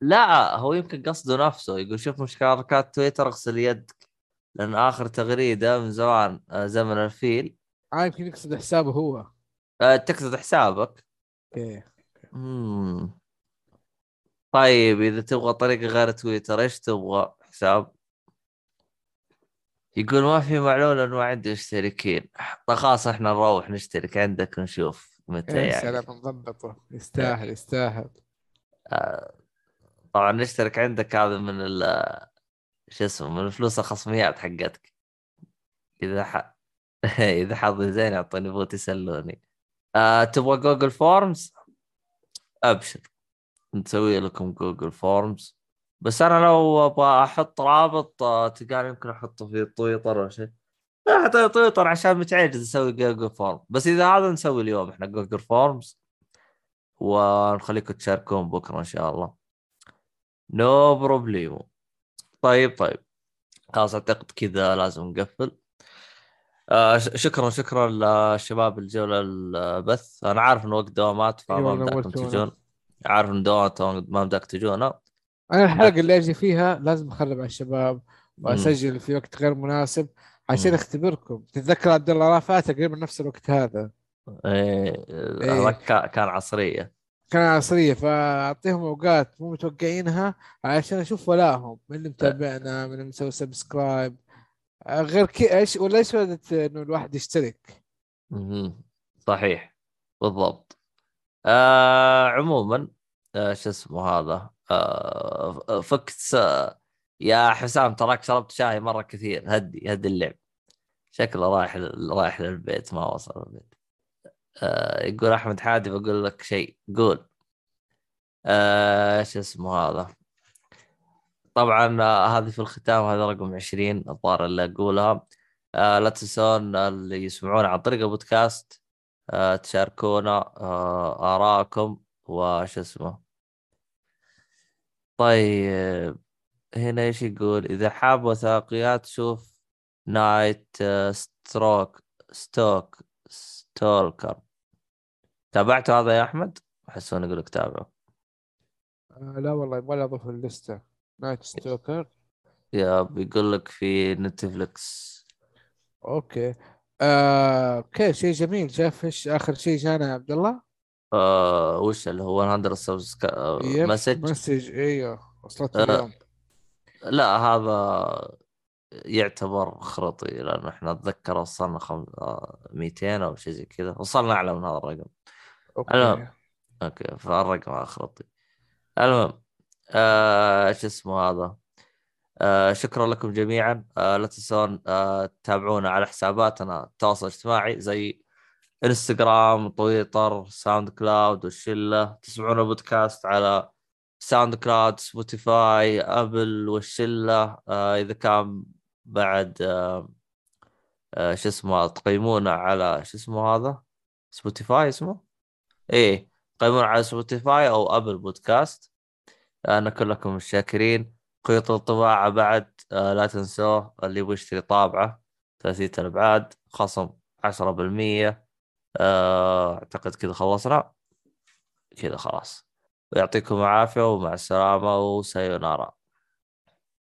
لا هو يمكن قصده نفسه يقول شوف مشاركات تويتر أغسل يدك. لأن آخر تغريدة من زمان آه، زمن الفيل. آه يمكن يقصد حسابه هو. آه تقصد حسابك؟ أوكي. طيب إذا تبغى طريقة غير تويتر إيش تبغى؟ حساب؟ يقول ما في معلول إنه ما عندي مشتركين. خلاص إحنا نروح نشترك عندك ونشوف متى يا يعني. سلام نضبطه. يستاهل يستاهل. طبعا نشترك عندك هذا من ال شو اسمه من الفلوس الخصميات حقتك. إذا ح... إذا حظي زين يعطوني vote يسلوني. آه تبغى Google Forms أبشر. نسوي لكم Google Forms بس أنا لو أبغى أحط رابط آه، تلقاني يمكن أحطه في تويتر أو شيء. لا حتى تويتر عشان متعجز أسوي Google Form بس إذا هذا نسوي اليوم إحنا Google Forms. ونخليكم تشاركون بكرة إن شاء الله. no problemo طيب طيب. خلاص أعتقد كذا لازم نقفل. آه شكرا شكرا للشباب الجولة البث أنا عارف انه وقت دوامات فما أيوة، بدكم نورتونا. تجون. عارف إن دوامات ما بدك تجونا. أنا الحلقة اللي أجي فيها لازم أخرب على الشباب وأسجل في وقت غير مناسب عشان. أختبركم. تتذكر عبد الله رافات تقريبا نفس الوقت هذا. إيه إيه. كا- كان عصرية. كان عصرية فأعطيهم أوقات مو متوقعينها عشان أشوف ولاهم من اللي متابعنا من اللي مسوي subscribe غير كذا إيش ولا إيش فائده إنه الواحد يشترك. صحيح. بالضبط. آه عموما آه شو اسمه هذا؟ فكت س... يا حسام تراك شربت شاي مرة كثير. هدي هدي اللعب. شكله رايح رايح للبيت ما وصل البيت. آه يقول أحمد حادي بقول لك شيء. قول. آه شو اسمه هذا؟ طبعا آه هذه في الختام هذا رقم 20 الظاهر اللي أقولها. آه لا تنسون اللي يسمعون عن طريق البودكاست. آه تشاركونا آه آراءكم وش اسمه؟ طيب هنا إيش يقول؟ إذا حاب وثائقيات شوف Night Stroke Stalk Stalker تابعته هذا يا أحمد؟ احسون يقول لك تابعه. آه لا والله يبغى أضيف الليسته Night Stalker يا بيقول لك في نتفلكس okay. آه okay شيء جميل. شاف إيش آخر شيء جانا يا عبد الله؟ آه وش اللي هو 100 subscribe، message. message أيوه وصلت آه. اليوم. لا هذا يعتبر خرطي لأنه إحنا اتذكر وصلنا خم... آه، 200 أو شيء زي كذا. وصلنا أعلى من هذا الرقم. okay. المهم. okay فالرقم خرطي المهم آه شو اسمه هذا؟ آه شكرا لكم جميعا. آه لا تنسون آه تتابعونا على حساباتنا التواصل الاجتماعي زي انستغرام تويتر ساوند كلاود والشلة. تسمعون البودكاست على ساوند كلاود سبوتيفاي أبل والشلة. آه إذا كان بعد آه آه شو اسمه تقيمونا على شو اسمه هذا؟ سبوتيفاي اسمه؟ إيه قيمونا على سبوتيفاي أو Apple Podcast. أنا كلكم شاكرين خيط الطباعة بعد آه لا تنسوه. اللي يبغى يشتري طابعة ثلاثية الابعاد خصم 10% آه، أعتقد كذا خلصنا. كذا خلاص. يعطيكم العافية ومع السلامة وسايونارا.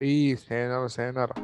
اي سينارا سينارا